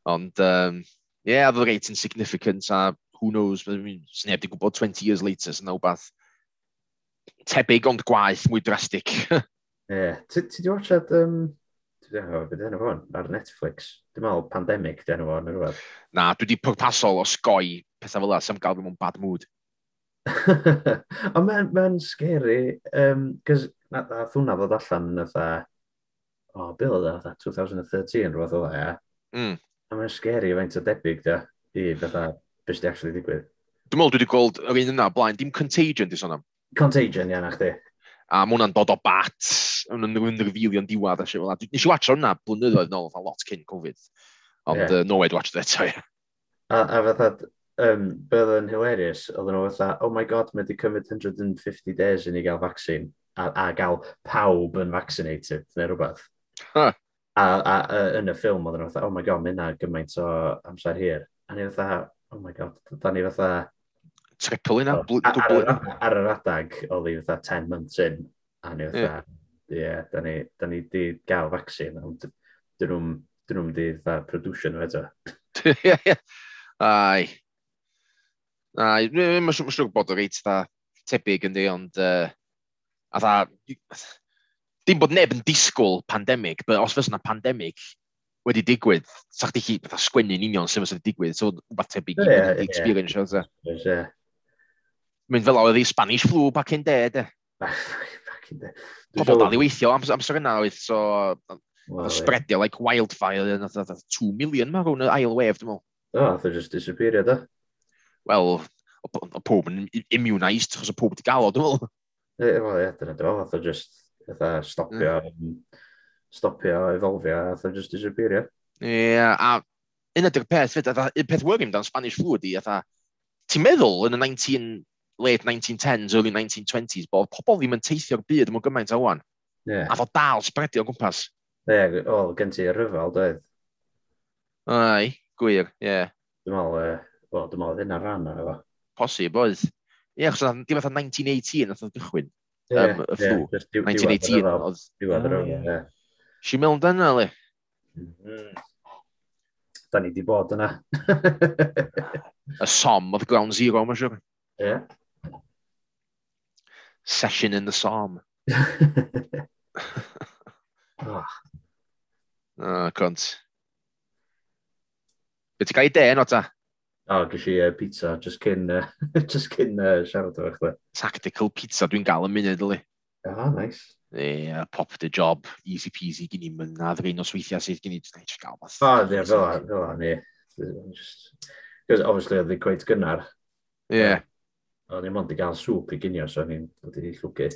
Ond, um, ie, yeah, oedd reit insignificant, a who knows, sy'n neb di gwybod 20 years later, sy'n nawbath tebyg ond gwaith mwy drastic. Ie, yeah. ti di watchad, um, dwi'n gwybod beth enw fo'n, ar Netflix. Dwi'n meddwl pandemic di enw fo'n, yn rhywbeth. Na, dwi di pwrpasol o sgoi pethau fel yna, sy'n gael fi mewn bad mood. Ond mae'n ma scary, um, cos nath hwnna ddod allan yn ytha o, oh, Bill oedd e, 2013 rhywbeth oedd e. Mm. A mae'n scary faint o debyg da i fatha beth sydd actually digwydd. Dwi'n meddwl dwi wedi gweld yr un yna blaen, dim Contagion di sôn am. Contagion, ia, na chdi. A mae hwnna'n dod o bat, yn rhywun rifilio'n diwad a sef fel yna. Nes i watch hwnna blynyddoedd nôl, fatha lot cyn Covid. Ond yeah. uh, no way to watch it eto, ia. A, a fatha, um, bydd yn hilarious, oedden nhw fatha, oh my god, mae wedi cymryd 150 days i ni gael vaccine a, a gael pawb yn vaccinated, neu rhywbeth. Huh. A, a, a, yn y ffilm oedden nhw fatha, oh my god, mae yna gymaint o amser hir. A ni fatha, oh my god, da ni fatha... Triple yna, dwbl yna. Ar yr adag, oedd hi fatha 10 months in. A ni fatha, ie, yeah. da ni, da ni di gael vaccine, ond dyn nhw'n dyn nhw'n di i fatha producer nhw eto. Ai. Ai, mae'n siŵr bod o reit dda tebyg yndi, ond uh, a dda, dim bod neb yn disgwyl pandemig, but os fes yna pandemig wedi digwydd, sa chdi chi fatha sgwennu'n union sy'n wedi digwydd, so rhywbeth tebyg yeah, yeah, yeah. experience. Yeah. Yeah. Mynd fel oedd i Spanish flu back in day, de. back in day. Pobl dal i weithio ams amser yna oedd, so... Well, spreadio like wildfire, nath 2 million ma rhwng y ail wave, dwi'n meddwl. Oh, they're just disappeared, da? Wel, o pob yn immunised, chos o pob wedi gael o, dwi'n meddwl. Wel, ie, dyna dwi'n meddwl, e just fatha stopio, mm. stopio efolfio, fatha just disappeario. Ie, yeah, a un ydy'r peth, fyd, fatha, un peth wyrm dan Spanish flu ydi, fatha, ti'n meddwl yn y 19, late 1910s, early 1920s, bod pobl ddim yn teithio'r byd yma gymaint o wan. Yeah. A fod dal sbredio o gwmpas. Ie, yeah, o, oh, gen ti rhyfel dweud. Ai, gwir, ie. Yeah. Dwi'n meddwl, uh, dwi'n meddwl hynna'n rhan o'n efo. Posib, oedd. Ie, achos oedd dim fatha 1918 nath o'n gychwyn um, y fflw. 1918 oedd. Diwedd yr o'n, ie. Si mewn dyna, le. Mhm. Da ni di bod yna. y som oedd ground zero, mae'n siwr. Ie. Session in the som. oh. Ah, ah cont. Be ti gael i de. O, oh, gys i uh, pizza, just cyn, uh, just cyn uh, siarad o'r chdi. Tactical pizza dwi'n gael yn munud, yli. O, oh, nice. E, uh, pop the job, easy peasy, gyn i'n mynd, a ddweud nos weithiau sydd gyn i'n just gael fath. O, ie, fel an, fel an, ie. Because obviously oedd hi'n gweud gynnar. Ie. Yeah. O'n i'n mond i gael sŵp i gynio, so o'n i'n llwgu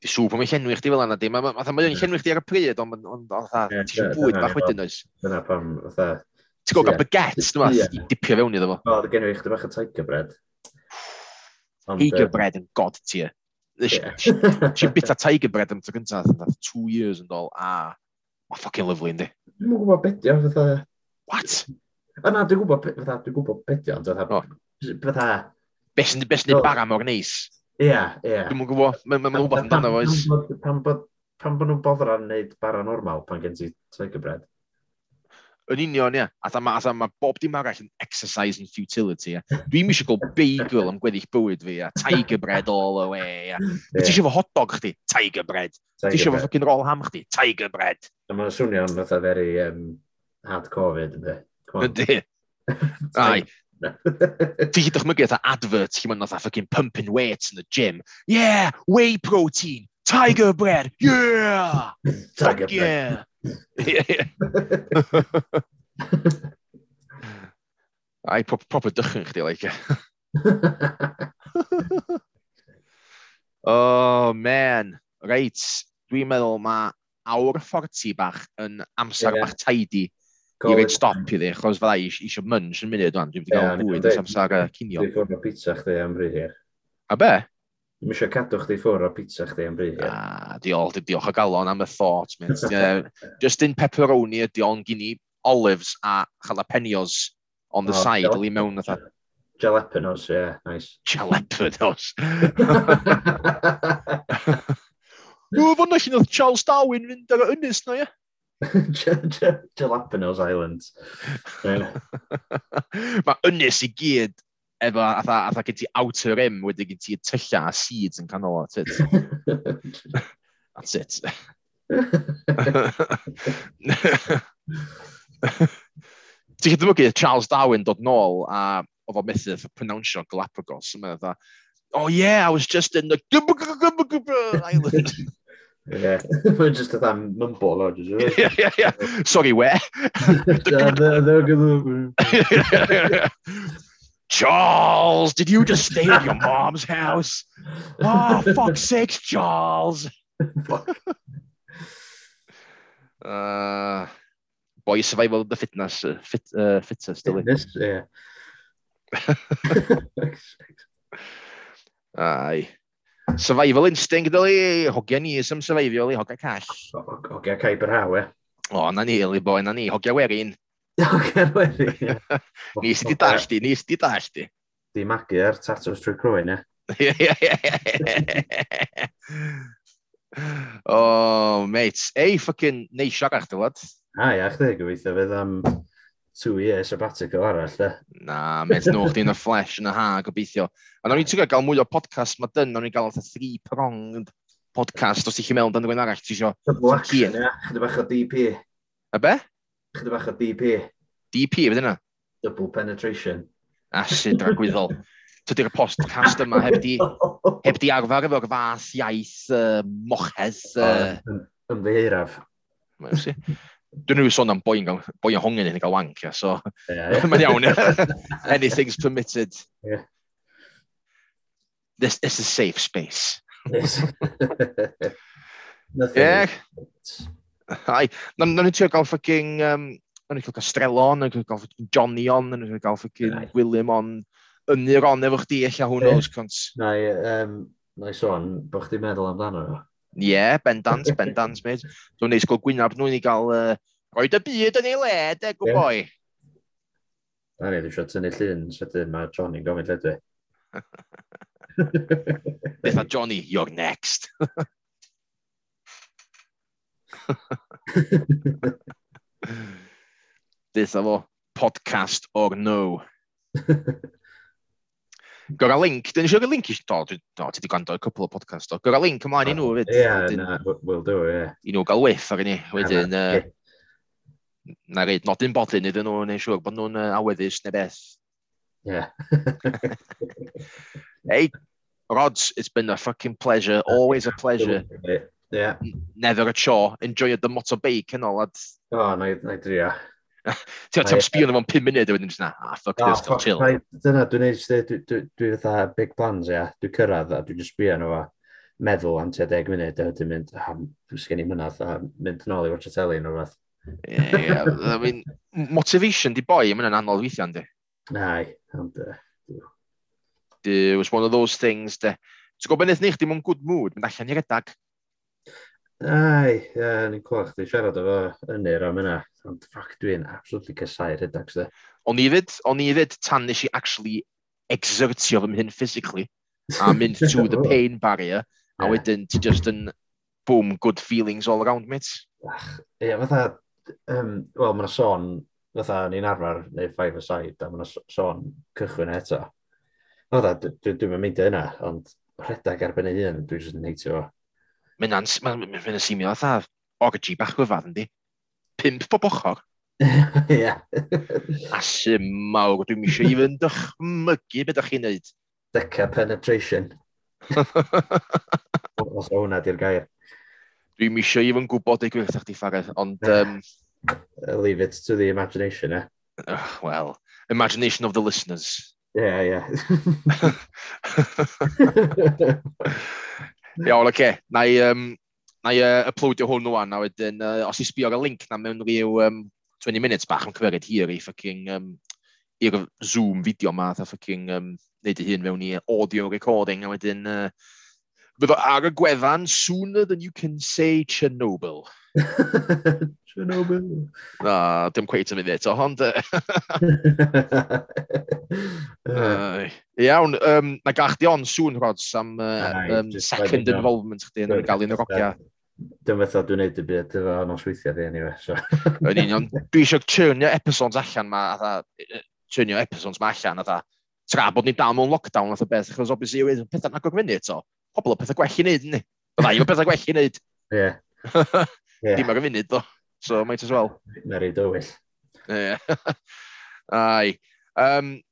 di sŵp am ei llenwi chdi fel yna, di. Mae'n ma, ma, ma, ma, ma, ma, ma, ma, ma, ma, ma, ma, ma, ma, ma, ma, ti'n gwybod yeah. baguettes, dwi'n fath, i dipio fewn iddo fo. O, dy gen i chdi bach o tiger bread. Ond, tiger uh... bread yn god tier. Ti'n bita tiger bread am tro gyntaf, two years yn dol, a ma ffucking lovely, yndi. Dwi'n gwybod beth di, fatha... What? A na, dwi'n gwybod, fatha, dwi'n gwybod beth di, ond fatha... Fatha... Bes yn dweud bara mor neis. Ie, ie. Dwi'n gwybod, mae'n rhywbeth amdano fo. Pan bod nhw'n bodran wneud bara normal pan gen ti tiger bread. Yn union, ia. A ma, a ma bob dim arall yn exercise in futility, ia. Dwi'n eisiau gael bagel am gweddill bywyd fi, ia. Tiger bread all the way, ia. Yeah. Ti eisiau fo hot dog chdi? Tiger bread. Ti eisiau fo fucking roll ham chdi? Tiger bread. A mae'n swnio'n fatha very um, hardcore fyd, ynddi? Ynddi. Ai, Ti hyd o'ch mygu atho advert lle mae'n atho fucking pumping weights in the gym. Yeah, whey protein, Tiger bread, yeah! Tiger Fuck bread. yeah! yeah. Ai, proper, proper dychyn chdi, like. oh, man. Reit, dwi'n meddwl mae awr 40 bach yn amser yeah. bach tidy i reid stop iddi, achos fydda i eisiau munch yn munud, dwi'n dwi'n gael bwyd ys amser cinio. Dwi'n ffwrdd o pizza chdi am rydych. A be? Dwi'n eisiau cadw chdi ffwrdd o pizza chdi am bryd. Na, diolch, diolch o galon am y thought, mynd. uh, just in pepperoni ydi o'n gini olives a jalapenos on the oh, side, jalapenos. li mewn fatha. Jalapenos, ie, yeah, nice. Jalapenos. Ww, fan nes i wnaeth Charles Darwin fynd ar y ynys na, ie? Jalapenos Island. Mae ynys i gyd efo atha, atha gen ti outer rim wedi gen ti tylla a seeds yn canol o, tyd. That's it. Ti'n cydymygu Charles Darwin dod nôl a oedd o methu pronounsio Galapagos. Mae'n dda, oh yeah, I was just in the island. Yeah, we're just a that mumble, or just yeah, yeah, yeah. Sorry, where? yeah, they're, they're gonna. Charles, did you just stay at your mom's house? Oh, fuck's sakes, Charles. Uh, boy, survival of the fitness, uh, fit, uh, fittest, dili. Fitness, yeah. Ai. Survival instinct, dyli. Hogia ni, ysym survival i hogia cash. Hogia caib yr hawe. O, na ni, li boi, na ni. Hogia werin. Gerweri. Ni sydd wedi nis di ni sydd wedi dallt. Di magu ar tatws trwy croen, e? Ie. O, mate. Ei, ffocin neisiog ar dywod. A, ia, chdi, gobeithio fydd am two year sabbatical arall, de. Na, mate, chdi yn y flesh yn y ha, gobeithio. A nawn ni'n tygau gael mwy o podcast, mae dyn, nawn ni'n gael fatha three pronged podcast, os ydych chi'n meddwl dan rhywun arall, ti isio... Double action, ia, chydig bach o DP. A be? Chydig bach o DP. DP, fydd yna? Double penetration. Ah, Asid ragwyddol. Tydi'r podcast yma heb di, heb di arfer efo'r fath iaith uh, moches. Uh... Ymddeiraf. Si. Dwi'n rhywun sôn am boi'n boi hongen yn cael wank, yeah, so yeah, yeah. mae'n iawn. Anything's permitted. Yeah. This, this is safe space. Yes. Nothing. Yeah. Ai, na'n na trio gael ffocin... Um, na'n i'n cael Castrello on, na'n i'n cael ffocin Johnny on, na'n i'n cael ffocin right. William on. Ynir on efo chdi, eich a hwn oes, cont. Na i, um, na i sôn, bod chdi'n meddwl amdano fo. Ie, yeah, bendant, bendant, mate. Dwi'n neis gael gwynaf nhw'n i gael... Uh, Roed y byd yn ei le, de, gwboi. Na ni, dwi'n siarad tynnu llun sydyn mae Johnny'n gofyn ledwi. Beth a Johnny, you're next. Dytha fo, podcast or no. Gwrra link, dyn ni siarad link i si, do, do, ti wedi gwrando cwpl o podcast o. Gwrra link ymlaen i nhw hefyd. Ie, yeah, na, we'll do, ie. I nhw gael wyth ar ni, wedyn. Yeah, uh, na reid, nodyn bodyn iddyn nhw, neu'n siŵr bod nhw'n uh, aweddus neu beth. Ie. Yeah. hey, Rods, it's been a fucking pleasure, always a pleasure. Yeah. Never a chore. Enjoyed the motorbike yn ôl. O, na i na i dria. Ti'n ti'n sbio yn efo'n 5 munud a wedyn jyst na, ah, fuck oh, this, go chill. Dyna, dwi'n neud jyst, dwi fatha big plans, ia. Dwi'n cyrraedd a dwi'n jyst sbio yn efo meddwl am tua 10 munud a wedyn mynd, ah, dwi'n sgen i mynadd a mynd yn ôl i watch a telly yn o'r fath. yeah, I mean, motivation di boi, mae'n anodd weithiau, ynddi? Nai, ond... It was one of those things, de. Ti'n gwybod beth wnaeth ni, chdi mewn good mood, mynd allan i redag, Ai, ie, yeah, ni'n clywed chdi siarad efo ynyr am yna. Ond ffac, dwi'n absolutely cysau rhedeg, sydd. O'n i fyd, o'n i fyd tan nes i actually exertio fy mhyn physically a mynd to the pain barrier a yeah. wedyn ti just yn boom, good feelings all around, mate. Ach, ie, yeah, fatha, um, wel, mae'na sôn, fatha, ni'n arfer neu five a side, a mae'na sôn cychwyn eto. Fatha, dwi'n dwi, dwi mynd yna, ond rhedeg erbyn ei hun, dwi'n just yn neitio fo. Mae'n ans, mae'n ma, ma symio fatha orgy bach o fath yndi. Pimp bob ochr. Ie. A sym mawr, dwi'n eisiau i fynd dychmygu beth ydych chi'n neud. Deca penetration. Os o hwnna di'r gair. Dwi'n eisiau i fynd gwybod ei gwirth chdi ffaredd, ond... Um... Leave it to the imagination, eh? Uh, well, imagination of the listeners. Yeah, yeah. Iawn, oce. Okay. Na i, um, na i uh, uploadio hwn o'n, a wedyn, uh, os i sbio ar y link na mewn rhyw um, 20 minutes bach yn cyfeiriad hir i ffucking, um, i'r Zoom fideo ma, a ffucking um, neud i hun mewn i audio recording, a wedyn uh, Bydd ar y gwefan sooner than you can say Chernobyl. Chernobyl. Na, dim cweit yn mynd eto, ond... uh, iawn, um, na gach di on sŵn, Rods, am uh, um, second involvement chdi yn gael un o'r ogia. Dyma fatha dwi'n neud y byd efo nos weithiau di, anyway. So. yn union, dwi eisiau churnio episodes allan ma, atha, churnio episodes ma allan, atha, tra bod ni dal mewn lockdown, atha beth, achos obviously, pethau'n agor fyny eto pobl o pethau gwell i wneud, ni. Bydda i o pethau gwell i wneud. Ie. Yeah. Dim ar y funud, ddo. So, might as well. Na rei dywyll. Ie. Ai. Um,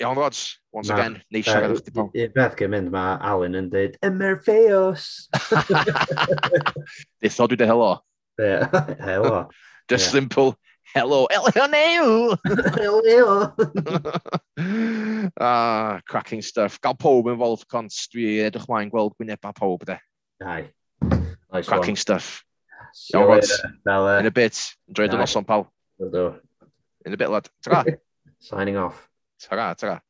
Iawn, Rods, once ma, again, neis siarad o'ch dipol. Beth gen mynd, mae Alan yn dweud, Ymerfeos! They thought we'd a hello. Yeah, hello. Just yeah. simple, Hello, Elioneu! Elioneu! ah, cracking stuff. Gael pob yn Wolf Cons, dwi edrych mlaen gweld gwynebau pob, de. Ai. Nice cracking one. stuff. See you Iawn, Rods. E. In a bit. Enjoy the noson, pal. Do. In a bit, lad. Ta-ra. Signing off. Ta-ra, ta-ra.